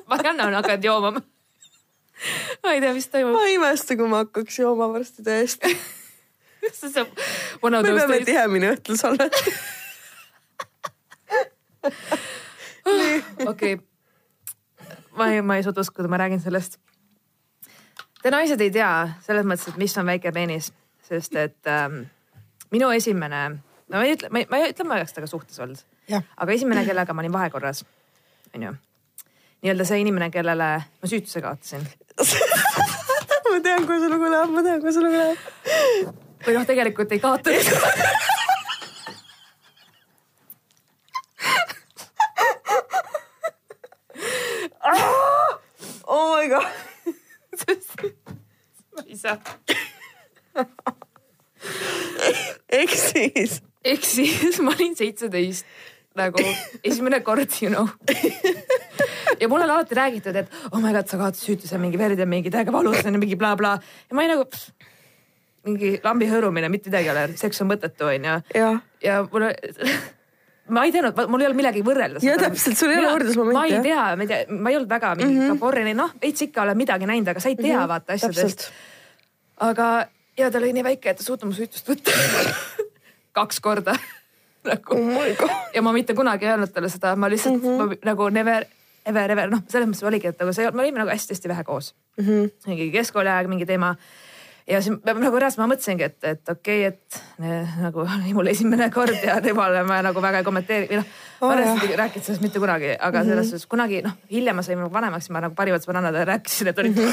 ma annan hakanud jooma ma ei tea, mis toimub. ma ei imesta, kui ma hakkaks jooma varsti tõesti (laughs) me peame tihemini õhtul salvestama (laughs) okei, ma ei, ma ei suuda uskuda, ma räägin sellest. Te naised ei tea selles mõttes, et mis on väike peenis, sest et ähm, minu esimene, no ma ei ütle, ma ei ütle, ma ei oleks temaga suhtes olnud, aga esimene, kellega ma olin vahekorras, onju. nii-öelda see inimene, kellele ma süütuse kaotasin. (laughs) Ma tean, kuhu see lugu läheb, ma tean, kuhu see lugu läheb või noh, tegelikult ei kaotanud oh my god ma ei saa. ehk siis? ehk siis ma olin seitseteist nagu esimene kord, you know. ja mulle on alati räägitud, et oh my god, sa kaotasid süütuse, mingi verd ja mingi täiega valus mingi blablabla bla. ja ma olin nagu mingi lambi hõõrumine, mitte midagi ei ole, seks on mõttetu, onju. ja mul (laughs) ma ei teadnud, mul ei olnud millegi võrrelda. ja täpselt, sul ei ole võrdlusmomenti. ma ei tea, ma ei tea, ma ei olnud väga mingi mm -hmm. kaporrini, noh, veits ikka olen midagi näinud, aga sa ei tea mm -hmm. vaata asjadest. aga ja ta oli nii väike, et ta suutnud mu süütust võtta (laughs) kaks korda (laughs) nagu oh. ja ma mitte kunagi ei öelnud talle seda, ma lihtsalt mm -hmm. ma, nagu never, ever, ever, noh, selles mõttes oligi, et nagu see, me olime nagu hästi-hästi vähe koos mm. -hmm. mingi keskkooli aeg mingi teema ja siis nagu reaalselt ma mõtlesingi, et, et okei okay,, et ne, nagu mul esimene kord ja temale ma nagu väga ei kommenteeri või noh oh,. ma olen rääkinud sellest mitte kunagi, aga mm -hmm. selles suhtes kunagi noh, hiljem ma sain nagu vanemaks, ma nagu parimad sõbrannad rääkisin, et olid -hmm.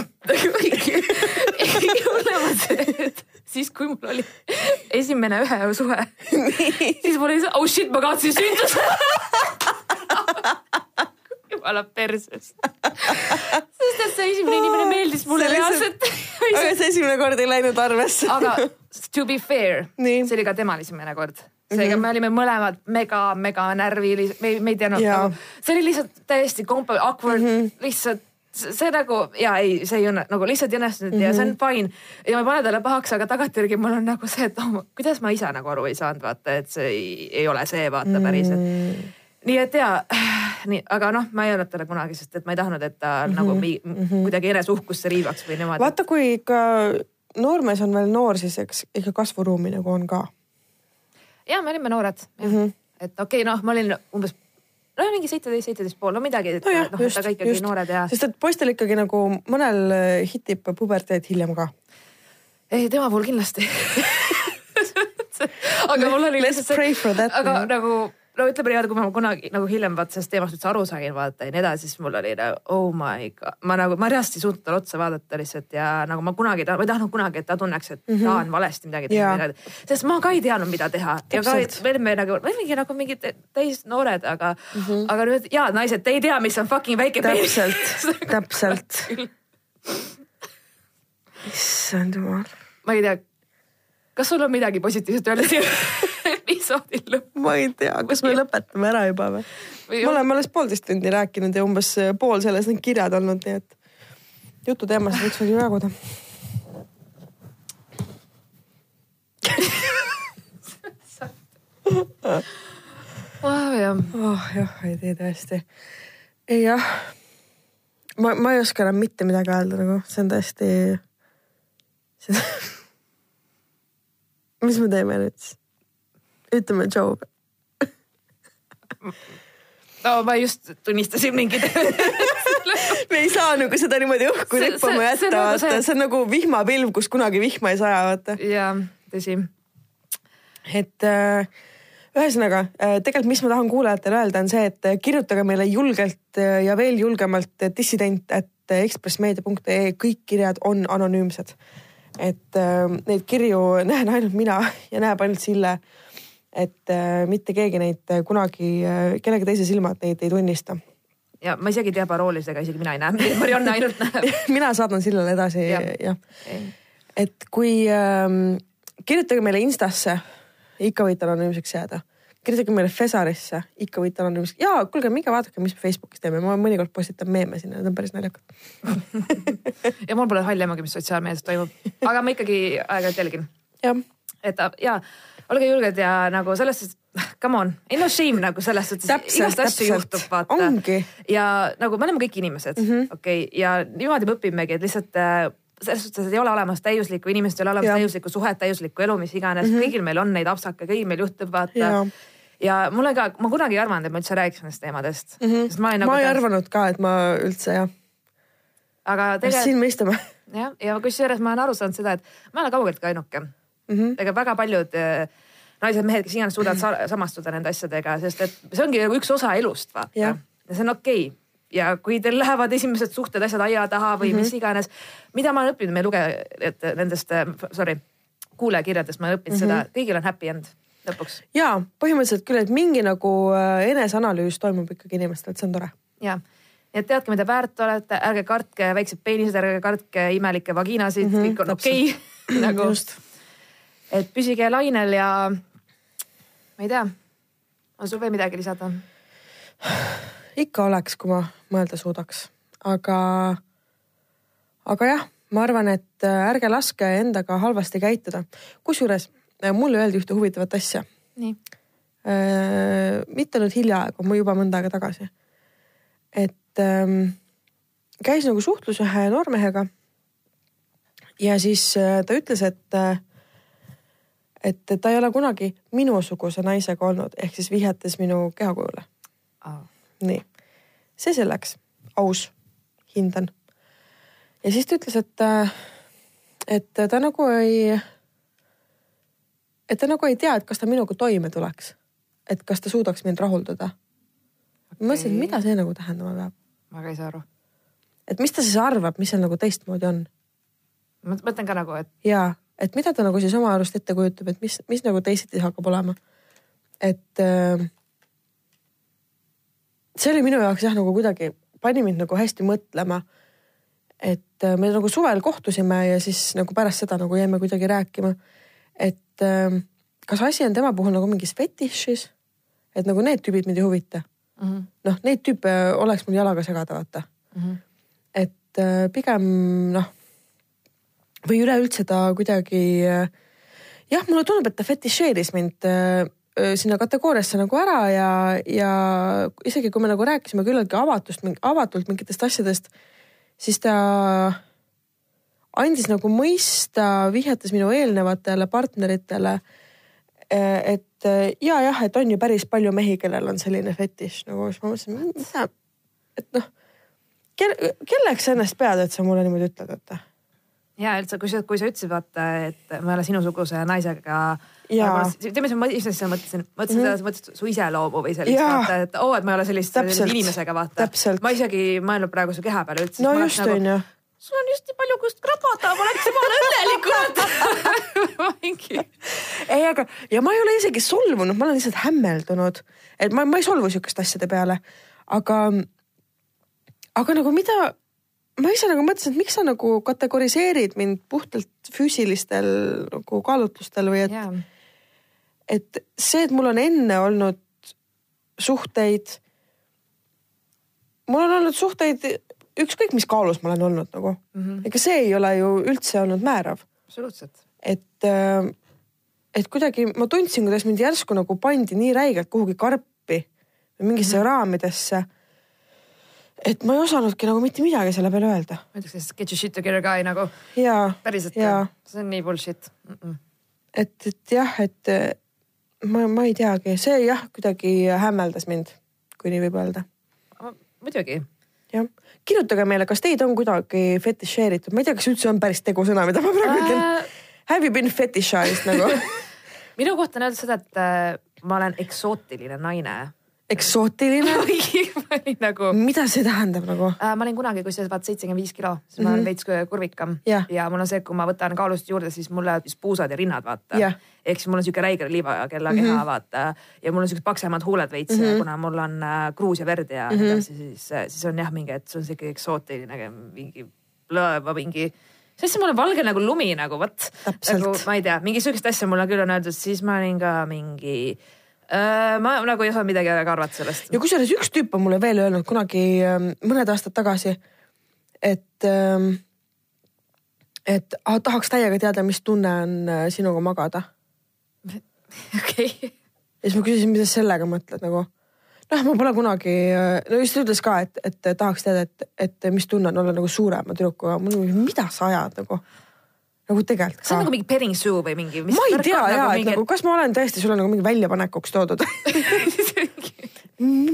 hullemad (laughs) siis kui mul oli esimene ühe suhe, siis mul oli see, oh shit, ma kaotasin sünduse (laughs) jumala perses. sest et see esimene inimene meeldis mulle reaalselt. (laughs) aga see esimene kord ei läinud arvesse. aga to be fair, see oli ka temal esimene kord seega mm -hmm. me olime mõlemad mega-mega närvilised, me, me ei teadnud nagu, see oli lihtsalt täiesti kompa-, awkward mm, -hmm. lihtsalt see, see nagu ja ei, see ei õnne nagu lihtsalt ei õnnestunud mm -hmm. ja see on fine ja ma ei pane talle pahaks, aga tagantjärgi mul on nagu see, et oh, kuidas ma ise nagu aru ei saanud, vaata, et see ei, ei ole see vaata päriselt mm nii et ja, (sighs) nii, aga noh, ma ei öelnud talle kunagi, sest et ma ei tahtnud, et ta mm -hmm. nagu mi, mm -hmm. kuidagi eneseuhkusse riivaks või niimoodi. vaata, kui ikka noormees on veel noor, siis eks ikka kasvuruumi nagu on ka. ja me olime noored mm, -hmm. et okei okay,, noh, ma olin umbes no mingi seitseteist, seitseteist pool, no midagi, et no noh, et aga ikkagi just. noored ja. sest et poistel ikkagi nagu mõnel hitib puberteed hiljem ka. ei, tema puhul kindlasti (laughs) aga mul oli lihtsalt see, aga nagu no ütleme niimoodi, kui ma kunagi nagu hiljem vaata sellest teemast üldse aru sain vaata ja nii edasi, siis mul oli nagu oh my god, ma nagu, ma reaalselt ei suutnud talle otsa vaadata lihtsalt ja nagu ma kunagi, ma ei tahtnud kunagi, et ta tunneks, et mm -hmm. ta on valesti midagi teinud. sest ma ka ei teadnud, mida teha Täpselt. ja ka me olime nagu, me olimegi nagu mingid täisnoored, aga mm, -hmm. aga nüüd head naised, te ei tea, mis on fucking väike täpselt, (laughs) täpselt. (laughs) issand jumal. ma ei tea, kas sul on midagi positiivset öelda siia (laughs) episoodi lõppu. ma ei tea, kas me lõpetame ära juba või? me oleme alles poolteist tundi rääkinud ja umbes pool sellest on kirjad olnud, nii et jututeemasid võiks veel jaguda. oh (laughs) jah. oh jah, ei tea tõesti. jah, ma, ma ei oska enam mitte midagi öelda nagu, see on tõesti, see (laughs) mis me teeme nüüd siis? ütleme Joe (laughs) no ma just tunnistasin mingit (laughs) me ei saa nagu seda niimoodi õhku rippama jätta, nagu vaata, see... see on nagu vihmapilv, kus kunagi vihma ei saja, vaata. jaa, tõsi. et äh, ühesõnaga äh, tegelikult, mis ma tahan kuulajatele öelda, on see, et kirjutage meile julgelt äh, ja veel julgemalt dissident, et ekspressmeedia.ee kõik kirjad on anonüümsed. Et äh, neid kirju (laughs) näen ainult mina ja näeb ainult Sille. Et äh, mitte keegi neid äh, kunagi kellegi teise silmad neid ei tunnista. ja ma isegi ei tea paroolidega, isegi mina ei näe, (laughs) Marianne ainult näeb. (laughs) Mina saadan Sillele edasi ja, ja. et kui ähm, kirjutage meile Instasse, ikka võite anonüümseks jääda kirjutage meile Fesarisse, ikka võite anonüümseks, jaa, kuulge, minge vaadake, mis me Facebookis teeme, ma mõnikord postitan meeme sinna, need on päris naljakad. (laughs) Ja mul pole halli aimugi, mis sotsiaalmeedias toimub, aga ma ikkagi aeg-ajalt jälgin. et ja olge julged ja nagu selles suhtes, come on, ei no shame nagu selles suhtes, igast asju juhtub, vaata. ja nagu me oleme kõik inimesed mm -hmm., okei? Okay,, ja niimoodi me õpimegi, et lihtsalt äh, selles suhtes, et ei ole olemas täiuslikku inimest, ei ole olemas ja. täiuslikku suhet, täiuslikku elu, mis iganes mm, -hmm. kõigil meil on neid apsake, kõigil meil juhtub, vaata ja ja mul on ka, ma kunagi ei arvanud, et ma üldse räägiks nendest teemadest mm. -hmm. ma, nagu ma ei arvanud ka, et ma üldse jah. aga tegelikult. siin me istume. jah, ja kusjuures ma olen aru saanud seda, et ma ei ole kaugeltki ainuke mm. -hmm. ega väga paljud äh, naised-mehed, kes iganes suudavad sa samastuda nende asjadega, sest et see ongi nagu üks osa elust, vaata. ja see on okei okay. Ja kui teil lähevad esimesed suhted, asjad aia taha või mm -hmm. mis iganes, mida ma olen õppinud meie lugejate nendest, sorry, kuulajakirjadest ma olen õppinud mm -hmm. seda, kõigil on happy end lõpuks. ja põhimõtteliselt küll, et mingi nagu äh, eneseanalüüs toimub ikkagi inimestel, et see on tore. ja, et teadke, mida väärt olete, ärge kartke väiksed peenised, ärge kartke imelikke vagiinasid mm, -hmm, kõik on okei okay. (clears throat) nagu. et püsige lainel ja ma ei tea, on sul veel midagi lisada? Ikka oleks, kui ma mõelda suudaks, aga, aga jah, ma arvan, et äh, ärge laske endaga halvasti käituda. kusjuures äh, mulle öeldi ühte huvitavat asja. nii äh,? mitte nüüd hiljaaegu, juba mõnda aega tagasi. et ähm, käis nagu suhtlus ühe noormehega. ja siis äh, ta ütles, et äh, et ta ei ole kunagi minusuguse naisega olnud, ehk siis vihjates minu kehakujule oh.. Nii, see selleks, aus, hindan. ja siis ta ütles, et, et ta nagu ei, et ta nagu ei tea, et kas ta minuga toime tuleks. et kas ta suudaks mind rahuldada okay.. ma mõtlesin, et mida see nagu tähendama peab. ma ka ei saa aru. et mis ta siis arvab, mis seal nagu teistmoodi on? ma mõtlen ka nagu, et. jaa et mida ta nagu siis oma arust ette kujutab, et mis, mis nagu teisiti hakkab olema. et äh, see oli minu jaoks jah, nagu kuidagi pani mind nagu hästi mõtlema. et äh, me nagu suvel kohtusime ja siis nagu pärast seda nagu jäime kuidagi rääkima. et äh, kas asi on tema puhul nagu mingis fetišis, et nagu need tüübid mind ei huvita mm -hmm.. noh, neid tüüpe oleks mul jalaga segada, vaata mm. -hmm. et äh, pigem noh, või üleüldse ta kuidagi äh, jah, mulle tundub, et ta fetišeeris mind äh, sinna kategooriasse nagu ära ja, ja isegi kui me nagu rääkisime küllaltki avatust, avatult mingitest asjadest, siis ta andis nagu mõista, vihjates minu eelnevatele partneritele, et ja jah, et on ju päris palju mehi, kellel on selline fetiš nagu, siis ma mõtlesin, mida, et noh, kelle, kelleks sa ennast pead, et sa mulle niimoodi ütled, et ja üldse, kui sa, kui sa ütlesid vaata, et ma ei ole sinusuguse naisega. Tead, mis ma ise mõtlesin, mõtlesin mm -hmm. mõtlesin su iseloomu või sellist vaata, et oo oh,, et ma ei ole sellist, sellise inimesega vaata. ma isegi ei mõelnud praegu su keha peale üldse. no just nagu, onju nagu, sul on just nii palju, kust krabada, ma oleks jumala õnnelik kurat (laughs) mingi. ei, aga ja ma ei ole isegi solvunud, ma olen lihtsalt hämmeldunud, et ma, ma ei solvu sihukeste asjade peale, aga, aga nagu mida ma ise nagu mõtlesin, et miks sa nagu kategoriseerid mind puhtalt füüsilistel nagu kaalutlustel või et yeah., et see, et mul on enne olnud suhteid. mul on olnud suhteid ükskõik, mis kaalus ma olen olnud nagu mm. -hmm. ega see ei ole ju üldse olnud määrav. absoluutselt. et, äh, et kuidagi ma tundsin, kuidas mind järsku nagu pandi nii räigelt kuhugi karpi või mingisse mm -hmm. raamidesse et ma ei osanudki nagu mitte midagi selle peale öelda. ma ütleks lihtsalt get your shit together guy nagu. päriselt, see on nii bullshit mm. -mm. et, et jah, et ma, ma ei teagi, see jah, kuidagi hämmeldas mind, kui nii võib öelda. muidugi. jah, kirjutage meile, kas teid on kuidagi fetišeeritud, ma ei tea, kas üldse on päris tegusõna, mida ma praegu ütlen. Äh.... Have you been fetishized nagu? (laughs) Minu kohta on öeldud seda, et äh, ma olen eksootiline naine eksootiline (laughs) nagu. mida see tähendab nagu äh,? ma olin kunagi, kui sa vaat seitsekümmend viis kilo, siis mm -hmm. ma olen mhm. veits kurvikam yeah. ja mul on see, et kui ma võtan kaalust juurde, siis mul lähevad puusad ja rinnad vaata yeah.. ehk siis mul on sihuke räige liivakella keha mm -hmm. vaata ja mul on siuksed paksemad huuled veits mm, -hmm. kuna mul on äh, kruus ja verd ja mm -hmm. edasi, siis, siis on jah mingi, et see on sihuke eksootiline mingi lõõva mingi see on mulle valge nagu lumi nagu vot. nagu ma ei tea, mingi sihukest asja mulle küll on öeldud, siis ma olin ka mingi Äh, ma nagu ei osanud midagi väga arvata sellest. ja kusjuures üks tüüp on mulle veel öelnud kunagi ähm, mõned aastad tagasi, et, ähm, et ah, tahaks täiega teada, mis tunne on äh, sinuga magada. (laughs) okei okay.. ja siis ma küsisin, mida sa sellega mõtled nagu. noh, ma pole kunagi, äh, no just ütles ka, et, et tahaks teada, et, et mis tunne on olla nagu suurema tüdrukuga. ma nagu, mida sa ajad nagu nagu tegelikult. see on nagu mingi petting zoo või mingi. ma ei tea nagu, mingi... nagu kas ma olen tõesti sulle nagu mingi väljapanekuks toodud (laughs)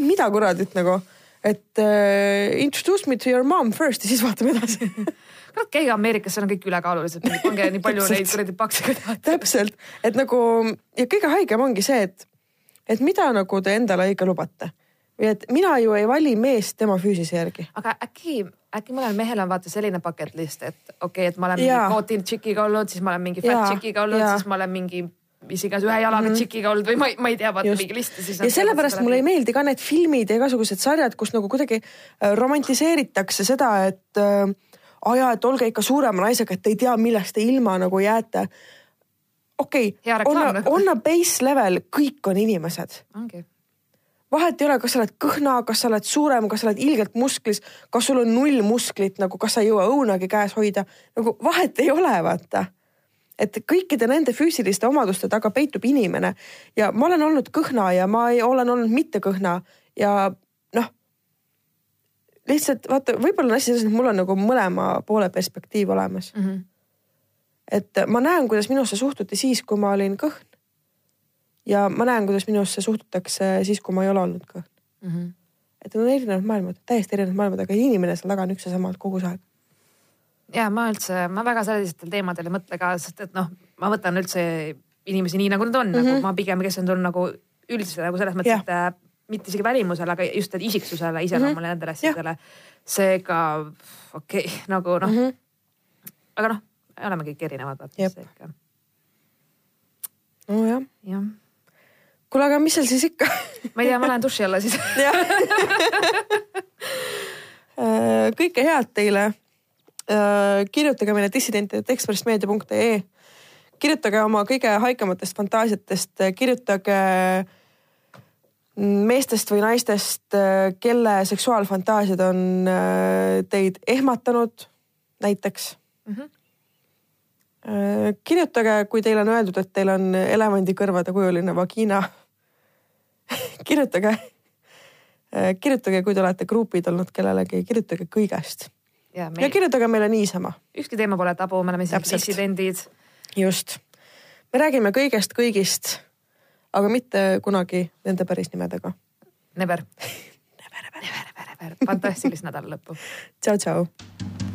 mida kuradit nagu, et uh, introduce me to your mom first ja siis vaatame edasi (laughs) kurat, käige Ameerikas, seal on kõik ülekaalulised, pange nii palju neid kuradi pakse kui tahate. täpselt, et nagu ja kõige haigem ongi see, et, et mida nagu te endale õige lubate et mina ju ei vali meest tema füüsise järgi. aga äkki, äkki mõnel mehel on vaata selline bucket list, et okei okay,, et ma olen mingi protein tšikiga olnud, siis ma olen mingi fat tšikiga olnud, siis ma olen mingi mis iganes ühe jalaga mm -hmm. tšikiga olnud või ma, ma ei tea, vaata mingi list ja siis. ja sellepärast mulle ei meeldi ka need filmid ja igasugused sarjad, kus nagu kuidagi äh, romantiseeritakse seda, et äh, aa jaa, et olge ikka suurema naisega, et te ei tea, millest te ilma nagu jääte. okei okay,, on, on a base level, kõik on inimesed. ongi vahet ei ole, kas sa oled kõhna, kas sa oled suurem, kas sa oled ilgelt musklis, kas sul on null musklit nagu, kas sa ei jõua õunagi käes hoida, nagu vahet ei ole, vaata. et kõikide nende füüsiliste omaduste taga peitub inimene ja ma olen olnud kõhna ja ma ei, olen olnud mitte kõhna ja noh. lihtsalt vaata, võib-olla on asi selles, et mul on nagu mõlema poole perspektiiv olemas mm. -hmm. et ma näen, kuidas minusse suhtuti siis, kui ma olin kõhn ja ma näen, kuidas minusse suhtutakse siis, kui ma ei ole olnud kõhn mm. -hmm. et need on erinevad maailmad, täiesti erinevad maailmad, aga inimene seal taga on üks ja sama kogu aeg. ja ma üldse, ma väga sellistel teemadel ei mõtle ka, sest et noh, ma võtan üldse inimesi nii, nagu nad on mm, -hmm. nagu mhm. ma pigem keskendun nagu üldse nagu selles mõttes, et äh, mitte isegi välimusele, aga just isiksusele, iseloomule mm -hmm. nendele asjadele. seega okei okay,, (laughs) nagu noh mm, -hmm. aga noh, oleme kõik erinevad, vaata see ikka. nojah. jah kuule, aga mis seal siis ikka ma ei tea, ma lähen duši alla siis (laughs) äh, kõike head teile. Äh, kirjutage meile dissident.ekspressmeedia.ee. kirjutage oma kõige haikematest fantaasiatest, kirjutage meestest või naistest, kelle seksuaalfantaasiad on teid ehmatanud näiteks mm. -hmm. kirjutage, kui teile on öeldud, et teil on elevandikõrvade kujuline vagina (laughs) kirjutage, kirjutage, kui te olete grupid olnud kellelegi, kirjutage kõigest. ja, meil... ja kirjutage meile niisama. ükski teema pole tabu, me oleme siin dissidendid. just, me räägime kõigest, kõigist, aga mitte kunagi nende päris nimedega. Never (laughs) never, never, never, never. fantastilist nädalalõppu. tšau, tšau